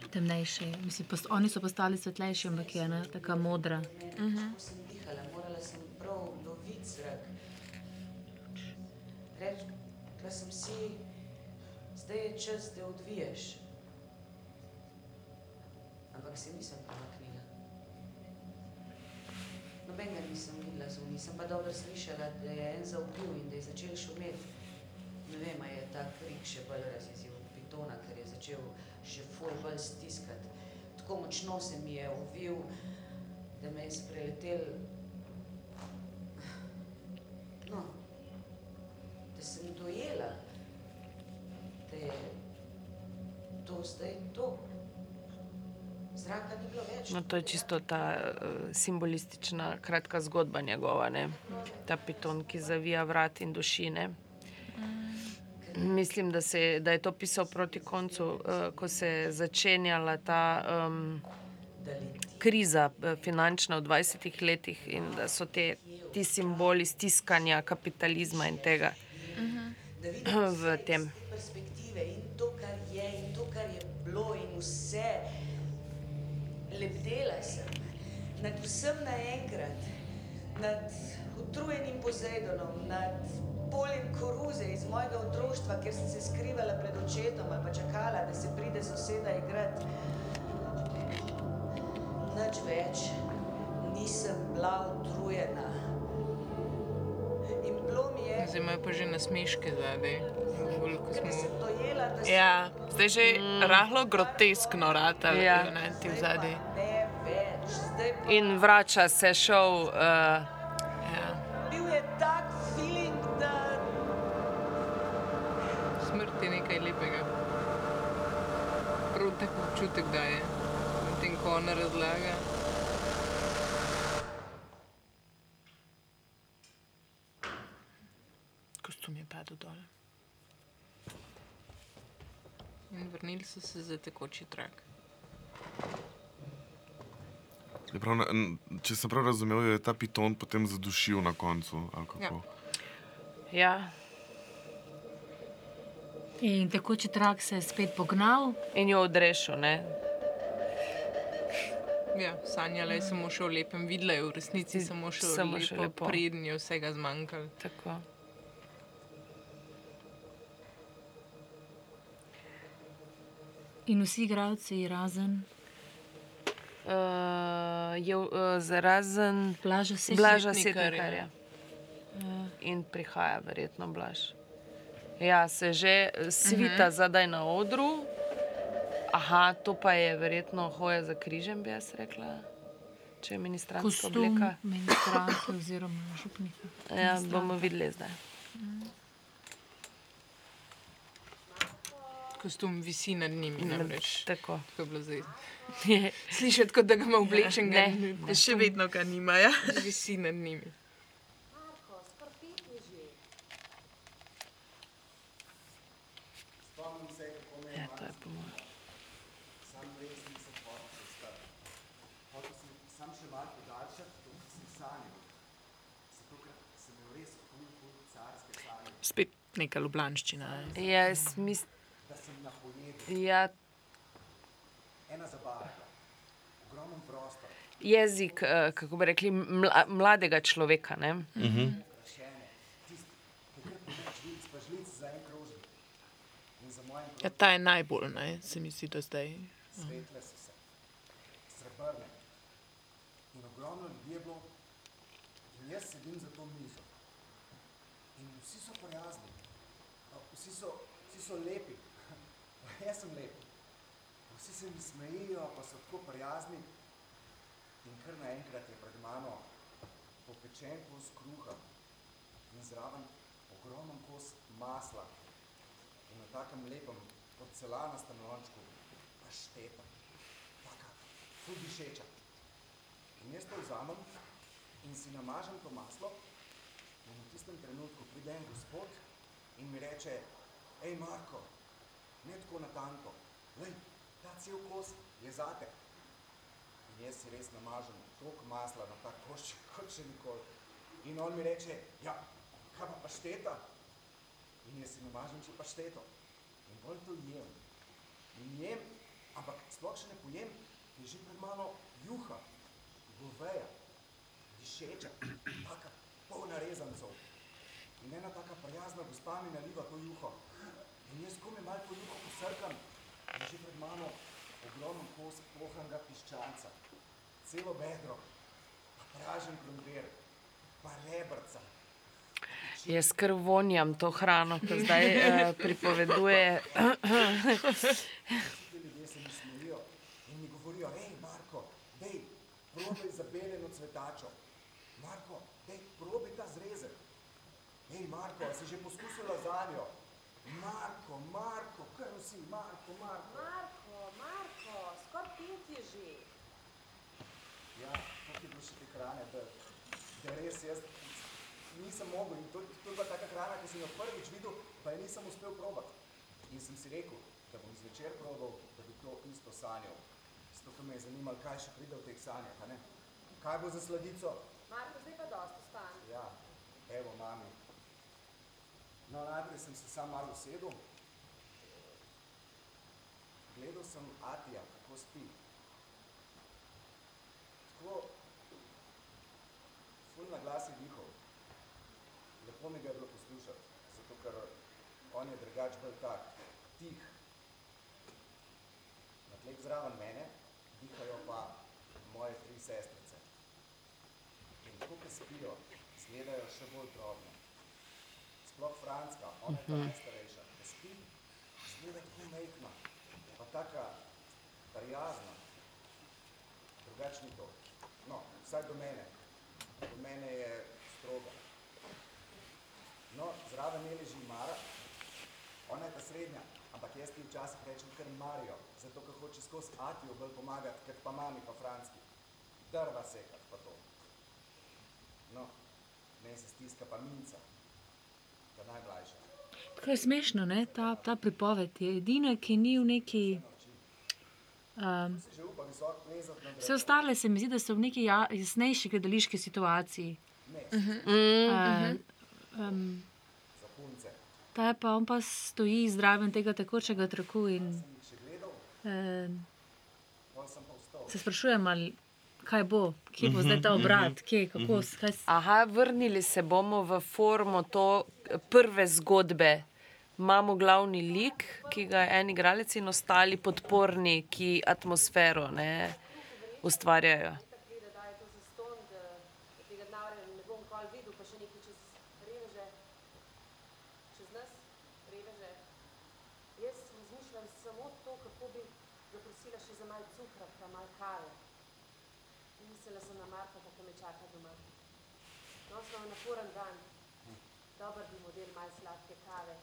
Temnejše. Mislim, post, oni so postali svetlejši, ampak je ena taka modra. Ko sem dihala, morala sem prav loviti zrak. Rekla sem si, zdaj je čas, da odviješ. Ampak se nisem premaknila. Nobenega nisem videla zunaj, sem pa dobro slišala, da je en zaubil in da je začel šumeti. Ne vem, je ta krik še bolj razjezil od pitona, ker je začel še ful bolj stiskati. Tako močno se mi je uvil, da me je spreletel. No, da sem dojela, je to zdaj to. Zraka ni bilo več. No, to je čisto ta uh, simbolistična kratka zgodba njegova, ne? ta piton, ki zavija vrat in dušine. Mislim, da, se, da je to pisal proti koncu, uh, ko se je začenjala ta um, kriza eh, finančna v 20 letih in da so te, ti simboli stiskanja kapitalizma in tega Da vidim v tem. iz perspektive in to, kar je, in to, kar je bilo, in vse. Lebdela sem nad vsem naenkrat, nad utrujenim Pozeidonom, nad poljem koruze iz mojega otroštva, kjer sem se skrivala pred očetom ali pa čakala, da se pride soseda igrati. Nič več nisem bila utrujena. In bilo mi je, Zdaj imajo pa že nasmeške zadaj. Bolj, ko smo... dojela, da sem Ja, zdaj že mm. rahlo groteskno rata, Ja. ja. ne ti v zadnji. In vrača se šov. Uh, Ja. bil je tak feeling, da Smrt je nekaj lepega. Prav tak občutek daje, medtem ko ona razlaga. Kostum je padel dol. In vrnili so se za tekoči trak. Je Prav, na- če sem prav razumel, je ta piton potem zadušil na koncu. ali kako? ja. In tekoči trak se je spet pognal. In jo odrešil. Ne? Ja, sanjala je samo še o lepem, videla je v resnici samo še o Samo lepo, še lepo. preden je vsega zmanjkalo. In vsi igravci, razen Uh, je uh, zrazen Blaža Setnikarja. Blaža Setnikarja. Setnikarja. In prihaja verjetno Blaž. Ja, se že svita uh -huh. zadaj na odru. aha, to pa je verjetno hoja za križem, bi jaz rekla. Če je ministrantska Kostum obleka. ministranta oziroma župnika. Ja, bomo videli zdaj. Kostum visi nad njimi, Ne, namreč. Tako. Tako je bilo zdaj. Slišati, kot da ga ima oblečen, Ne, ne, še vedno ga nima, ja. Visi nad njimi. Ja, to je po mojem. Spet neka ljubljanščina. ne. Jaz mislim, Da sem na pojedu. Ja, Ena zabava. Ogromen prostor. jezik, eh, kako bi rekli, mla, mladega človeka. Ne? In za mojim Ja, ta je najbolj, ne, se mi zdi, da zdaj. Svetle so se, srebrne. In ogromno ljudi je bilo, in jaz sedim za to mizo. In vsi so prijazni, vsi so, vsi so lepi, jaz sem lep. Vsi se mi smejijo, pa so tako prijazni. In kar naenkrat je pred mano popečen kos kruha in zraven ogromen kos masla. In na takem lepem porcelanastem lončku pašteta, taka ful dišeča. In jaz to vzamem in si namažem to maslo in v tistem trenutku pride en gospod in mi reče, hej Marko, ne tako na tanko, lej, ta cel kos je zate. In jaz si res namažem toliko masla na ta košček, kot še nikoli. In on mi reče, ja, kaj pa pašteta? In jaz si namažem še pašteto. In bolj to jem. In jem, ampak sploh še ne pojem, je že pred mano juha, goveja, dišeča, taka polna rezancev. In ena taka prijazna gospa mi naliva to juho. In jaz komaj malo to juho posrkam, in že pred mano ogromen kos pohanega piščanca, celo bedro, pa pražen krompir, pa rebrca. Jaz kar vonjam to hrano, ki zdaj uh, pripoveduje. Ti ljudje se mi smejijo in mi govorijo, hej Marko, dej, probaj zabeljeno cvetačo. Marko, dej, probaj ta zrezek. Hej Marko, si že poskusil lazanjo? Marko, Marko, kar vsi, Marko, Marko. Marko, Marko, skoraj pet je že. Ja, tako je bilo še te hrane, da, da res jaz nisem mogel. In to, to je bila taka hrana, ki sem jo prvič videl, pa je nisem uspel probati. In sem si rekel, da bom zvečer probal, da bi to isto sanjal. Zato, ker me je zanimalo, kaj še pride v teh sanjah, a ne? Kaj bo za sladico? Marko, zdaj pa dosti ostane. Ja, evo, mami. No, najprej sem se sam malo usedel. Gledal sem Atija, kako spi. Tako, ful na glas je dihal. Lepo mi ga je bilo poslušati, zato ker on je drugač bolj tak, tih. Na tleh zraven mene dihajo pa moje tri sestrice. In tako, ko spijo, izgledajo še bolj drobne. Sploh Franska, ona je ta Mhm. najstarejša, ko spi, izgleda tako mehna, pa taka prijazna. Drugač ni to. No, vsaj do mene. Do mene je stroga. No, zraven nje leži Mara, ona je ta srednja, ampak jaz ti včasih rečem kar Marijo, zato ker hoče skozi Atijo bolj pomagati, kot pa mami pa Franski. Drva sekati pa to. No, meni se stiska pa minca, je smešno, ne? Ta, ta pripoved je edina, ki ni v neki. Um, vse ostale se mi zdi, da so v neki ja, jasnejši gledališki situaciji. Uh, um, za punce. ta je pa on pa stoji zraven tega tekočega traku in um, vstal. se sprašujem, ali kaj bo, kje bo zdaj ta obrat, kje, kako, s- kaj, s- Aha, vrnili se bomo v formo to prve zgodbe. Imamo glavni lik, ki ga je en igralec in ostali podporni, ki atmosfero ne, ustvarjajo. Tako pride, da je to zaston, da, da tega denarja ne bom nikoli videl, pa še nekaj čez reveže, čez nas, reveže. Jaz razmišljam samo to, kako bi zaprosila še za malo cukra, pa malo kave. Mislila sem na Marka, ki me čaka doma. No, smo na naporen dan. Dober bi model malo sladke kave.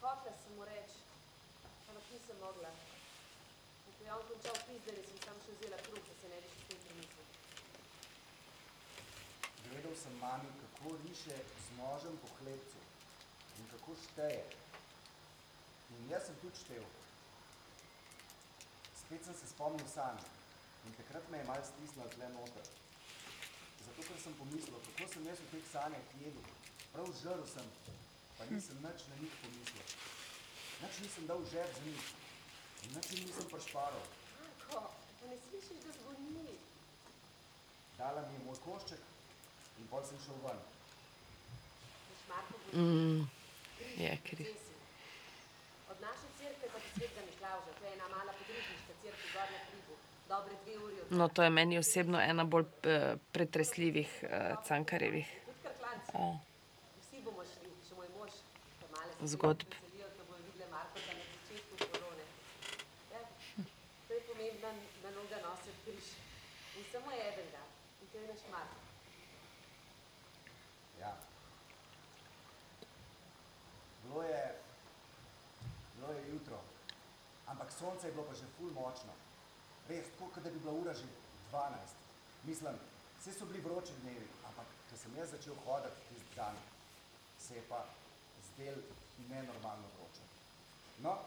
Hotela sem mu reči, ampak nisem mogla. In ko je on končal pizdali, sem samo še vzela kruh, da se ne bi še s tem premislil. Gledal sem mami, kako riše z nožem po hlebcu in kako šteje. In jaz sem tudi štel. Spet sem se spomnil sanje in takrat me je malo stisnilo tle noter. Zato, ker sem pomislil, kako sem jaz v teh sanjah jedel. Prav žrl sem, pa nisem nič na njih pomislil. Nič nisem dal žep z njih. In nič jim nisem prišparal. Marko, pa ne slišiš, da zvoni? Dala mi je moj košček in pol sem šel ven. Mm, je kri. Od naše cerkve pa do svetega Miklavža, to je ena mala podružniška cerkev gor na hribu, dobre dve uri od No, to je meni osebno ena bolj eh, pretresljivih uh, cankarjevih Tudi krklanci. O. Vsi bomo šli, še moj mož, pa male se Zgodb. veselijo, ko bojo videle Marka na začetku korone. Ja, to je pomembno, da noga nosi križ. In samo eden ga, in to je naš Mark. Ja. Bilo je, bilo je jutro, ampak sonce je bilo pa že ful močno. Res, tako, kot da bi bila ura že 12. Mislim, vse so bili vroči dnevi, ampak ko sem jaz začel hoditi tisti dan, se je pa zdel nenormalno vroče. No,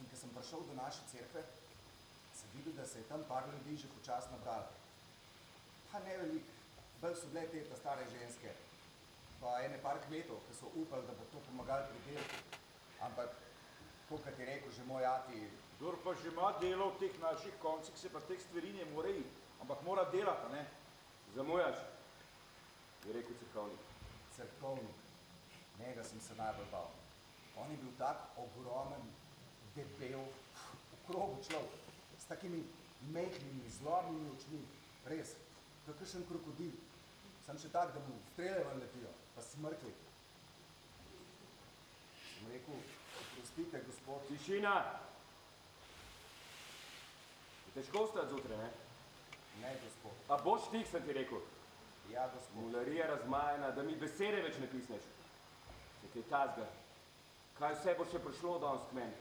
in ko sem prišel do naše cerkve, videl, da se je tam par ljudi že počasno nabralo. Pa ne veliko, bolj so bile te ta stare ženske, pa ene par kmetov, ki so upali, da bo to pomagalo pri delu. Ampak, kot je rekel že moj ati, Kdor pa že ima delo v teh naših koncih, se pa teh stvari ne more iti, ampak mora delati, ne? Zamujaš, je rekel cerkovnik. cerkovnik, njega sem se najbolj bal. On je bil tak ogromen, debel, okrogu človek, takimi mehkimi, zlobnimi očmi, res, kakšen krokodil. Sem še tak, da mu strele ven letijo, pa smrkli. Sem rekel, oprostite, gospod. Tišina! Je težko vstati zjutraj, ne? Ne, gospod. A boš tih, sem ti rekel. Ja, gospod. Mularija razmajena, da mi besede več ne pisneš. Če ti je tazga, kaj vse bo še prišlo danes k meni?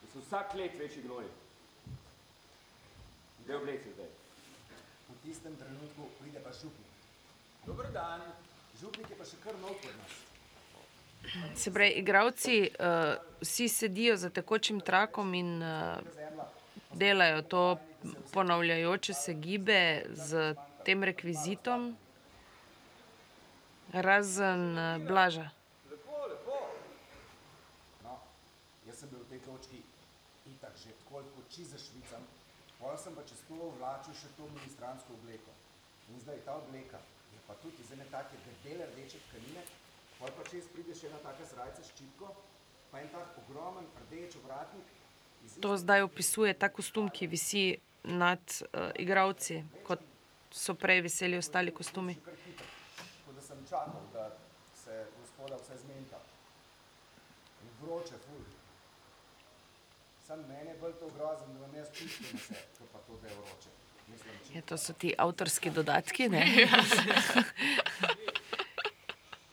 Da so vsak let večji gnoj. Kde obleci zdaj? V tistem trenutku pride pa župnik. Dober dan. Župnik je pa še kar nov kod nas. Se pravi, igravci uh, vsi sedijo za tekočim trakom in uh, delajo to ponavljajoče se gibe z tem rekvizitom, razen uh, blaža. Lepo, lepo. No, jaz sem bil v tej točki itak že tako kot či zašvicam, pol sem pa čez to vlačil še to ministransko obleko. In zdaj ta obleka je pa tudi iz ene take debele rdeče tkanine, pol pa čez pride še ena taka srajca s čipko, pa en tak ogromen rdeč ovratnik. iz To zdaj opisuje ta kostum, ki visi nad uh, igravci, kot so prej veseli ostali kostumi. Tako da sem čakal, da se gospoda vse zmenta. In vroče, ful. Sam meni je bolj to grozen, da vam jaz čistim vse, kot pa to, da je vroče. Mislim, čisto. Je, to so ti avtorski dodatki, ne?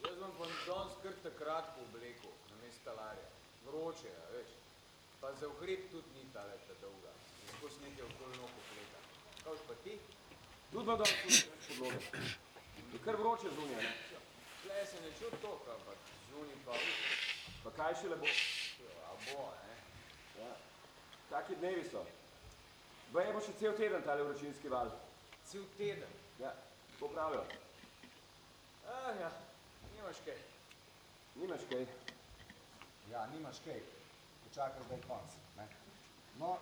Jaz vam bom danes kar takrat po obleku, namesto talarja. Vroče, a veš. Pa za uhrib tudi ni ta ta dolga. Skozi nekaj okoli nog opleta. Kaj pa ti? Tudi ima danes podloge. Je kar vroče zunaj, ne? Tle se ne čuti toliko, ampak zunaj pa... Pa kaj še le bo? A bo, ne? Ja. Taki dnevi so. Baje bo še cel teden tale vročinski val. Cel teden? Ja, tako pravijo. Ah, ja, nimaš kaj. Nimaš kaj. Ja, nimaš kaj, počakaj zdaj konc. Ne? No,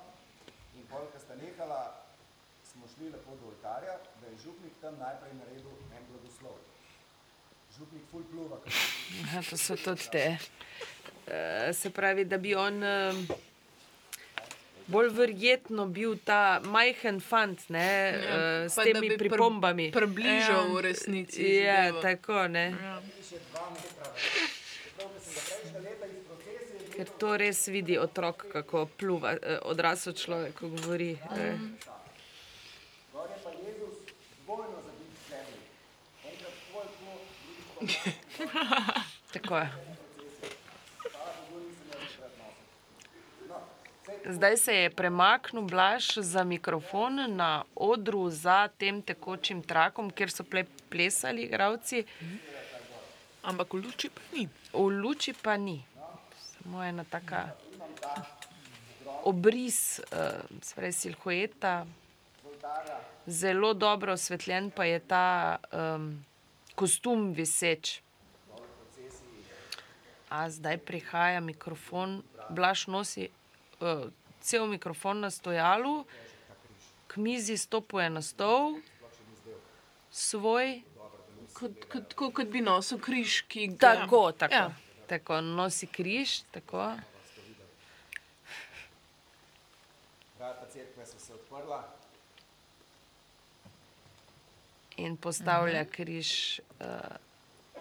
in pol, ko sta nehala, smo šli lepo do oltarja, da je župnik tam najprej naredil en blagoslov. Župnik ful pluva, ker Ja, to so tudi te. Uh, se pravi, da bi on uh, bolj verjetno bil ta majhen fant ne, Ja, uh, s pa temi bi pr- pripombami. približal v resnici Ja, zadevo. tako ne. Ja. Ker to res vidi otrok, kako pluva, eh, odrasel človek, ko govori. eh. Gor je pa Jezus dvojno zabit v sebi. Enkrat tvoj plod, drugič pa moj. Tako je. Hvala Bogu, nisem imel takrat nosil. No, saj Zdaj se je premaknil Blaž za mikrofon na odru za tem tekočim trakom, kjer so ple, plesali igravci. Ampak v luči pa ni. V luči pa ni. Samo ena taka obris, uh, spravi silhueta. Zelo dobro osvetljen pa je ta um, kostum viseč. A zdaj prihaja mikrofon, Blaž nosi uh, cel mikrofon na stojalu, k mizi stopuje na stol, svoj. Kot, kot, kot, kot bi nosil križ, ki ga Tako, tako. Ja. Ja. tako nosi križ, tako. vrata cerkve so se odprla. in postavlja Mhm. križ, uh,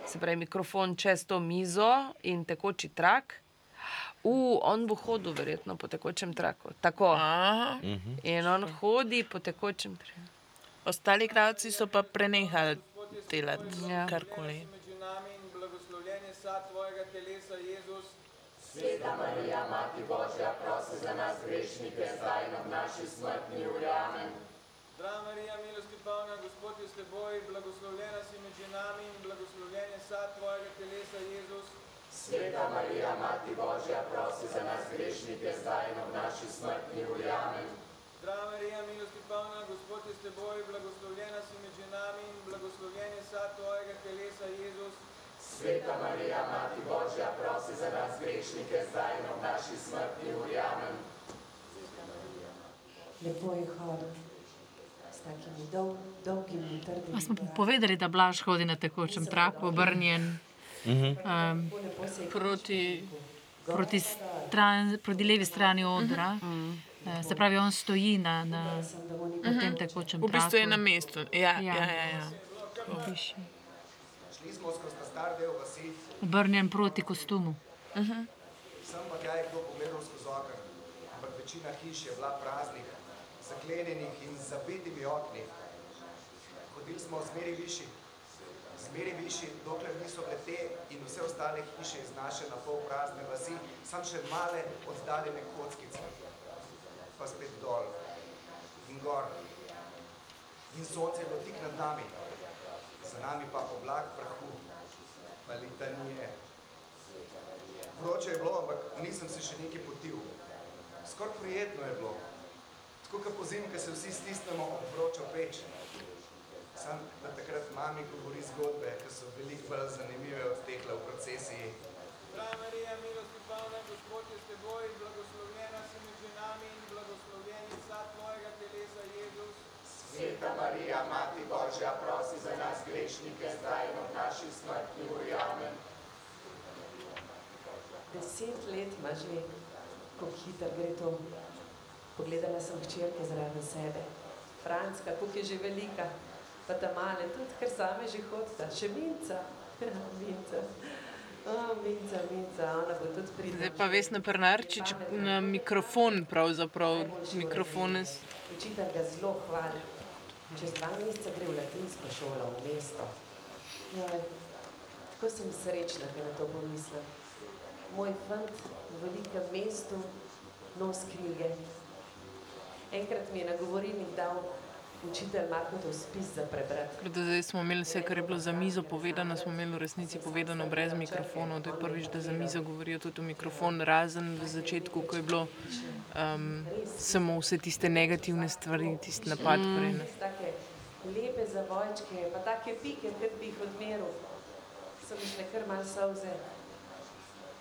se pravi, mikrofon čez to mizo in tekoči trak. U, on bo hodil verjetno po tekočem traku. Tako. Aha. In on hodi po tekočem traku. Ostali igralci so pa prenehali delati Ja. karkoli. Med nami in blagoslovljen je sad tvojega telesa, Jezus. Sveta Marija, Mati Božja, prosi za nas grešnike, zdaj in ob naši smrtni uri. Amen. Draga Marija, milosti polna, Gospod je s teboj, blagoslovljena si med ženami in blagoslovljen je sad tvojega telesa, Jezus. Sveta Marija, Mati Božja, prosi za nas grešnike, zdaj in ob naši smrtni uri. Amen. Draga Marija, milosti polna, Gospod je s teboj, blagoslovljena si med ženami in blagoslovljen je sad tvojega telesa, Jezus. Sveta Marija, Mati Božja, prosi za nas grešnike, zdaj in ob naši smrtni uri. Amen. Lepo je hodil s takimi dol, dolgimi, A trdimi. smo povedali, da Blaž hodi na tekočem traku, obrnjen um, Proti proti, stran, proti levi strani odra. Eh, Se pravi, on stoji na, na, na tem tekočem V traku. bistvu je na mestu. Ja, ja, ja. ja. Piše. Del vasi, Obrnjen proti kostumu. sem pa tja je kdo pogledal skozi okno, ampak večina hiš je bila praznih, zaklenjenih in zabitimi okni. Hodili smo zmeri višji, zmeri višji, dokler niso bile te in vse ostale hiše iz naše na pol prazne vasi, sam še male oddaljene kockice, pa spet dol in gor. In sonce je bilo tik nad nami, za nami pa oblak prahu, pa litanije. Vroče je bilo, ampak nisem se še nekaj potil. Skoraj prijetno je bilo. Tako kot po zimi, ko se vsi stisnemo ob vročo peč. Sam, da takrat mami govori zgodbe, ki so veliko bolj zanimive od tehle v procesiji. Draga Marija, milosti polna, Gospod je s teboj, blagoslovljena si med ženami in blagoslovljen je sad tvojega telesa, Jezus. Sveta Marija, Mati Božja, prosi za nas grešnike, zdaj in ob naši smrtni uri. Amen. Deset let ima že, kako hitro gre to. Pogledala sem hčerke zraven sebe. Franska, kako je že velika, pa ta male, tudi ker same že hodita, še minca, minca. O, minca, minca, ona bo tudi pridna. Zdaj pa Vesna Prnarčič na mikrofon pravzaprav. Mikrofon je... s- Učitelj ga zelo hvali. Čez dva meseca gre v latinsko šolo v mesto. Joj, tako sem srečna, da na to pomislim. Moj fant v velikem mestu nos knjige. Enkrat mi je na govorilnik dal učitelj Markotov spis za prebrati. Zdaj smo imeli vse, kar je bilo za mizo povedano, smo imeli v resnici povedano brez mikrofonov. To je prvič, da za mizo govorijo tudi v mikrofon, razen v začetku, ko je bilo um, samo vse tiste negativne stvari, tisti napad. Mm. Prej, ne. Take lepe zavojčke, pa take pike, kot bi jih odmeril. So mi šle kar malo solze.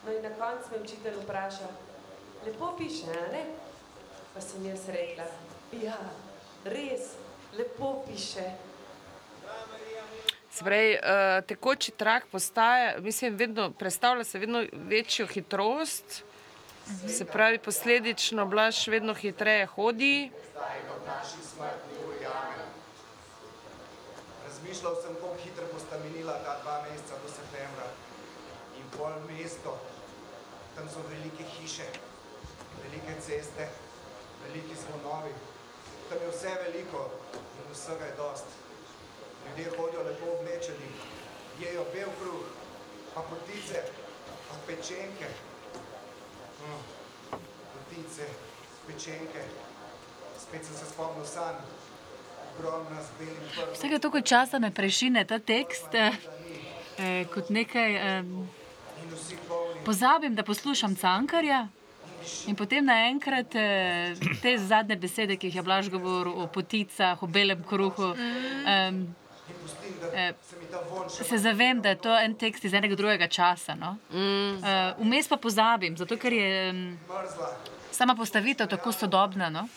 No in na koncu me učitelj vpraša, lepo piše, a ne? Pa sem jaz rekla, ja, res, lepo piše. Pravi, uh, tekoči trak postaja, mislim, vedno, predstavlja se vedno večjo hitrost, se pravi, posledično Blaž vedno hitreje hodi. Zdaj ob naši smrtni uri. Amen. Razmišljal sem, kako hitro bosta minila ta dva meseca do septembra in pol mesto Tam so velike hiše, velike ceste, veliki zvonovi. Tam je vse veliko in vsega je dost. Ljudje hodijo lepo oblečeni, jejo bel kruh, pa potice, pa pečenke. Mm. Potice, pečenke. Spet sem se spomnil sanj. Vsega toliko časa me prešine ta tekst eh, eh, kot nekaj. Eh, pozabim, da poslušam cankarja. In potem naenkrat eh, te zadnje besede, ki jih je Blaž govoril o poticah, o belem kruhu, eh, eh, se zavem, da je to en tekst iz enega drugega časa. No? Eh, Vmes pa pozabim, zato ker je em, sama postavitev tako sodobna. No?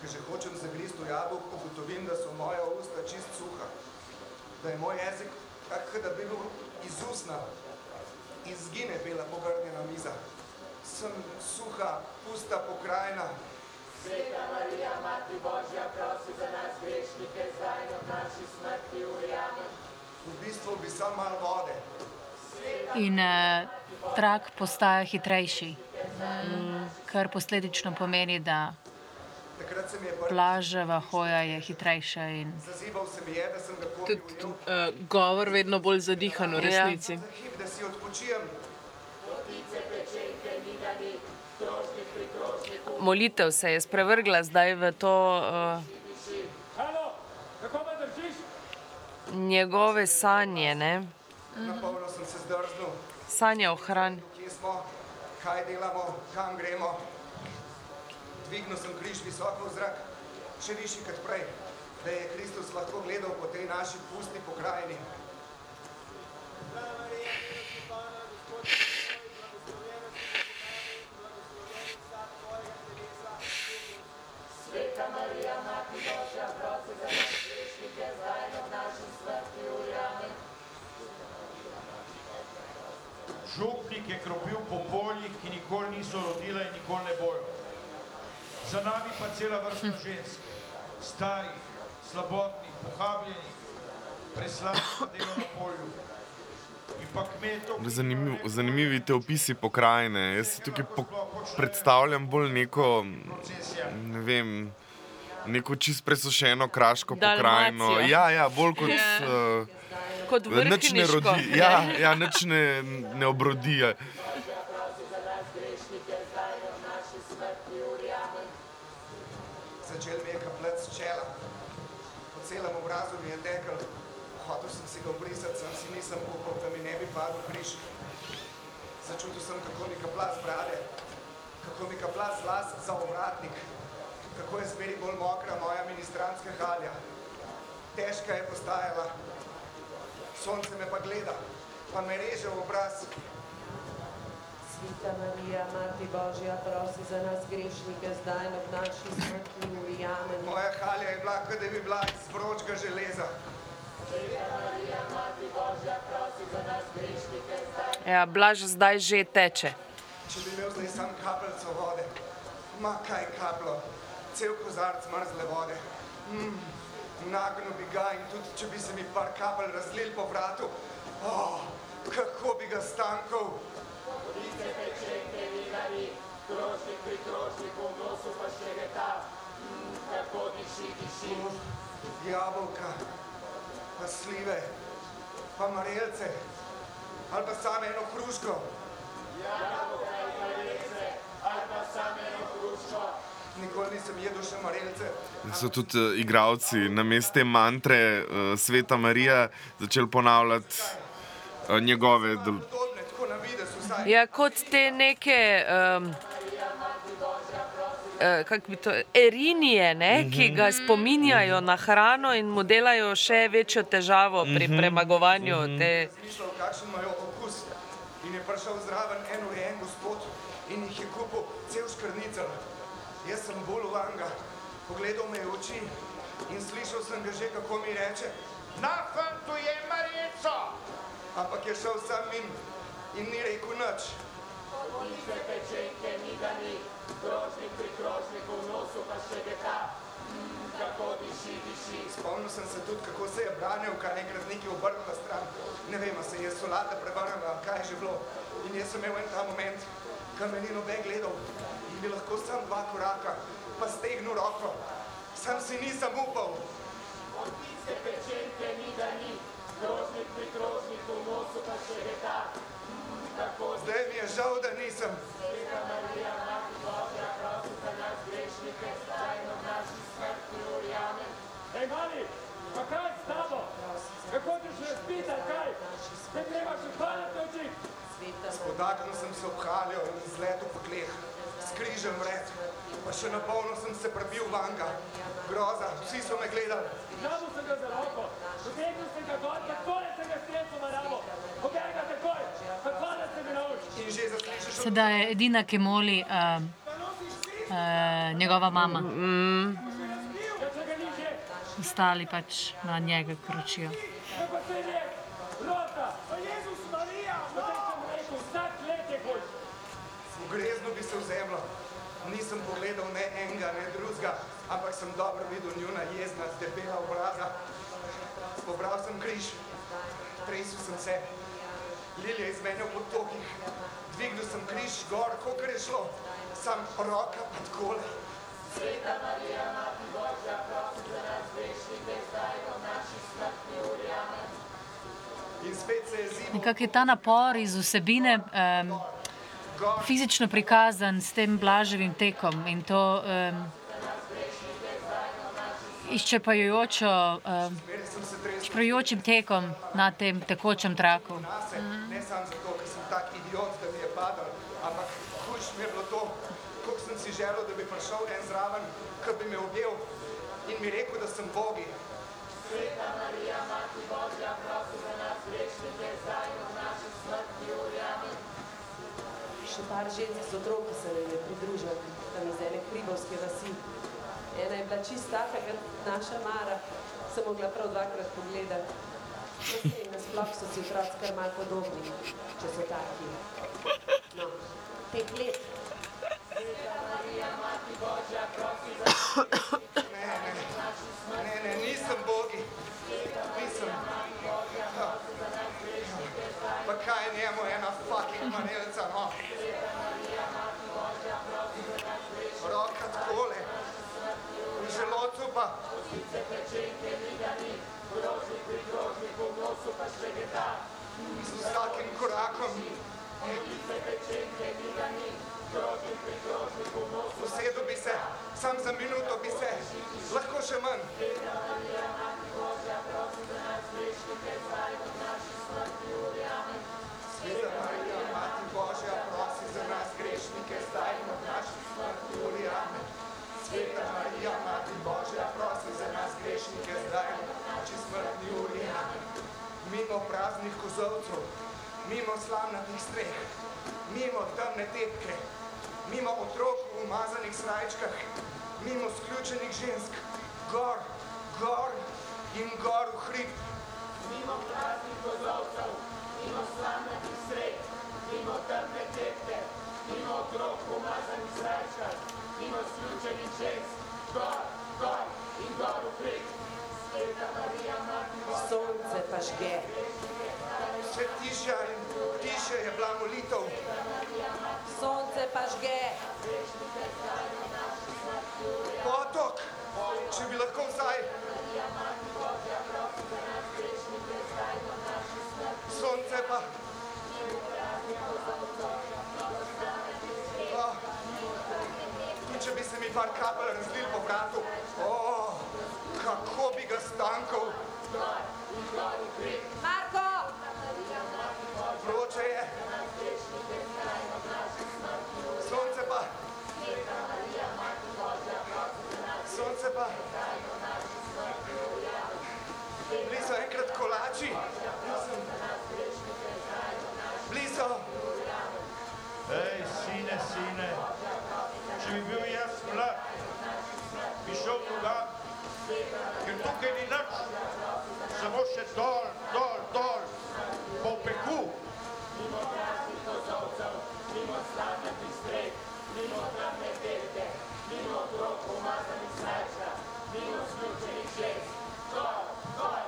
Ker že hočem zagristi v jabolko, ugotovim, da so moja usta čist suha. Da je moj jezik tak, da bi bil iz usna. Izgine bela pogrnjena miza. Sem suha, pusta pokrajina. Sveta Marija, Mati Božja, prosi za nas grešnike, zdaj ob naši smrti ujamem. V bistvu bi sam malo vode. In eh, trak postaja hitrejši, mm, kar posledično pomeni, da plaževa hoja je hitrejša. In... zazibal se mi je, da sem ga Tudi uh, govor vedno bolj zadihan v resnici. Da si odpočijem. Molitev se je sprevrgla zdaj v to uh, njegove sanje, ne? Na polno sem se zdrznil. sanje o hrani. Kje smo, kaj delamo, kam gremo. Dvignil sem križ visoko v zrak, še višji kot prej, da je Kristus lahko gledal po tej naši pusti pokrajini. Sveta Marija, Mati Božja, prosi za nas grešnike, zdaj ob naši smrti ujamem. Župnik je kropil po poljih, ki nikoli niso rodile in nikoli ne bojo. Za nami pa cela vrsta žensk, starih, slabotnih, pohabljenih, preslanih na delo na polju. Zanimiv, zanimivi te opisi pokrajine. Jaz si tukaj po, predstavljam bolj neko, ne vem, neko čist presušeno kraško pokrajino. Dalmacijo. Ja, ja, bolj kot. Ja. Uh, Kot Nič ne vrhniško. rodi, ja, ja, nič ne, ne obrodi. ja. Začel mi je kapljati z čela. Po celem obrazu mi je tekel. Hotel sem si ga obrisati, sam si nisem upal, da mi ne bi padel križ. Začutil sem, kako mi kaplja z brade, kako mi kaplja z las za ovratnik, kako je zmeri bolj mokra moja ministrantska halja. Težka je postajala. Sonce me pa gleda, pa me reže v obraz. Sveta Marija, Mati Božja, prosi za nas grešnike, zdaj in ob naši smrti ujamem. Moja halja je bila, kot da bi bila iz vročega železa. Ja, Blaž zdaj že teče. Če bi imel zdaj sam kapljico vode, ma kaj kaplo, cel kozarc mrzle vode. Mm, nagnil bi ga in tudi če bi se mi par kapelj razlil po vratu, oh, kako bi ga stankal. Lice pečenke, nigani, krožnik pri krožniku, v nosu pa še geta. Mm, kako diši, diši. Jabolka, pa slive, pa marelce, ali pa samo eno hruško. Jabolka in marelice, ali pa samo eno hruško. Nikoli nisem jedel še marelce. So tudi uh, igravci na mestu mantre uh, Sveta Marija začeli ponavljati uh, njegove. Del... Ja, kot te neke. Um, kako bi to, erinije, ne, mm -hmm. ki ga spominjajo na hrano in mu delajo še večjo težavo pri Mhm. premagovanju Mhm. te Slišal, kakšen imajo okus. In je prišel zraven en urejen gospod in jih je kupil cel škrnicel. Jaz sem bolj vanga, pogledal me je v oči in slišal sem ga že, kako mi reče, Na fantu je Marico! ampak je šel sam mim in ni rekel nič. Lice pečenke, nigani, krožnik pri krožniku, v nosu pa še geta. Kako diši, diši. Franjevka enkrat nekaj obrnila stran. Ne vem, a se je solata prevrnila, ali kaj je že bilo. In jaz sem imel en ta moment, ko me ni noben gledal in bi lahko sam dva koraka, pa stegnil roko. Sam si nisem upal. Tiste pečenke ni da ni, krožnik pri krožniku, v nosu pa še geta. Tako Zdaj mi je žal, da nisem. Sveta Marija, Mati Božja, prosi za nas grešnike, zdaj in ob naši smrti urjame. Ej, mali, pa kaj s tabo? Kako ti še spita, kaj? Te treba še hvaliti oči. Spodaknil sem se ob haljo in zletel po tleh, s križem vred, pa še na polno sem se prebil vanga. Groza, vsi so me gledali. Žabu sem ga za roko, potegnil sem ga gor, takole sem ga stresel na ramo. Pobej ga takoj, takoj da se mi nauči. In že zaslišiš Sedaj je edina, ki moli uh, uh, njegova mama. Mm. Ja, Ostali pač na njega kročijo. kaj pa se je? Rota, o Jezus Marija, potem sem rekel, vsak let je boljši. V grezno bi se vzemlo. Nisem pogledal ne enega, ne drugega, ampak sem dobro videl njuna jezna, debela obraza. Pobral sem križ, tresel sem se, Lilija iz mene v potokih. Dvignil sem križ gor, kolikor je šlo, sam roka pa takole. Sveta Marija, Mati Božja, prosi za nas grešnike, zdaj in ob naši smrtni uri. Amen. In spet se je zimo. Nekako je ta napor iz vsebine um, fizično prikazan s tem blaževim tekom in to um, izčrpajočo, um, izčrpajočim tekom na tem tekočem traku. Nase, ne samo zato, ker sem tak idiot, da mi je padal, ampak hujš mi je bilo to, koliko sem si želel, da bi prišel en zraven, ki bi me objel in mi rekel, da sem bogi. Sveta Marija, Mati Božja, prosi za nas grešnike, zdaj ob naši smrtni uri. Amen. Še par žensk z otroki se nam je pridružil, tam iz ene hribovske vasi. Ena je bila čist taka, kot naša Mara, sem mogla prav dvakrat pogledati. Sej, Nasploh so si otroci kar malo podobni, če so taki. No, teh let. Ne, ne, nisem bogi. Nisem. Pa kaj je njemu ena fucking manelca, no? Roka takole. V želodcu pa. Z vsakim korakom. Usedel bi se, sam za minuto bi se, lahko še manj. Sveta Marija, Mati Božja, prosi za nas grešnike, zdaj in ob naši smrti uri. Amen. Sveta Marija, Mati Božja, prosi za nas grešnike, zdaj in ob naši smrti uri. Amen. Mimo praznih kozovcev, mimo slamnatih streh, mimo temne tepke, mimo otrok v umazanih srajčkah, mimo sključenih žensk, gor, gor in gor v hrib. Mimo praznih kozovcev, mimo slamnatih srek, mimo temne tepke, mimo otrok umazanih srajčkah, mimo sključenih žensk, gor, gor in gor v hrib. Sveta Marija, Mati Božja, Sonce pa žge. Vse tišja in tiše je bila molitev. Sonce pa žge. Potok, če bi lahko vsaj. Sonce pa. Oh, tudi če bi se mi par kapelj razlil po vratu, oh, kako bi ga stankal. Marko! Vroče je. Sonce pa. Sonce pa. Bili so enkrat kolači. Bili so. Ej, sine, sine, če bi bil jaz mlad, bi šel drugam, ker tukaj ni nič, samo še dol, dol, dol, po peku. mimo praznih kozovcev, mimo slamnatih streh, mimo temne tepke, mimo otrok v umazanih srajčkah, mimo sključenih žensk, gor, gor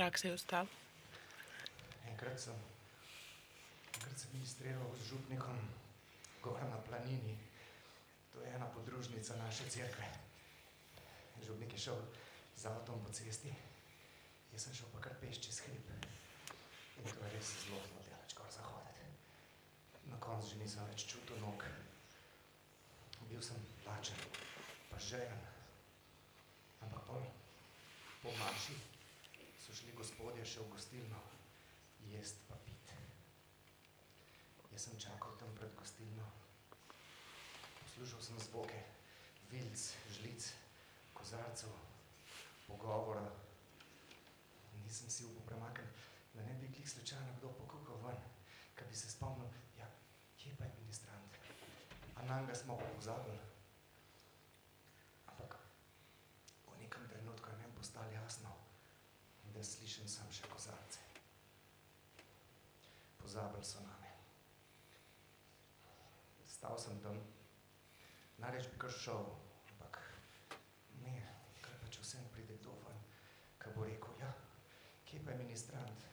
Trak se je ustal. Enkrat sem, enkrat sem ministriral z župnikom gor na planini. To je ena podružnica naše cerkve. Župnik je šel z avtom po cesti, jaz sem šel pa kar peš čez hrib. In to je res zelo zelo daleč gor zahoditi. Na koncu že nisem več čutil nog. Bil sem lačen, pa žejen. Ampak pol, po maši so šli gospodje še v gostilno jest pa pit. Jaz sem čakal tam pred gostilno. Poslušal sem zvoke vilc, žlic, kozarcev, pogovora. Nisem si upal premakniti, da ne bi klik slučajno kdo pokukal ven, kad bi se spomnil, ja, kje pa je ministrant? A nam ga smo pa pozabili. Ampak v nekem trenutku je meni postalo jasno, da slišim sam še kozarce. Pozabili so name. Stal sem tam, najreč bi kar šel, ampak ne, kaj pa če vsem pride kdo ven, kaj bo rekel, ja, kje pa je ministrant?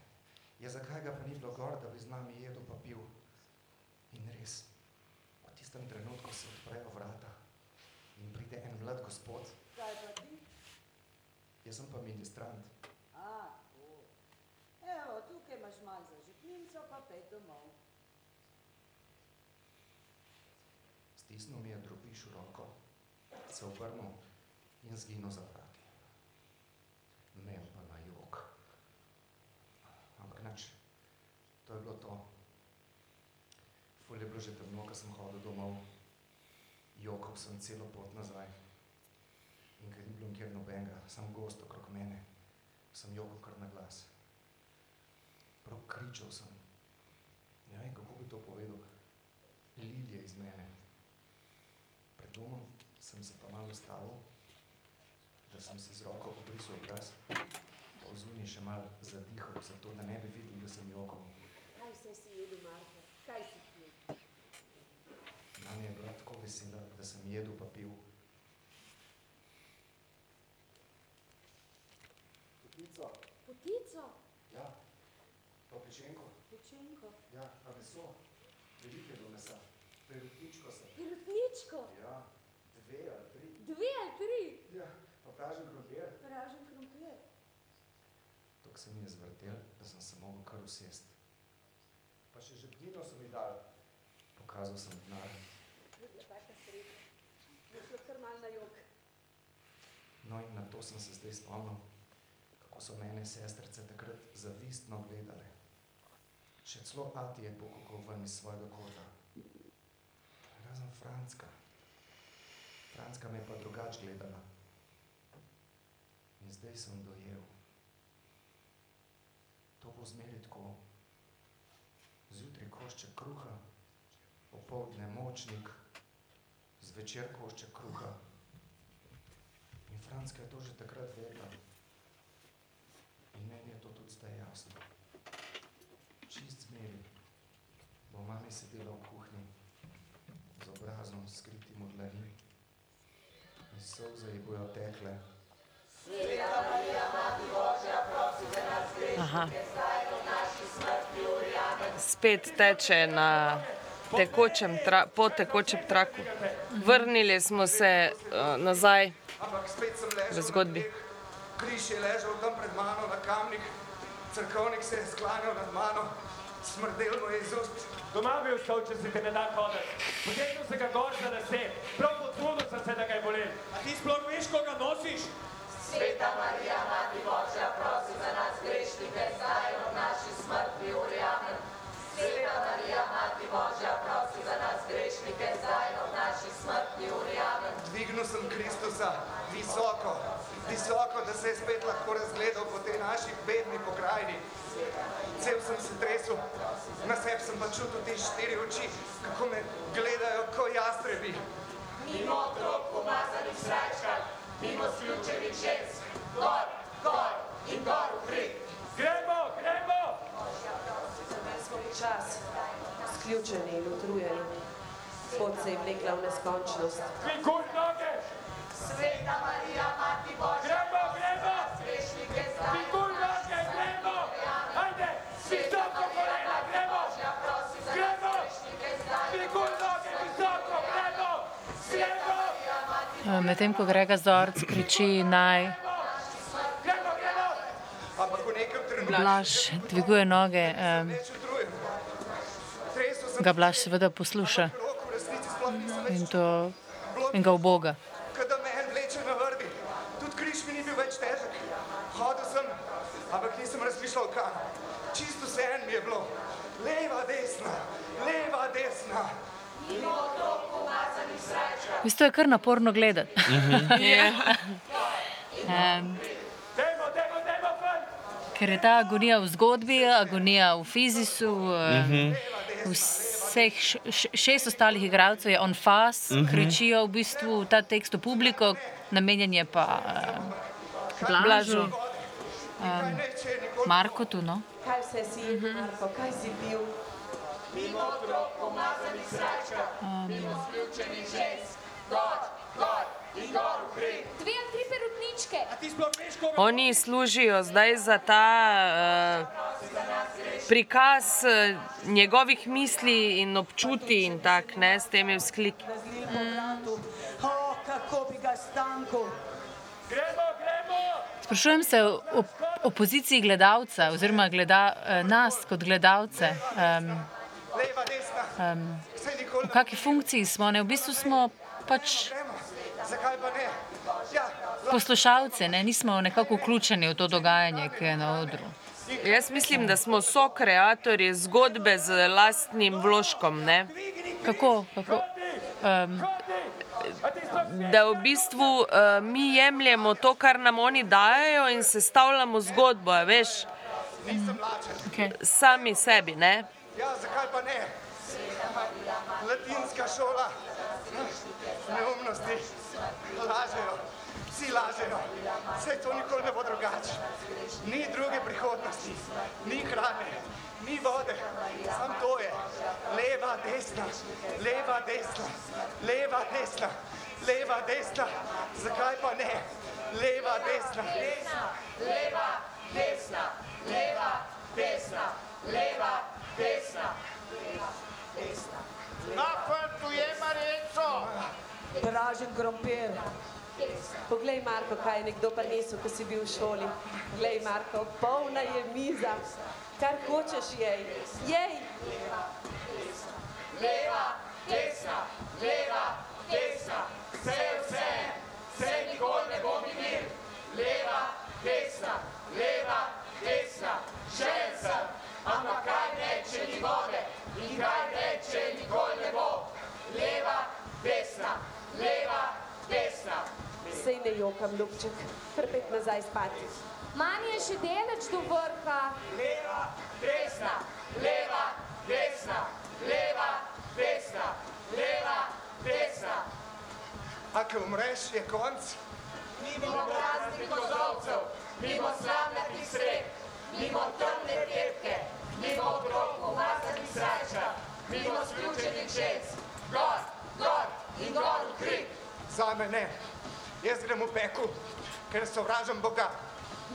Ja, zakaj ga pa ni bilo gor, da bi z nami jedel pa pil? In res, v tistem trenutku se odprejo vrata in pride en mlad gospod, Kaj pa ti? Jaz sem pa ministrant. A, to. Evo, tukaj imaš malo za žepninco, pa pet domov. Stisnil mi je drobiš v roko, se obrnil in zginil za vrati. Men pa na jok. Ampak nič, to je bilo to. Ful je bilo že temno, ko sem hodil domov. Jokal sem celo pot nazaj. In ker ni bilo nikjer nobenega, sam gost okrog mene, sem jokal kar na glas. Prav kričal sem. Ne vem, kako bi to povedal. Lilje iz mene. Pred domom sem se pa malo ustavil, da sem si z roko obrisal obraz, pa v zunji še malo zadihal, zato da ne bi videl, da sem jokal. Kaj vse si jedel, Marko? Kaj si pil? Nam je bila tako vesela, da sem jedel pa pil. Potico? ja, pa pečenko, Pečenko? ja, pa meso, veliko je bilo mesa, perutničko sem. Perutničko? Ja, dve ali tri. Dve ali tri? Ja, pa pražen krompir. Pražen krompir. Tako se mi je zvrtel, da sem se mogel kar usest. Pa še žepnino so mi dali. Pokazal sem denar. Je bila taka sreča. Je šlo kar malo na jok. No in na to sem se zdaj spomnil, kako so mene sestrice takrat zavistno gledale. Še celo ati je pokukal ven iz svojega kota. Razen Francka. Francka me je pa drugače gledala. In zdaj sem dojel. To bo zmeri tako. Zjutraj košček kruha, popoldne močnik, zvečer košček kruha. In Franska je to že takrat vedela. In meni je to tudi zdaj jasno. Čist zmeri bo mami sedela v kuhinji z obrazom skritim od dlani in solze ji bojo tekle. Sveta Marija, Mati Božja, prosi za nas Aha. grešnike, zdaj v naši smrti urjame. Spet teče na tekočem tra, po tekočem traku. Vrnili smo se uh, nazaj Ampak spet sem v ležal zgodbi. Križ je ležal tam pred mano na kamnih, crkovnik se je sklanjal nad mano, smrdel mu je iz ust. Doma bi ostal, če si te ne da hoditi. Potegnil se ga gor za lase, prav potrudil sem se, da ga je bolel. A ti sploh veš, ko ga nosiš? Sveta Marija, Mati Božja, prosi za nas grešnike, zdaj v naši smrti urjame. Sveta Marija, Mati Božja, prosi za nas grešnike, zdaj v naši smrti urjame. Dvignil sem Kristusa visoko, visoko, da se je spet lahko razgledal po tej naši bedni pokrajini. Cel sem se tresel, na sebi sem pa čutil te štiri oči, kako me gledajo kot jastrebi. Mimo otrok pomazanih srajčkah, mimo sključenih žensk, gor, gor in gor v hrik. Gremo, gremo! Čas, sključeni in utrujeni. Pot se je vlekla v neskončnost. Dviguj noge! Sveta Marija, Mati Božja, Gremo, gremo! grešnike zdaj Dviguj noge, gremo! Ajde, visoko kolena, gremo! Gremo! Dviguj noge, visoko, gremo! Gremo! Eh, Medtem ko Grega Zorc kriči naj Blaž dviguje noge, sem ga Blaž seveda posluša in, to, in ga uboga. Kada me en vleče na vrbi, tudi križ mi ni bil več težek. Hodil sem, ampak nisem razmišljal kam. Čisto vse en mi je bilo. Leva, desna, leva, desna. Mimo otrok umazanih sreča. V bistvu je kar naporno gledati. Mhm. Um, Dajmo, dajmo, dajmo ven! ker je ta agonija v zgodbi, agonija v fizisu, um, Mhm. vseh š, š, šest ostalih igralcev je on fast, Mhm. kričijo v bistvu ta tekst v publiko, namenjen je pa um, Blažu. Um, Marko tu, no? Kaj vse si, Marko, kaj si pil? Mimo otrok umazanih sreča. Um, Mimo sključenih žensk. Gor, gor in gor v hrib. Dve ali tri perutničke. A ti sploh veš, koga Oni služijo zdaj za ta uh, prikaz uh, njegovih misli in občutij in tak, ne, s temi vzkliki. O, kako bi ga stanko. Gremo, gremo! Sprašujem se o, o poziciji gledalca, oziroma gleda, eh, nas kot gledalce. Um, um, v kakšni funkciji smo? Ne? V bistvu smo pač gremo. Zakaj pa ne? Ja, poslušalci, ne? nismo nekako vključeni v to dogajanje, ki je na odru. Jaz mislim, da smo sokreatorji zgodbe z lastnim vložkom. Ne? Kako? Kako? Um, Da v bistvu uh, mi jemljemo to, kar nam oni dajo, in sestavljamo zgodbo, veš, lačen. okay. sami sebi. Ne? Ja, zakaj pa ne? Latinska šola. Neumnosti. Lažejo. Vsi lažejo. Vse to nikoli ne bo drugače. Ni druge prihodnosti. Ni hrane. Ni vode. Sam to je. Leva, desna. Leva, desna. Leva, desna. Leva, desna. Zakaj pa ne? Leva, desna. Leva, desna, leva, desna, leva, desna. Pražen krompir. Poglej, Marko, kaj je nekdo prinesel, ko si bil v šoli. Poglej, Marko, polna je miza. Kar hočeš jej. Jej! Leva, desna, leva, desna, Ne jokam, ljubček. Prpet nazaj spati. Manj je še deleč do vrha. Leva, desna, leva, desna, leva, desna, leva, desna. A ko umreš, je konc. Mimo praznih kozovcev, mimo slamnatih srek, mimo temne petke, mimo otrok umazanih sreča, mimo sključenih žensk, gor, gor in gor v hrib. Zame ne. Jaz grem v peku, ker sovražim Boga.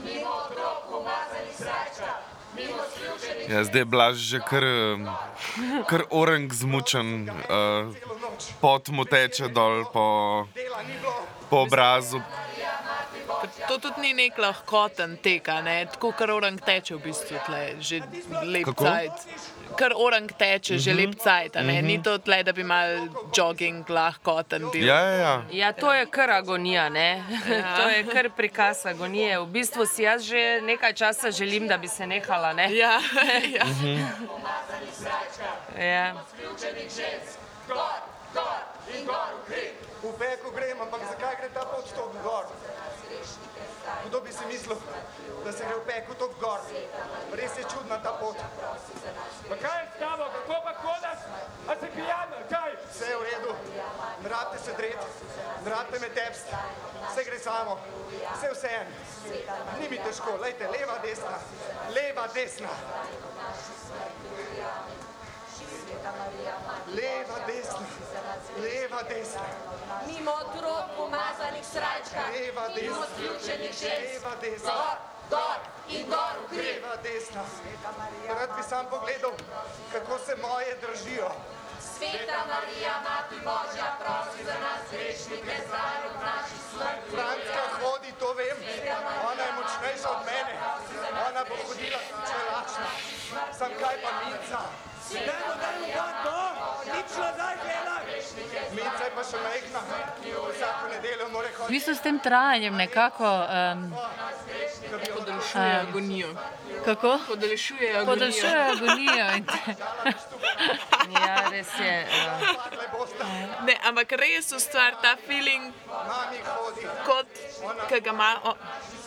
Mimo otrok umazanih sreča, mimo sključenih Ja, zdaj je blaž že kar, kar orang zmučen, uh, pot mu teče dol po, po obrazu. To tudi ni nek lahkoten tek, a ne? tako kar orang teče v bistvu tle, že lep cajt. Kar orang teče, že Mhm. lep cajt, a ne? Mhm. Ni to tle, da bi mal jogging lahkoten bil. Ja, ja, ja. Ja, to je kar agonija, ne? Ja. to je kar prikaz agonije. V bistvu si jaz že nekaj časa želim, da bi se nehala. Ne? Ja, ja. umazanih sreča, Ja. gor, gor in gor v hrib. V peku grem, ampak zakaj gre ta pot tako gor? Kdo bi si mislil, da se gre v peku tako gor? Res je čudna ta pot. Pa kaj je s tabo, kako pa hodaš? A si pijan, kaj? Vse je v redu, ne rabite se dreti, ne rabite me tepst, vse gre samo, vse vse en. Ni mi težko, lejte, leva, desna, leva, desna. Leva, desna, leva, desna. mimo otrok v umazanih srajčkah, Leva, mimo desna. sključenih žensk, Leva, desna. Gor, dol in gor v hrib. Leva, desna. Rad bi sam pogledal, kako se moje držijo. Sveta Marija, Mati Božja, prosi za nas grešnike, zdaj ob naši smrti. Franska hodi, to vem. Ona je močnejša od mene. Ona bo hodila čelačna. Sam kaj pa Minca? Dajmo, dajmo, dajmo, nič nazaj gledaj. Minca je pa še majhna. Vsako nedeljo mora V hoditi. bistvu s tem trajanjem nekako. Um, Podaljšuje Em, agonijo. Kako? Podaljšuje agonijo. Podaljšuje agonijo. Ja, res je. Ne, ampak res ustvari ta feeling, kot ga ima. O, Fati hodi.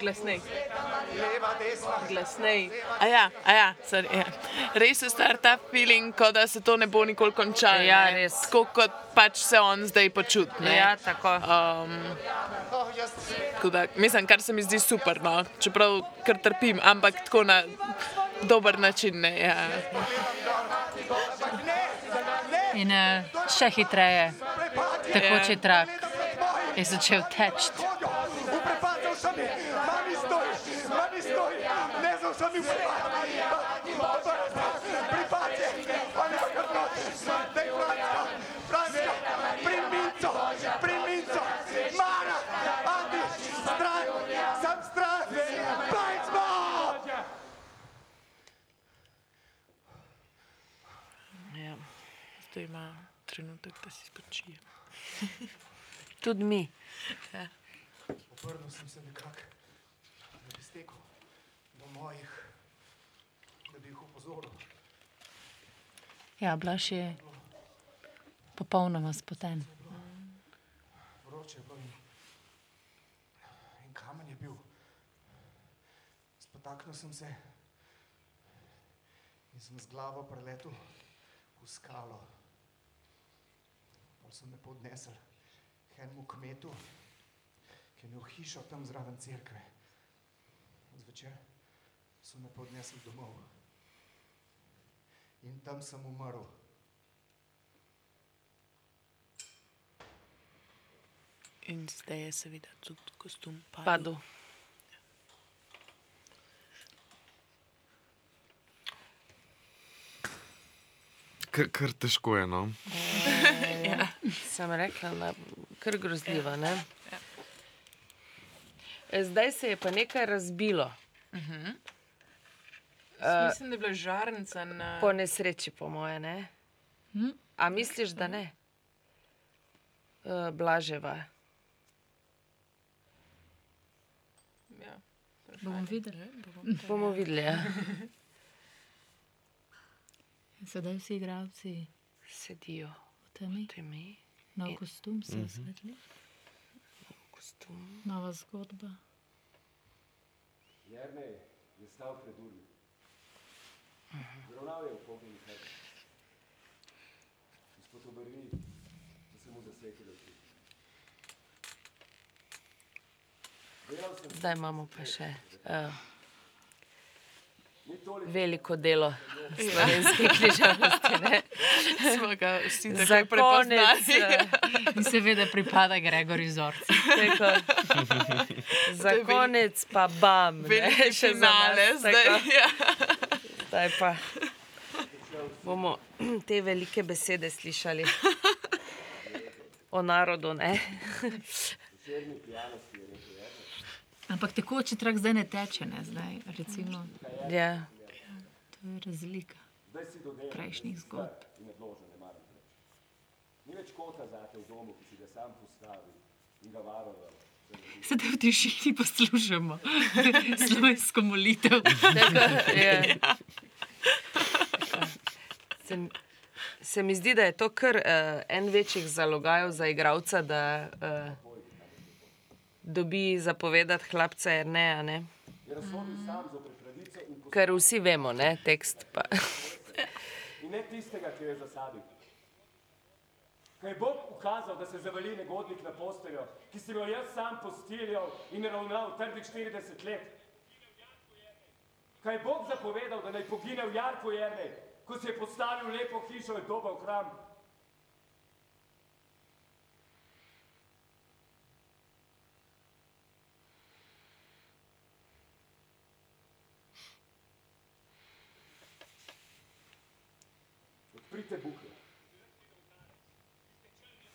Glasnej. Leva, desna. Glasnej. A ja, a ja, sorry, ja. Res ustvari ta feeling, kot da se to ne bo nikoli končalo. Ja, res. Tako kot pač se on zdaj počuti. ne. Ja, tako. Um, Oh, jaz tako da, mislim, kar se mi zdi super, no. čeprav kar trpim, ampak tako na dober način. Ne, ja. In uh, še hitreje, tekoči trak je začel teči. Sem je. Mami stoj. Mami stoj. Ne za vsemi uprepad. Pripadje. Oni pa kar noč. Daj Franska. Franska. Pri Minco. Pri Minco. Mara. Andi. Stran. Sam stran. Bajcmo. Ja. Zdaj ima trenutek, da si spočije. Tudi mi. Ja. Obrnil sem se nekako, da bi stekel do mojih, da bi jih opozoril. Ja, Blaž je popolnoma spoten. Vroče je bilo in, in kamen je bil. Spotaknil sem se in sem z glavo preletel v skalo. Pa so me podnesli k enemu kmetu, je imel hišo tam zraven cerkve. Zvečer so me podnesli domov. In tam sem umrl. In zdaj je seveda tudi kostum padel. Padel. Kar, kar težko je. No? ja. Sem rekla, da je kar grozljivo. Ne? Zdaj se je pa nekaj razbilo. Mhm. Eh, Mislim, da je bila žarnica na. Po nesreči, po moje. Ne? Hm? A misliš, da ne? Uh, Blaževa. Ja, Bomo videli. Bomo videli. Ja. In Sedaj vsi igravci sedijo v temi. temi. Nov In- kostum se Mhm. osvetli. Kostum. Nova zgodba. Jernej je stal pred urmi. Zravnal je v pogledih hrbta. Gospod obrni, da se mu zasvetilo oči. Zdaj imamo pa še uh, veliko delo slovenske književnosti. ne. Smo ga vsi tako Za prepoznali. eh, In seveda pripada Gregorju Zorcu. Za konec pa bam. ne, še za finale nas, zdaj, ja. Zdaj pa bomo te velike besede slišali o narodu. Ne? Večerni pijanosti je rekel Jernej. Ampak tekoči trak zdaj ne teče, ne zdaj. Recimo, Ja. to je razlika prejšnjih zgodb. Ni več kota zate v domu, ki si ga sam postavil in ga varoval. Sedaj v tišini poslušamo slovensko molitev. Tako, je. Se, mi- se mi zdi, da je to kar uh, en večjih zalogajev za igralca, da uh, dobi zapovedati hlapca, jer ne. a ne. Ker vsi vemo, ne, tekst pa. In ne tistega, ki je zasadil. Kaj je Bog ukazal, da se zavali negodnik na posteljo, ki si ga jaz sam postiljal in ravnal trdih 40 let? Kaj je Bog zapovedal, da naj pogine v Jarku Jernej, ko si je postavil lepo hišo in doba v hram? Odprite bukve.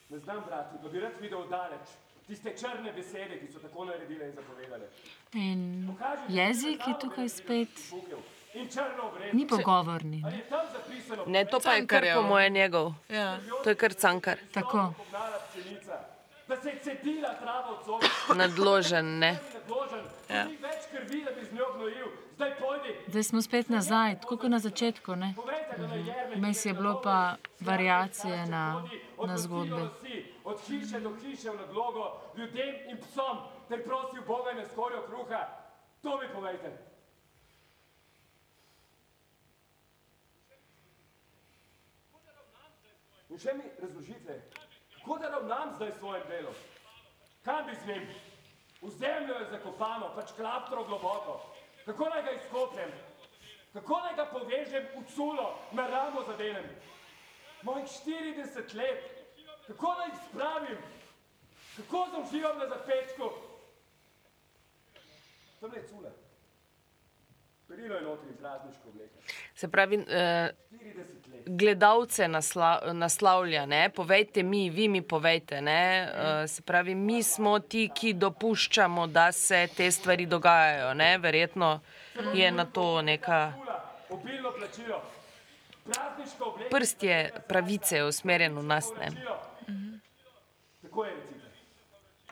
Ne znam, brati, pa bi rad videl daleč tiste črne besede, ki so tako naredile in zapovedale. In jezik je tukaj spet. Ni pogovorni. Ne? ne, to pa je kar po moje njegov. Ja. To je kar cankar. Tako. Nadložen, ne. Ja. Zdaj smo spet nazaj, tako kot na začetku. Ne? Vmes je bilo pa variacije na, na zgodbe. Od hiše do hiše v nadlogo, ljudem in psom, ter prosil Boga ne skorjo kruha. To mi povejte. In še mi razložite, kako da ravnam zdaj s svojim delom? Kam bi z njim? V zemljo je zakopano, pač klaptro globoko. Kako naj ga izkopljem? Kako naj ga povežem v culo, na ramo zadenem? Mojih 40 let, kako naj jih spravim? Kako zauživam na zapečku? Tam je cula. Perilo je notri prazniško obleka. Se pravi, eh, 40 let. gledalce nasla, naslavlja, ne? povejte mi, vi mi povejte. Ne? Eh, se pravi, mi smo ti, ki dopuščamo, da se te stvari dogajajo. Ne? Verjetno je na to neka Obilno plačilo. Prst je pravice usmerjen v nas. Ne? Tako je recite.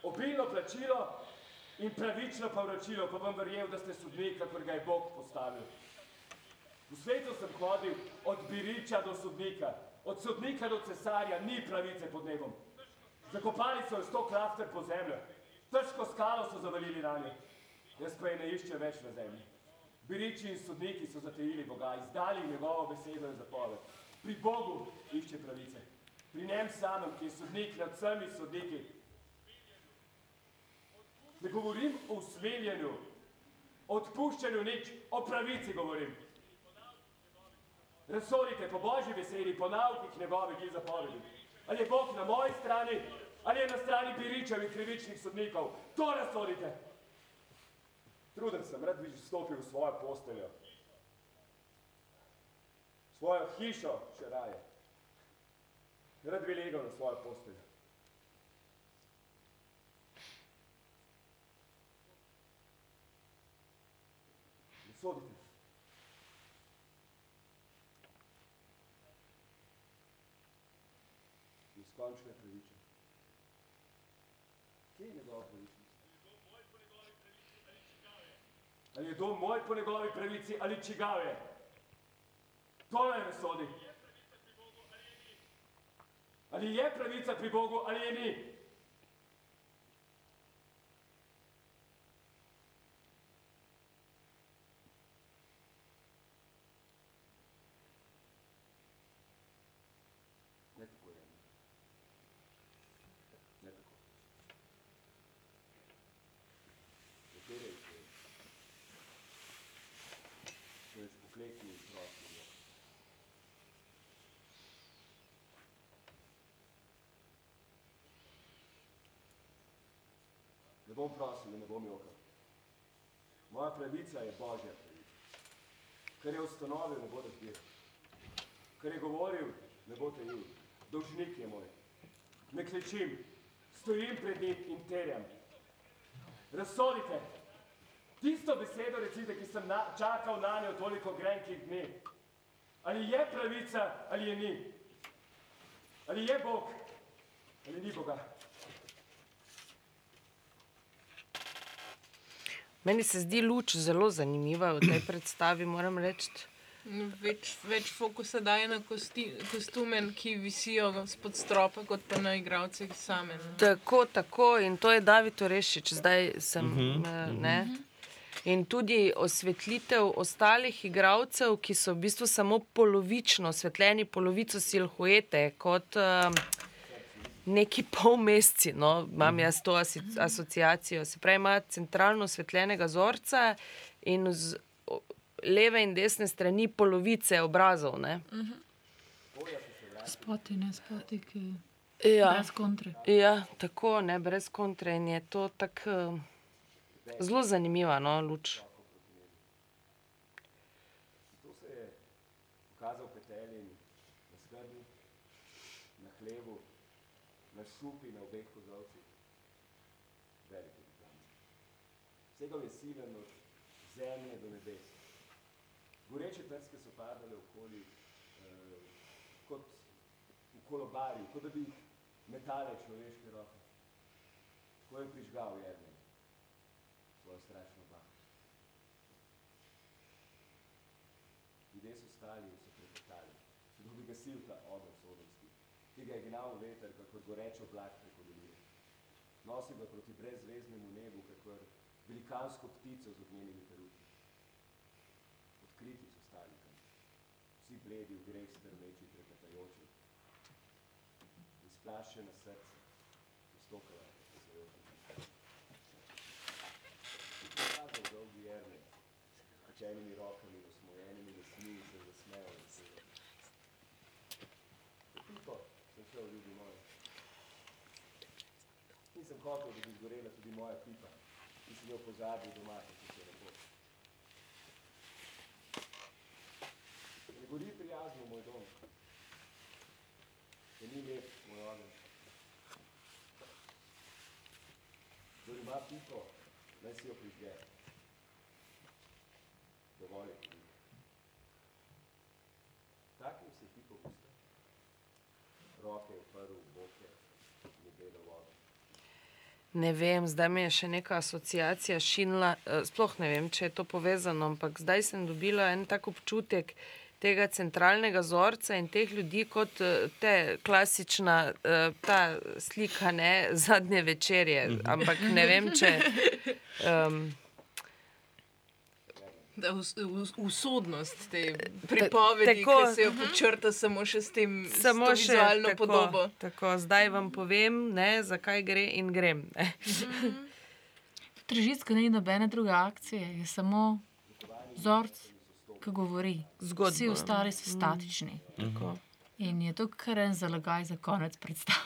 Obilno plačilo in pravično povračilo, pa bom verjel, da ste sodnik, kakor ga je Bog postavil. V svetu sem hodil od biriča do sodnika, od sodnika do cesarja, ni pravice pod nebom. Zakopali so jo sto klafter po zemljo, težko skalo so zavalili ranje, jaz pa je ne iščem več na zemlji. Biriči in sodniki so zatejili Boga, izdali njegovo besedo in zapoved. Pri Bogu išče pravice. Pri njem samem, ki je sodnik nad vsemi sodniki. Ne govorim o usmiljenju, odpuščanju nič, o pravici govorim. Razsodite po Božji besedi, po naukih njegovih in zapovedi. Ali je Bog na moji strani, ali je na strani biričev in krivičnih sodnikov. To razsodite. Truden sem, rad bi stopil v svojo posteljo. Svojo hišo še raje. Rad bi legel na svojo posteljo. Sodite. Neskončne pravice. Kje je njegova pravičnost? Ali je dom moj po njegovi pravici ali čigave? To naj razsodi. Ali je pravica pri Bogu ali je ni? Ne tako je. Ne tako. Katere je to? To je spoklekni prostor. Ne bom prosil, in ne bom jokal. Moja pravica je Božja pravica. Kar je ustanovil, ne bodo zbiral. Kar je govoril, ne bo tajil. Dolžnik je moj. Ne klečim, stojim pred njim in terjam. Razsodite. Tisto besedo recite, ki sem na, čakal na njo toliko grenkih dni. Ali je pravica, ali je ni. Ali je Bog, ali ni Boga. Meni se zdi luč zelo zanimiva v tej predstavi, moram reči. Več, več fokusa daje na kosti, kostume, ki visijo spod stropa, kot pa na igralcih same. ne. Tako, tako, in to je David Orešič, zdaj sem. Mhm, eh, ne. In tudi osvetlitev ostalih igralcev, ki so v bistvu samo polovično osvetljeni, polovico silhuete, kot um, neki polmesci. No, imam jaz to asi, asociacijo. Se pravi, ima centralno osvetljenega zorca in z leve in desne strani polovice obrazov. Ne. Spoti, ne spoti, ki Ja. brez kontre. Ja, tako, ne, brez kontre. In je to tako eh, zelo zanimiva no, luč. Je pokazal v petelji, na skrbi, na hlevu, na šupi na obeh kozovcih. Velik velikani. Segal je silen od zemlje do nebes. Goreče trske so padale okoli, eh, kot v kolobarju, kot da bi jih metale človeške roke. Ko je prižgal Jernej svojo strašno baklo. Ljudje so stali in so klepetali, kot bi gasil ta ogenj sodomski, ki ga je gnal veter, kakor goreč oblak preko doline. Nosil ga proti brezveznemu nebu, kakor velikansko ptico z ognjenimi peruti. Odkriti so stali tam, vsi bledi v greh strmeči, trepetajoči. Izplašena srca, postokala posajoča. Pokazal dolgi Jernej, s pečenimi rokami, osmojenimi lasmi in se zasmejal in se Pipo, sem šel, ljubi moj. Nisem hotel, da bi zgorela tudi moja pipa. In sem jo pozabil doma, ko se lepo. Ne gori prijazno moj dom. Da ni lep moj ogenj. Kdor ima pipo, naj si jo prižge. Dovolj je tudi. Taknil se je pipo v usta. Roke je uprl v boke in je gledal vodo. Ne vem, zdaj mi je še neka asociacija šinila. eh, Sploh ne vem, če je to povezano, ampak zdaj sem dobila en tak občutek tega centralnega vzorca in teh ljudi kot eh, te klasična eh, ta slika, ne zadnje večerje. Mhm. Ampak ne vem, če. Um, Da us, us, usodnost te pripovedi, tako, ki se jo mhm. počrta samo še s tem Samo s to še vizualno tako, podobo. tako, zdaj vam povem, ne, zakaj gre in grem. Ne. Tržisko ni nobene druge akcije, je samo vzorc, ki govori. Zgodba. Vsi ostali so Mm. statični. Tako. In je to kar en zalagaj za konec predstave.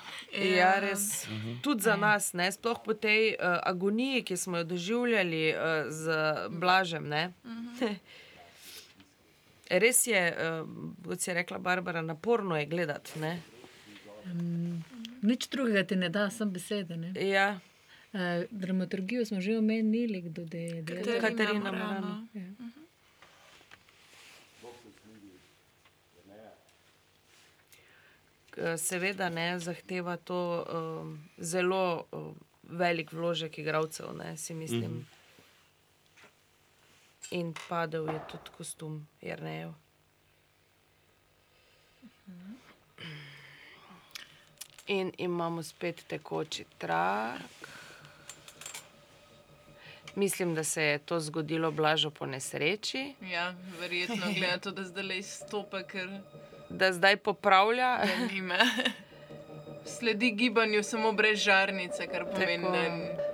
Ja, res. Tudi za nas, ne? sploh po tej uh, agoniji, ki smo jo doživljali uh, z Blažem. Ne? Res je, uh, kot si je rekla Barbara, naporno je gledati. Ne? Um, nič drugega ti ne da, sem besede. Ne? Ja. Uh, dramaturgijo smo že omenili, kdo je delal. Katarina Morano. Ja. Bog se usmili, Jerneja. K- Seveda ne zahteva to um, zelo um, velik vložek igralcev, ne, si mislim. Mhm. In padel je tudi kostum Jrnejev. In imamo spet tekoči trak. Mislim, da se je to zgodilo blažo po nesreči, Ja, verjetno glede na to, da zdaj le izstopa, ker da zdaj popravlja. ga nima. Sledi gibanju samo brez žarnice, kar pomeni, Tako. da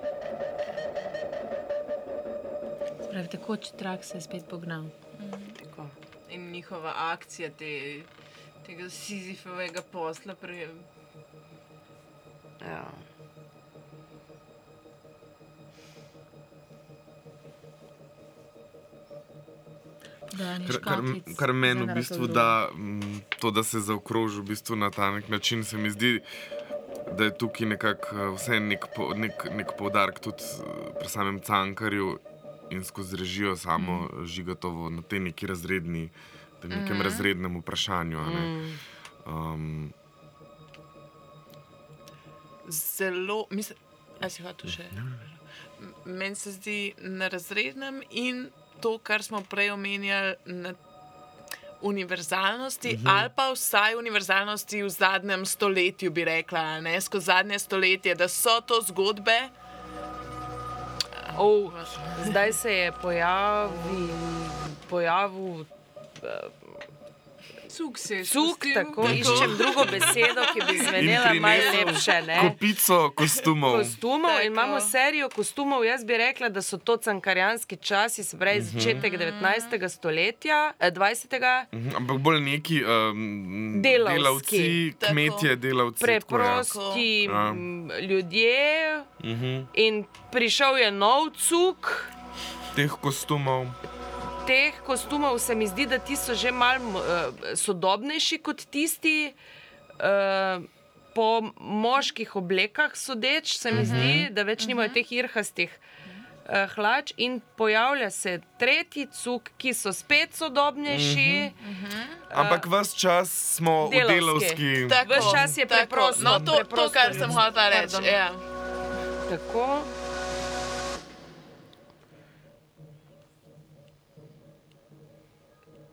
Pravi, tekoči trak se je spet pognal. Tako. in njihova akcija te, tega Sizifovega posla. Pre, Ja. Kar, kar, kar meni v bistvu da, to, da se zaokroži v bistvu na ta nek način, se mi zdi, da je tukaj nekako vse nek, po, nek, nek poudarek tudi eh, pri samem Cankarju in skozi režijo samo mm. Žigatovo na tej neki razredni, tem nekem mm. razrednem vprašanju. a ne. Um, Zelo, mislim, a si hotel še. Meni se zdi na razrednem in to, kar smo prej omenjali, na univerzalnosti, Mhm. ali pa vsaj univerzalnosti v zadnjem stoletju, bi rekla, a ne skozi zadnje stoletje, da so to zgodbe. Oh, zdaj se je pojavil, pojavil uh, Cuk se je Cuk, tako, Tako. iščem drugo besedo, ki bi zvenela malo lepše. Ne? Kopico kostumov. Kostumov in imamo serijo kostumov. Jaz bi rekla, da so to cankarjanski časi, se pravi Mhm. začetek 19. stoletja, eh, 20. Mhm, Ampak bolj neki um, Delavski. delavci, Tako. kmetje, delavci. tako, ja. preprosti Ja. ljudje. Mhm. In prišel je nov cuk. Teh kostumov. Teh kostumov se mi zdi, da ti so že malo uh, sodobnejši kot tisti. Uh, po moških oblekah sodeč, se mi Mhm. zdi, da več nimajo teh irhastih. eh, Hlač in pojavlja se tretji cuk, ki so spet sodobnejši. Ampak ves čas smo v delovski. Tako, Ves čas je tako. preprosto. No, to, to preprosto kar sem hotela reči. Ja. Tako.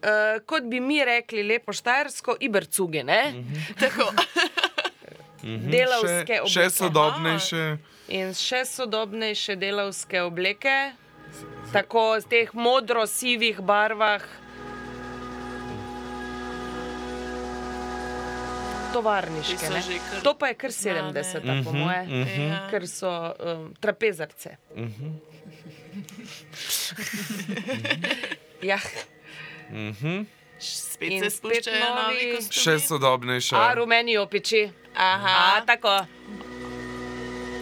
Uh, kot bi mi rekli, lepo štajersko, ibercuge. Tako. Mhm. Delavske še, obleke. še sodobnejše. In še sodobnejše delavske obleke, tako v teh modro-sivih barvah. Tovarniške. Kar To pa je kar znane. 70, po Mhm, moje, mhm. ja. ker so um, trapezarce. Mhm. ja. Mhm. Spet In se spuščajo novi novi-. Še sodobnejša. A rumeni opiči. Aha. A, tako.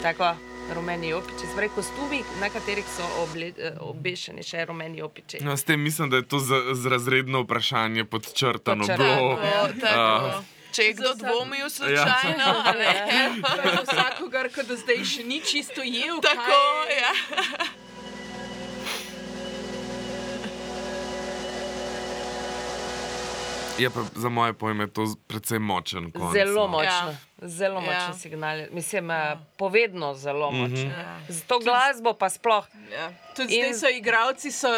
Tako, rumeni opiči. Zdaj, kostumi, na katerih so oble, eh, obešeni še rumeni opiči. No, s tem mislim, da je to z, z razredno vprašanje podčrtano. Podčrtano, bilo. Tako. Ah, Če je kdo dvomil, slučajno. Ja. ne. Vsakogar, ki do zdaj še ni čisto jedel. Tako, ja. Je pa za moje pojme to precej močen konec. Zelo no. močno. Ja. Zelo Ja. močen signal. Mislim, ja. povedno zelo Mhm. močen. Ja. Z to glasbo pa sploh. Ja. Tudi In- zdaj so igravci so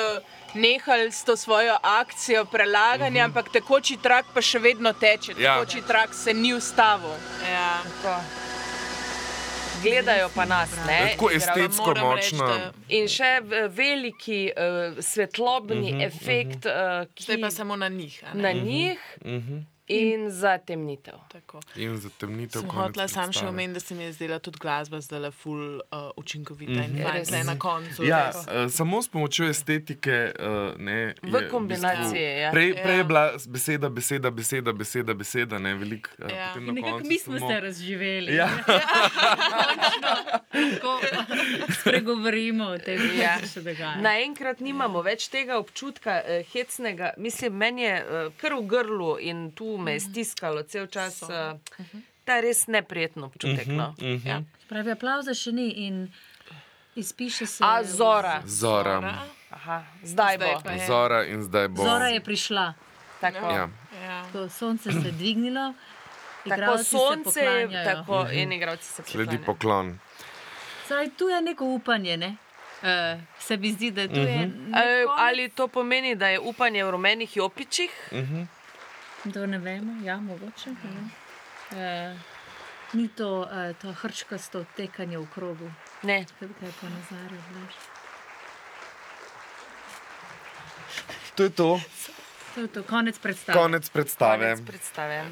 nehali s to svojo akcijo prelaganja, Mhm. ampak tekoči trak pa še vedno teče. Ja. Tekoči trak se ni ustavil. Ja. Tako. Gledajo pa nas, ne? Tako estetsko reči, močna. da- In še v- veliki uh, svetlobni Mhm, efekt, uh, ki Zdaj pa samo na njih. a ne? na Mhm, njih mhm. In zatemnitev. Tako. In zatemnitev Sem hotela sam še omeniti, da se mi je zdela tudi glasba zdaj ful uh, učinkovita in Mhm. fajn, na koncu. Ja, uh, samo s pomočjo estetike. Uh, ne, V kombinaciji, bistvu, ja. Prej, prej je Ja. bila beseda, beseda, beseda, beseda, beseda ne veliko. Uh, Ja. nekako mi smo samo- se razživeli. Ja. Ko spregovorimo o tem, Ja. kaj se dogaja. Naenkrat nimamo več tega občutka eh, hecnega. Mislim, meni je eh, kar v grlu in tu me je stiskalo cel čas. Eh, ta res neprijetno občutek. No. Mhm, Ja. mhm. Pravi, aplauza še ni in izpiše se. A zora. Zora. Aha, zdaj, Zdaj bo. je. Zora in zdaj bo. Zora je prišla. Tako. Ja. Ja. Ko sonce se je dvignilo, Tako sonce, poklanjajo. tako Mhm. in igravci se Sledi poklanjajo. poklon. Zdaj, tu je neko upanje, ne? Uh, se mi zdi, da tu je. Mhm. Eh, Ali to pomeni, da je upanje v rumenih jopičih? Mhm. To ne vemo, ja, mogoče. vem. Uh, ni to, uh, to hrčkasto tekanje v krogu. Ne. Kaj pa nazarje, veš? To je to. To je to, konec predstave. Konec predstave. Konec predstave.